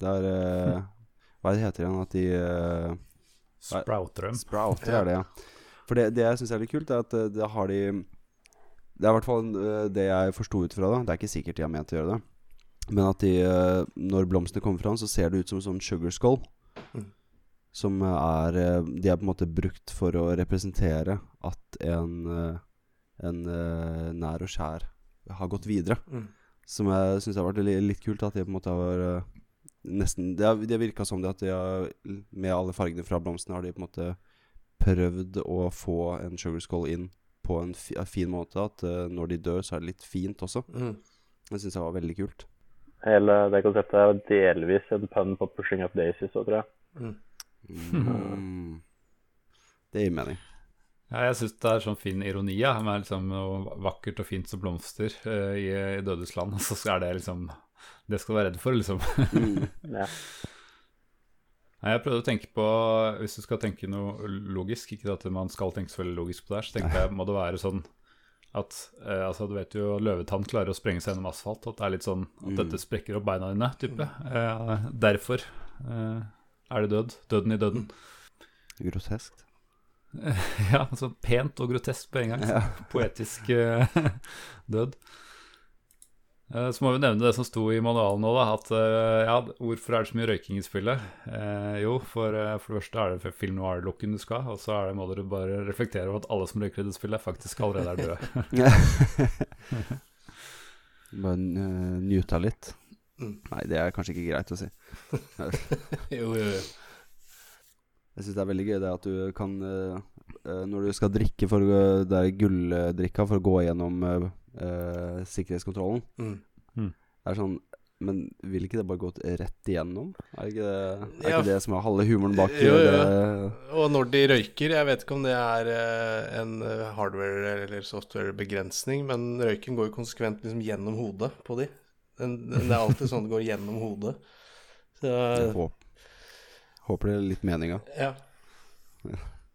Det er uh, Hva er det heter igjen? At de uh, Sprouter dem. Sprouter er det, ja. For det, det jeg syns er litt kult, er at det har de Det er i hvert fall eh, det jeg forsto ut fra det. Det er ikke sikkert de har ment å gjøre det. Men at de, eh, når blomstene kommer fram, så ser det ut som en sånn sugar skull. Mm. Som er eh, De er på en måte brukt for å representere at en, en nær og skjær har gått videre. Mm. Som jeg syns har vært litt kult. At de på en måte har nesten Det det virka som det at de har Med alle fargene fra blomstene har de på en måte prøvd å få en sugar skull inn på en fin måte. At eh, når de dør, så er det litt fint også. Mm. Det syns jeg var veldig kult. hele det konseptet er delvis en pønn på 'Pushing Up Daisies' òg, tror jeg. Mm. Det gir mening. Ja, jeg syns det er sånn fin ironi, ja, med liksom noe vakkert og fint som blomster uh, i, i dødes land, og så er det liksom Det skal du være redd for, liksom. Ja. Nei, jeg prøvde å tenke på Hvis du skal tenke noe logisk, ikke at man skal tenke så veldig logisk på det her, så tenkte jeg må det være sånn at eh, altså Du vet jo løvetann klarer å sprenge seg gjennom asfalt. At det er litt sånn at dette sprekker opp beina dine, type. Eh, derfor eh, er det død. Døden i døden. Groteskt. Ja, altså pent og grotesk på en gang. Ja. Poetisk eh, død. Eh, Så må vi nevne det som sto i manualen nå, da. At eh, ja, hvorfor er det så mye røyking i spillet? Eh, jo, for, eh, for det første er det film noir-looken du skal, og så er det, må dere bare reflektere over at alle som røyker i det spillet, faktisk allerede er døde. Bare uh, njuta litt. Nei, det er kanskje ikke greit å si. Jo, jo, jo. Jeg syns det er veldig gøy det at du kan Når du skal drikke for uh, det er gulldrikka for å gå gjennom eh, eh, sikkerhetskontrollen Mm. Det er sånn Men vil ikke det bare gått rett igjennom? Er ikke det, er Ja. ikke det som er halve humoren bak Jo, jo. det? Og når de røyker, jeg vet ikke om det er eh, en eh, hardware- eller software-begrensning, men røyken går jo konsekvent liksom gjennom hodet på de. Den, den, det er alltid sånn det går gjennom hodet. Så, Jeg håper, håper det er litt meninga. ja.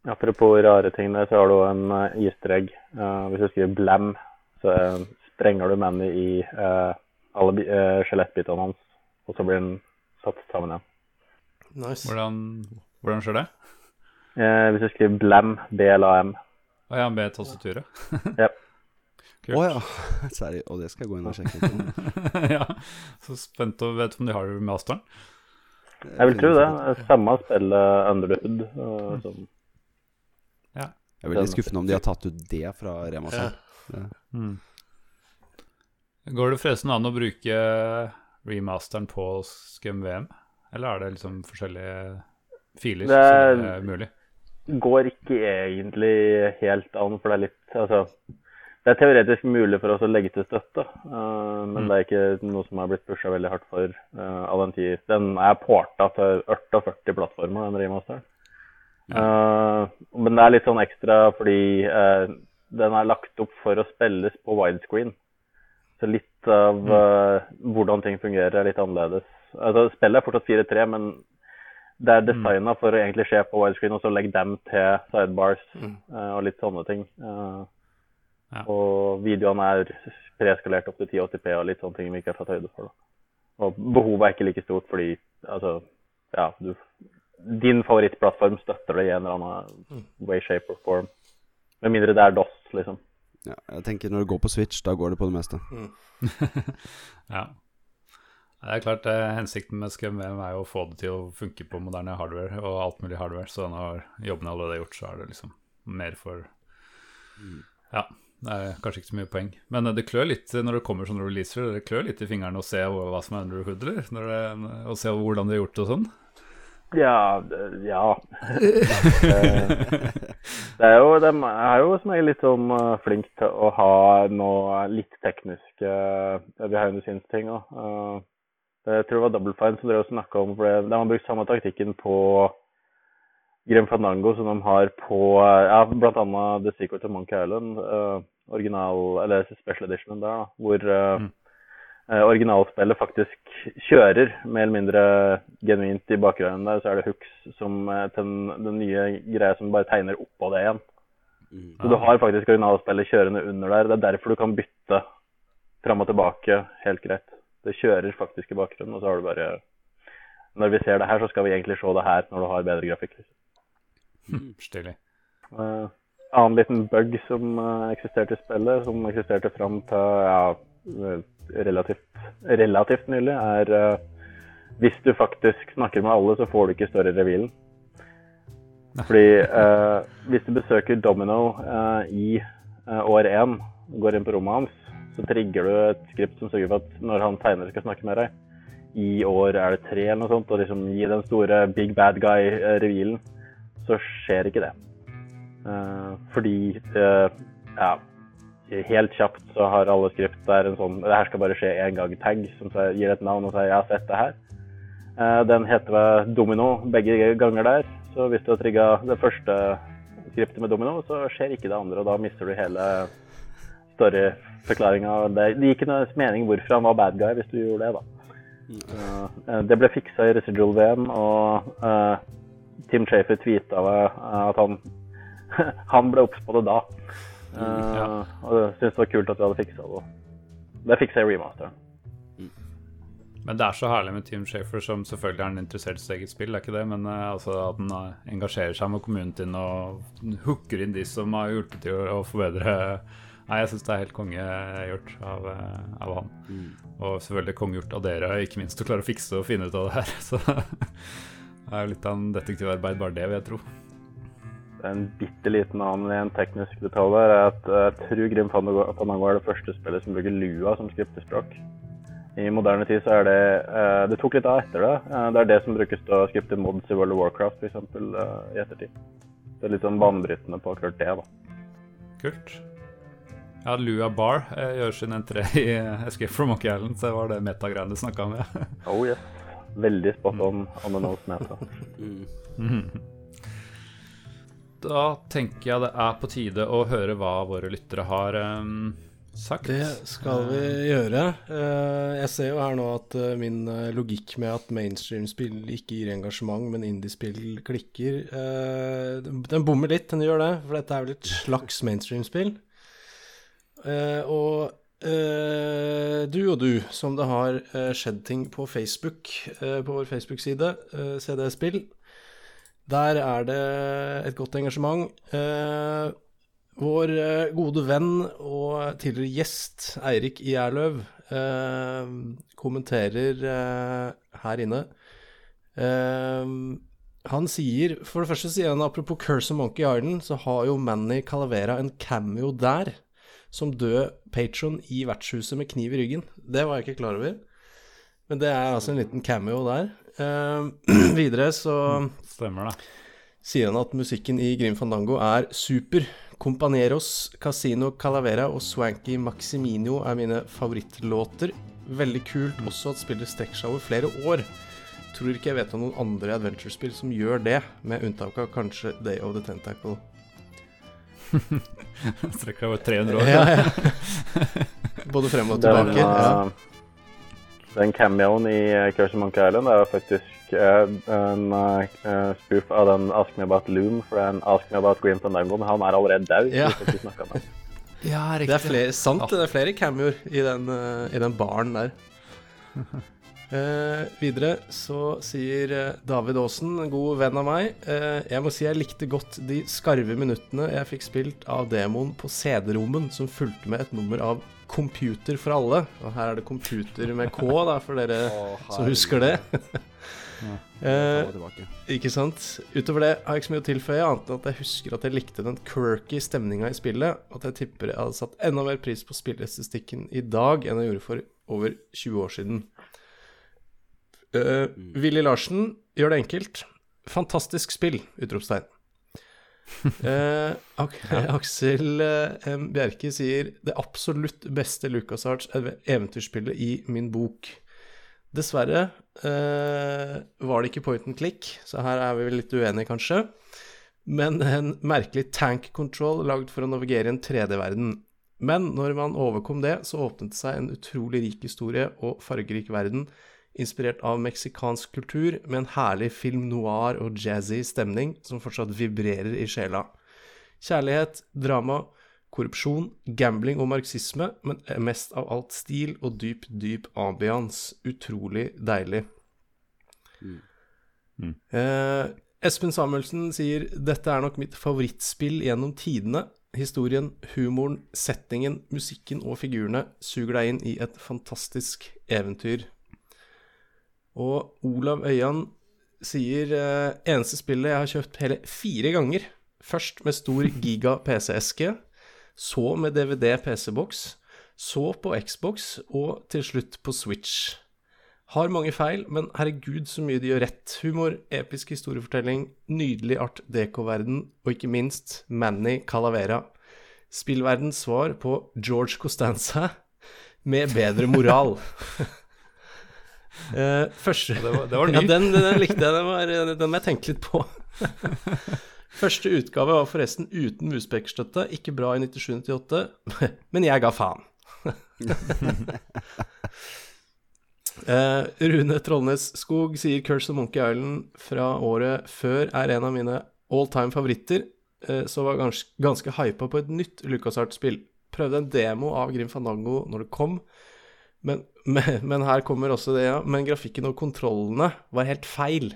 Apropos rare ting der, så har du en uh, easter egg. Uh, hvis du skriver 'blam', så eh, sprenger du Manny i eh, alle eh, skjelettbitene hans, og så blir den satt sammen igjen. Nice. Hvordan, hvordan skjer det? Eh, hvis du skriver 'blam', B-L-A-M Å ja, med tastaturet? Ja. Å oh, ja. Sorry. Og det skal jeg gå inn og sjekke ut. ja, så spent og vet om de har det med masteren. Jeg vil tro det. Samme spillet Under the Ja. Jeg er veldig skuffende om de har tatt ut det fra Rema Ja. Mm. Går det forresten an å bruke remasteren på Scum VM? Eller er det liksom forskjellige filer Det som det er mulig? går ikke egentlig helt an, for det er litt Altså, det er teoretisk mulig for oss å legge til støtte, uh, men Mm. det er ikke noe som er blitt pusha veldig hardt for uh, av den tid. Den er porta til 48 plattformer, den remasteren. Eh, men det er litt sånn ekstra fordi eh, den er lagt opp for å spilles på widescreen. Så litt av eh, hvordan ting fungerer, er litt annerledes. Altså, spillet er fortsatt 4-3, men det er designa for å egentlig skje på widescreen, og så legge dem til sidebars Mm. eh, og litt sånne ting. Eh, Ja. Og videoene er preskalert opp til 1080p og litt sånne ting vi ikke har tatt høyde for. Da. Og behovet er ikke like stort fordi altså, ja, du, din favorittplattform støtter det i en eller annen way, shape or form. Med mindre det er DOS, liksom. Ja, jeg tenker når det går på Switch, da går det på det meste. Ja. Det er klart, eh, Hensikten med Scum VM er jo å få det til å funke på moderne hardware og alt mulig hardware, så når jobben allerede er gjort, så er det liksom mer for Ja, det er kanskje ikke så mye poeng. Men eh, det klør litt når det kommer sånne releaser. Det klør litt i fingrene å se hva hva som er under hood, eller? Når det, å se hvordan de har gjort det og sånn. Ja, ja. Eh, det er jo, de er jo som regel litt sånn uh, flink til å ha noe litt tekniske uh, behind the scenes-ting òg. Uh, jeg tror det var Double Fine som dere snakka om, for det- de har brukt samme taktikken på Grim Fandango som de har på ja, bl.a. The Secret of Monkey Island, uh, original, eller special editionen der, da, hvor uh, Mm. Eh, originalspillet faktisk kjører mer eller mindre genuint i bakgrunnen der, så er det hooks som eh, den, den nye greia som bare tegner oppå det igjen. Så du har faktisk originalspillet kjørende under der. Det er derfor du kan bytte fram og tilbake helt greit. Det kjører faktisk i bakgrunnen, og så har du bare Når vi ser det her, så skal vi egentlig se det her når du har bedre grafikk. Liksom. Stilig. Uh, annen liten bug som eksisterte i spillet, som eksisterte fram til ja, relativt, relativt nylig, er eh, hvis du faktisk snakker med alle, så får du ikke større revealen. Fordi eh, hvis du besøker Domino eh, i eh, år én, går inn på rommet hans, så trigger du et skript som sørger for at når han tegner skal snakke med deg, i år er det tre eller noe sånt, og liksom gi den store big bad guy-revealen, så skjer ikke det. Eh, fordi eh, ja, helt kjapt så har alle skript der en sånn Det her skal bare skje én gang-tag, som gir et navn og sier 'jeg har sett det her'. Eh, Den heter domino begge ganger der. Så hvis du har trigga det første skriptet med domino, så skjer ikke det andre, og da mister du hele storyforklaringa. Det, gir ikke mening hvorfor han var bad guy hvis du gjorde det, da. Eh, Det ble fiksa i Residual VM, og eh, Tim Shafer tweeta at han, han ble obs da. Eh, Ja. Og jeg syntes det var kult at vi hadde fiksa det. Det fiksa jeg i remasteren. Men det er så herlig med Team Shafer, som selvfølgelig er en interessert i sitt eget spill, det er ikke det, men eh, altså at han eh, engasjerer seg med kommunen din og hooker inn de som har hjulpet til å, å forbedre Nei, jeg syns det er helt kongegjort av, av han. Og selvfølgelig kongegjort av dere, ikke minst å klare å fikse og finne ut av det her. Så det er jo litt av en detektivarbeid, bare det, vil jeg tro. En bitte liten annen en teknisk detalj der er at eh, jeg tror Grim Fandango er det første spillet som bruker lua som skriptespråk. I moderne tid så er det eh, Det tok litt av etter det. Eh, Det er det som brukes til å skripte mods i World of Warcraft f.eks. Uh, i ettertid. Det er litt sånn banebrytende på akkurat det, da. Kult. Ja, Lua Bar eh, gjør sin entré i eh, Escape from Monkey Island, så det var det metagreiene du snakka om. Ja. Oh yes. Veldig spot on on the nose meta. Da tenker jeg det er på tide å høre hva våre lyttere har um, sagt. Det skal vi gjøre. Uh, Jeg ser jo her nå at uh, min eh, logikk med at mainstream-spill ikke gir engasjement, men indie-spill klikker, uh, den- bommer litt, den gjør det. For dette er vel et slags mainstream-spill. Og du og du, som det har skjedd ting på Facebook, på vår Facebook-side, eh, CD Spill, der er det et godt engasjement. Eh, vår eh, gode venn og tidligere gjest Eirik Gjerløv eh, kommenterer eh, her inne. Eh, han sier For det første sier han apropos Curse of Monkey Island, så har jo Manny Calavera en cameo der. Som død patron i vertshuset med kniv i ryggen. Det var jeg ikke klar over. Men det er altså en liten cameo der. Eh, videre så Stemmer det. sier han at musikken i Grim Fandango er super. Companeros, Casino Calavera og Swanky Maximino er mine favorittlåter. Veldig kult også at spillet strekker seg over flere år. Tror ikke jeg vet om noen andre adventure-spill som gjør det, med unntak av kanskje Day of the Tentacle. Strekker over 300 år. Ja, ja. Både frem og Den, Ja, Ja. Eh, den cameoen i Curse of Monkey Island er faktisk eh, en eh, spoof av den Ask Me About Loom, for det er en Ask Me About Grim Fandango, men han er allerede død. Ja. Ja. om det. Er flere, sant, det er flere cameoer i den, eh, i den baren der. Eh, videre så sier eh, David Aasen, en god venn av meg eh, Jeg må si jeg likte godt de skarve minuttene jeg fikk spilt av demoen på CD-rommen som fulgte med et nummer av Computer for alle. Og her er det computer med K, da, for dere som husker det. Eh, ikke sant? Utover det har jeg ikke så mye å tilføye, annet enn at jeg husker at jeg likte den quirky stemninga i spillet, og at jeg tipper jeg hadde satt enda mer pris på spillestestikken i dag enn jeg gjorde for over 20 år siden. Uh, Willy Larsen gjør det enkelt. Fantastisk spill! Utropstegn. Ak Aksel eh, M. Bjerke sier det absolutt beste LucasArts Arts eventyrspillet i min bok. Dessverre uh, var det ikke point and click, så her er vi vel litt uenige, kanskje. Men en merkelig tank control lagd for å navigere i en 3D-verden. Men når man overkom det, så åpnet det seg en utrolig rik historie og fargerik verden, inspirert av meksikansk kultur, med en herlig film noir og jazzy stemning som fortsatt vibrerer i sjela. Kjærlighet, drama, korrupsjon, gambling og marxisme, men mest av alt stil og dyp, dyp ambiance. Utrolig deilig. Eh, Espen Samuelsen sier dette er nok mitt favorittspill gjennom tidene. Historien, humoren, settingen, musikken og figurene suger deg inn i et fantastisk eventyr. Og Olav Øyan sier eh, eneste spillet jeg har kjøpt hele fire ganger. Først med stor giga PC-eske, så med DVD PC-boks, så på Xbox og til slutt på Switch. Har mange feil, men herregud så mye de gjør rett. Humor, episk historiefortelling, nydelig art deco-verden, og ikke minst Manny Calavera. Spillverdens svar på George Costanza med bedre moral. Eh, første Det var, det var ny. Ja, den, den likte jeg. Den, var, den må jeg tenke litt på. Første utgave var forresten uten muspekerstøtte, Ikke bra i 97-98, men jeg ga faen. uh, Rune Trollnes Skog sier Curse of Monkey Island fra året før er en av mine all time favoritter, eh, så var gans ganske hypa på et nytt LucasArts-spill. Prøvde en demo av Grim Fandango når det kom, men, men, men her kommer også det, ja. Men grafikken og kontrollene var helt feil.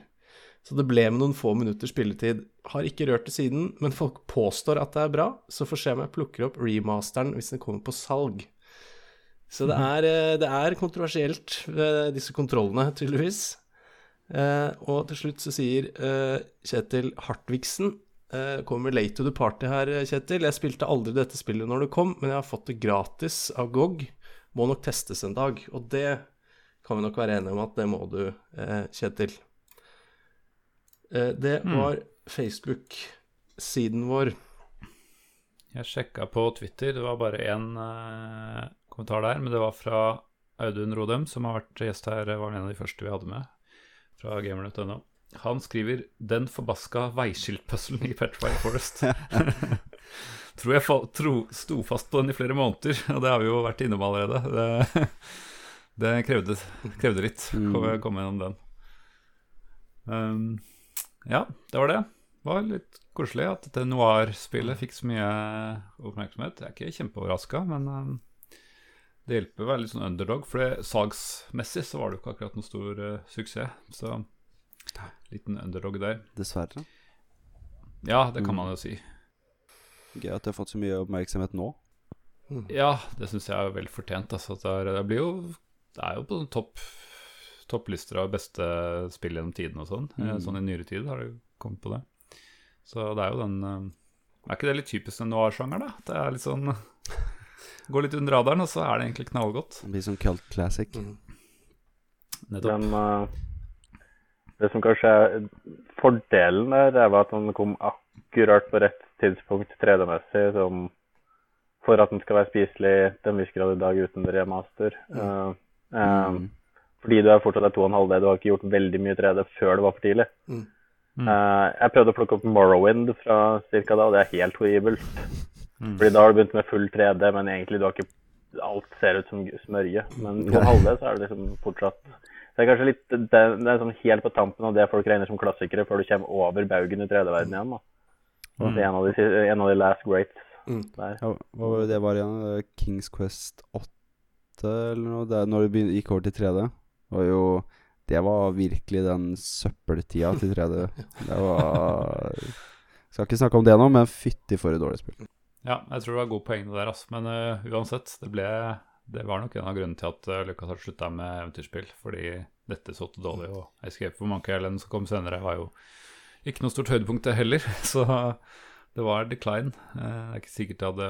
Så det ble med noen få minutters spilletid. Har ikke rørt det siden, men folk påstår at det er bra, så får se om jeg plukker opp remasteren hvis den kommer på salg. Så det er, eh, det er kontroversielt, disse kontrollene, tydeligvis. Eh, og til slutt så sier eh, Kjetil Hartvigsen Kommer late to the party her, Kjetil. Jeg spilte aldri dette spillet når det kom, men jeg har fått det gratis av GOG. Må nok testes en dag. Og det kan vi nok være enige om at det må du, eh, Kjetil. Eh, det var Facebook-siden vår. Jeg sjekka på Twitter, det var bare én eh, kommentar der, men det var fra Audun Rodem, som har vært gjest her, var en av de første vi hadde med, fra gamer.no. Han skriver 'Den forbaska veiskiltpuzzlen i Petrified Forest'. Tror jeg fa tro, sto fast på den i flere måneder, og det har vi jo vært innom allerede. Det, det krevde, krevde litt å komme gjennom den. Um, ja, det var det. Det var litt koselig at dette noir-spillet fikk så mye oppmerksomhet. Jeg er ikke kjempeoverraska, men um, det hjelper å være litt sånn underdog. For salgsmessig så var det jo ikke akkurat noen stor uh, suksess. Så liten underdog der. Dessverre. Ja, det kan man jo si. Gøy at det har fått så mye oppmerksomhet nå. Ja, det syns jeg er vel fortjent. Altså, det, er, det blir jo Det er jo på sånn topp topplister av beste spill gjennom tiden og sånn. Mm. Sånn i nyere tid har det kommet på det. Så det er jo den eh, Er ikke det litt typisk den noir-sjangeren, da? Det er litt sånn Går litt under radaren, og så er det egentlig knallgodt. Det blir sånn cult classic. Nettopp. Men uh, det som kanskje er fordelen der, er at han kom akkurat på rett tidspunkt 3D-messig, som for at den skal være spiselig til en viss grad i dag uten remaster. Eh, eh, Fordi du er fortsatt er 2,5D, du har ikke gjort veldig mye 3D før det var for tidlig. Mm. Uh, jeg prøvde å plukke opp Morrowind fra cirka da, og det er helt horribelt. Fordi da har du begynt med full 3D, men egentlig du har ikke Alt ser ut som smørje. Men 2,5D så er det liksom fortsatt Det er kanskje litt det, det er sånn helt på tampen av det folk regner som klassikere, før du kommer over baugen i 3D-verdenen igjen. da. Det er en av de, en av de last greats Mm. der. Ja, hva var det det var igjen? Eh, Kings Quest 8 eller noe? Det, er når det gikk over til 3D. Det var jo Det var virkelig den søppeltida til 3D. Det var Skal ikke snakke om det nå, men fytti for et dårlig spill. Ja, jeg tror det var gode poeng der, altså. Men uh, uansett, det ble Det var nok en av grunnene til at uh, Lucas har slutta med eventyrspill. Fordi dette så dårlig. Og Escape for Monkey Island som kom senere, var jo ikke noe stort høydepunkt, det heller. Så det var decline. Eh, det er ikke sikkert det hadde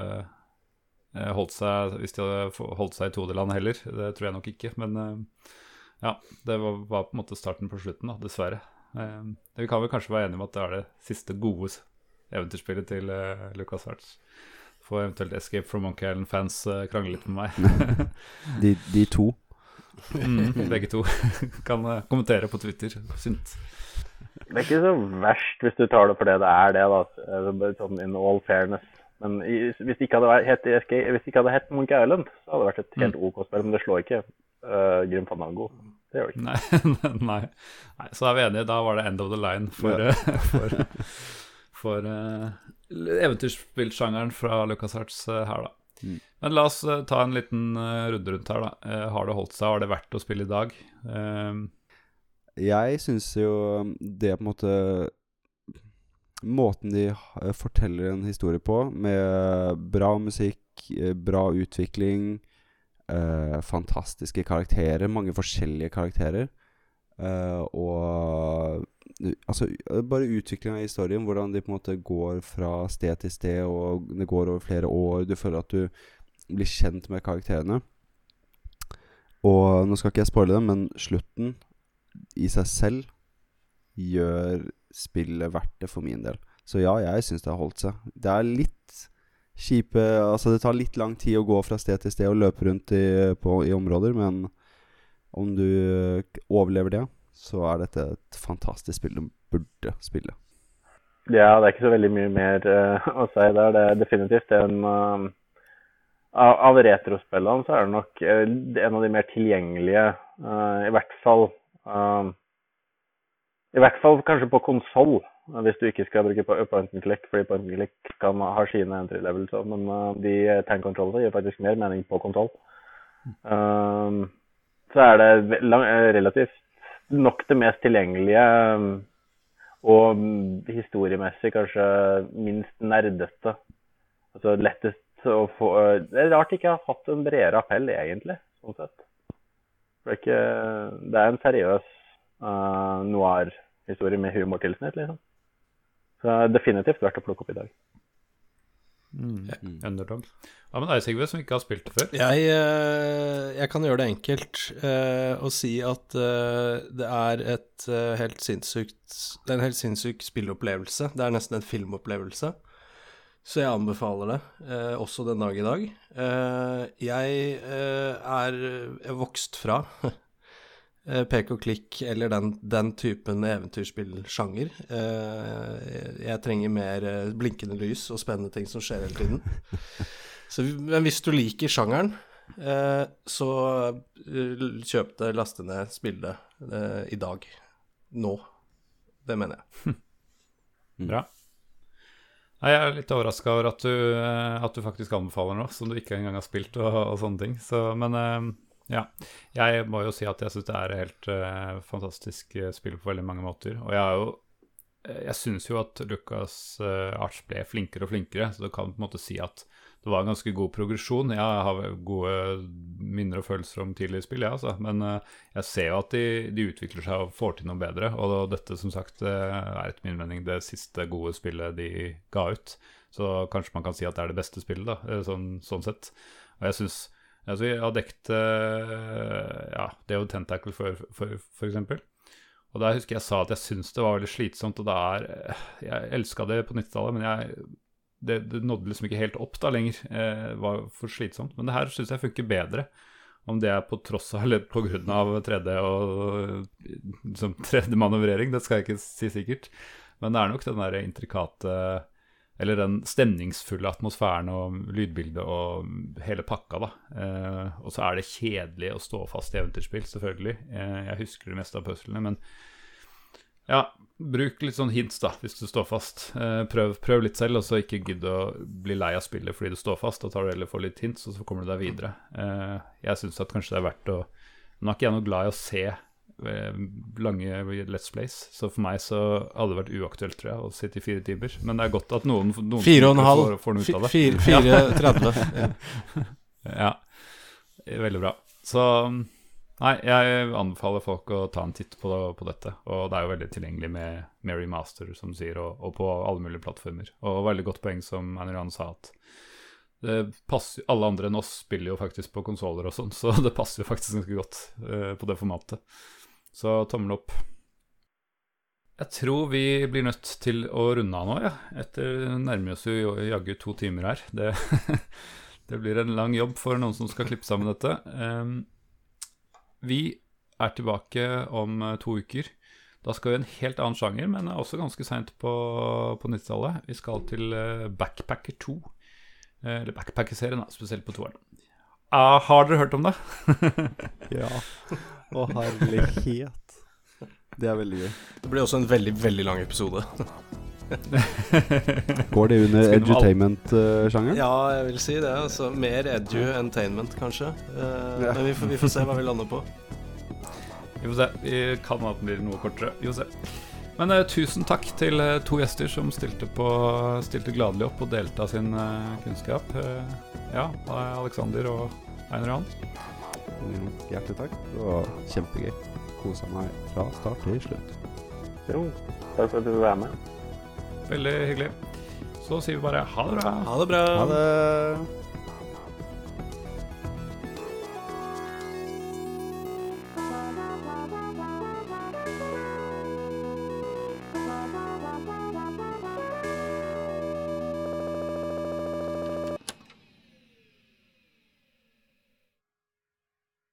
eh, holdt seg hvis de hadde holdt seg i 2D-land heller. Det tror jeg nok ikke. Men eh, ja, det var, var på en måte starten på slutten, da, dessverre. Vi kan vel kanskje være enige om at det er det siste gode eventyrspillet til Lucas Hartz. Får eventuelt Escape from Monkey Island-fans krangle litt med meg. De, de to. mm, begge to kan kommentere på Twitter. Synt. Det er ikke så verst hvis du tar det for det det er, det, da. Sånn in all fairness. Men hvis det ikke hadde hett hett Monkey Island, så hadde det vært et helt OK spill. Men det slår ikke uh, Grim Fandango. Det gjør det ikke. Nei, nei. nei, så er vi enige. Da var det end of the line for, eh, for, for uh, eventyrspillsjangeren fra Lucas Hertz uh, her, da. Mm. Men la oss ta en liten runde rundt her, da. Har det holdt seg? Har det vært å spille i dag? Eh, Jeg syns jo det på en måte Måten de eh, forteller en historie på, med bra musikk, eh, bra utvikling, eh, fantastiske karakterer, mange forskjellige karakterer, eh, og eh, Altså, bare utviklinga av historien, hvordan de på en måte går fra sted til sted, og det går over flere år, du føler at du blir kjent med karakterene. Og nå skal ikke jeg spoile det, men slutten i seg selv gjør spillet verdt det for min del. Så ja, jeg syns det har holdt seg. Det er litt kjipe Altså, det tar litt lang tid å gå fra sted til sted og løpe rundt i, på, i områder, men om du eh, overlever det, så er dette et fantastisk spill du burde spille. Ja, det er ikke så veldig mye mer uh, å si der. Det er definitivt en uh, Av, retrospillene så er det nok uh, en av de mer tilgjengelige, i hvert fall I hvert fall kanskje på konsoll, hvis du ikke skal bruke po- point and click, fordi point and click kan ha sine entry levels òg, men eh, de tank controllene gir faktisk mer mening på kontroll. Eh, så er det eh, relativt nok det mest tilgjengelige eh, og mm, historiemessig kanskje minst nerdete. Altså lettest å få Det er rart ikke har hatt en bredere appell, egentlig, sånn sett. For det er, ikke, det er en seriøs uh, noir-historie med humortilsnitt, liksom. Så det er definitivt verdt å plukke opp i dag. Underdog. Hva med deg, Sigve, som ikke har spilt det før? Jeg, eh, jeg kan gjøre det enkelt eh, og si at eh, det er et eh, helt sinnssykt Det er en helt sinnssyk spillopplevelse. Det er nesten en filmopplevelse. Så jeg anbefaler det, eh, også den dag i dag. Eh, jeg eh, er er vokst fra eh, pek og klikk eller den, den typen eventyrspillsjanger. Eh, jeg trenger mer eh, blinkende lys og spennende ting som skjer hele tiden. Så, men hvis du liker sjangeren, eh, så eh, kjøp det, laste ned, spill det eh, i dag. Nå. Det mener jeg. Bra. Jeg er litt overraska over at du, eh, at du faktisk anbefaler noe som du ikke engang har spilt, og, og sånne ting. Så, men eh, ja. Jeg må jo si at jeg syns det er et helt uh, fantastisk spill på veldig mange måter. Og jeg er jo Jeg syns jo at Lucas uh, Arts ble flinkere og flinkere, så du kan på en måte si at det var en ganske god progresjon. Jeg har gode minner og følelser om tidligere spill, ja, altså. men eh, jeg ser jo at de, de utvikler seg og får til noe bedre. Og dette, som sagt, eh, er etter min mening det siste gode spillet de ga ut. Så kanskje man kan si at det er det beste spillet, da, eh, sånn, sånn sett. Og jeg syns altså, Jeg har dekket ja, det og Tentacle, for, for, for eksempel. Og der husker jeg sa at jeg syns det var veldig slitsomt, og det er Jeg elska det på 90-tallet, men jeg det, det nådde liksom ikke helt opp da lenger. Eh, var for slitsomt. Men det her syns jeg funker bedre. Om det er på tross av eller på grunn av 3D og liksom 3D-manøvrering, det skal jeg ikke si sikkert. Men det er nok den der intrikate Eller den stemningsfulle atmosfæren og lydbildet og hele pakka, da. Eh, og så er det kjedelig å stå fast i eventyrspill, selvfølgelig. Eh, jeg husker det meste av puzzlene, men ja, bruk litt sånn hints, da, hvis du står fast. Eh, prøv, prøv litt selv, og så ikke gidd å bli lei av spillet fordi du står fast. Da tar du heller for litt hints, og så kommer du deg videre. Eh, jeg syns at kanskje det er verdt å Nå er ikke jeg noe glad i å se eh, lange Let's Plays, så for meg så hadde det vært uaktuelt, tror jeg, å sitte i fire timer. Men det er godt at noen, noen Fire og en halv. får, får noe ut av det. Fire- fire- 30. ja. Veldig bra. Så Nei, jeg anbefaler folk å ta en titt på, på dette. Og det er jo veldig tilgjengelig med, Mary remaster, som sier, og, og på alle mulige plattformer. Og veldig godt poeng som Aniran sa, at passer, alle andre enn oss spiller jo faktisk på konsoller og sånn, så det passer jo faktisk ganske godt uh, på det formatet. Så tommel opp. Jeg tror vi blir nødt til å runde av nå, ja. Etter nærmer oss jo jaggu to timer her. Det, det blir en lang jobb for noen som skal klippe sammen dette. Ehm, vi er tilbake om eh, to uker. Da skal vi i en helt annen sjanger, men er også ganske seint på, på 90-tallet. Vi skal til eh, Backpacker 2. Eh, Eller Backpacker-serien, spesielt på toeren. Ah, har dere hørt om det? Ja. Å, herlighet. Det er veldig gøy. Det blir også en veldig, veldig lang episode. Går det under edutainment-sjangeren? Ja, jeg vil si det. Altså, mer edu-entainment, kanskje. Uh, Ja. Men vi får, vi får se hva vi lander på. Vi får se. Vi kan at den blir noe kortere. Vi får se. Men uh, tusen takk til eh, to gjester som stilte, på, stilte gladelig opp og delte av sin uh, kunnskap. Ja, Alexander og Einar Johan. Mm, Hjertelig takk. Det var kjempegøy. Kosa meg fra start til slutt. Jo, takk for at du ville være med. Veldig hyggelig. Så sier vi bare ha det bra. Ha det bra. Ha det.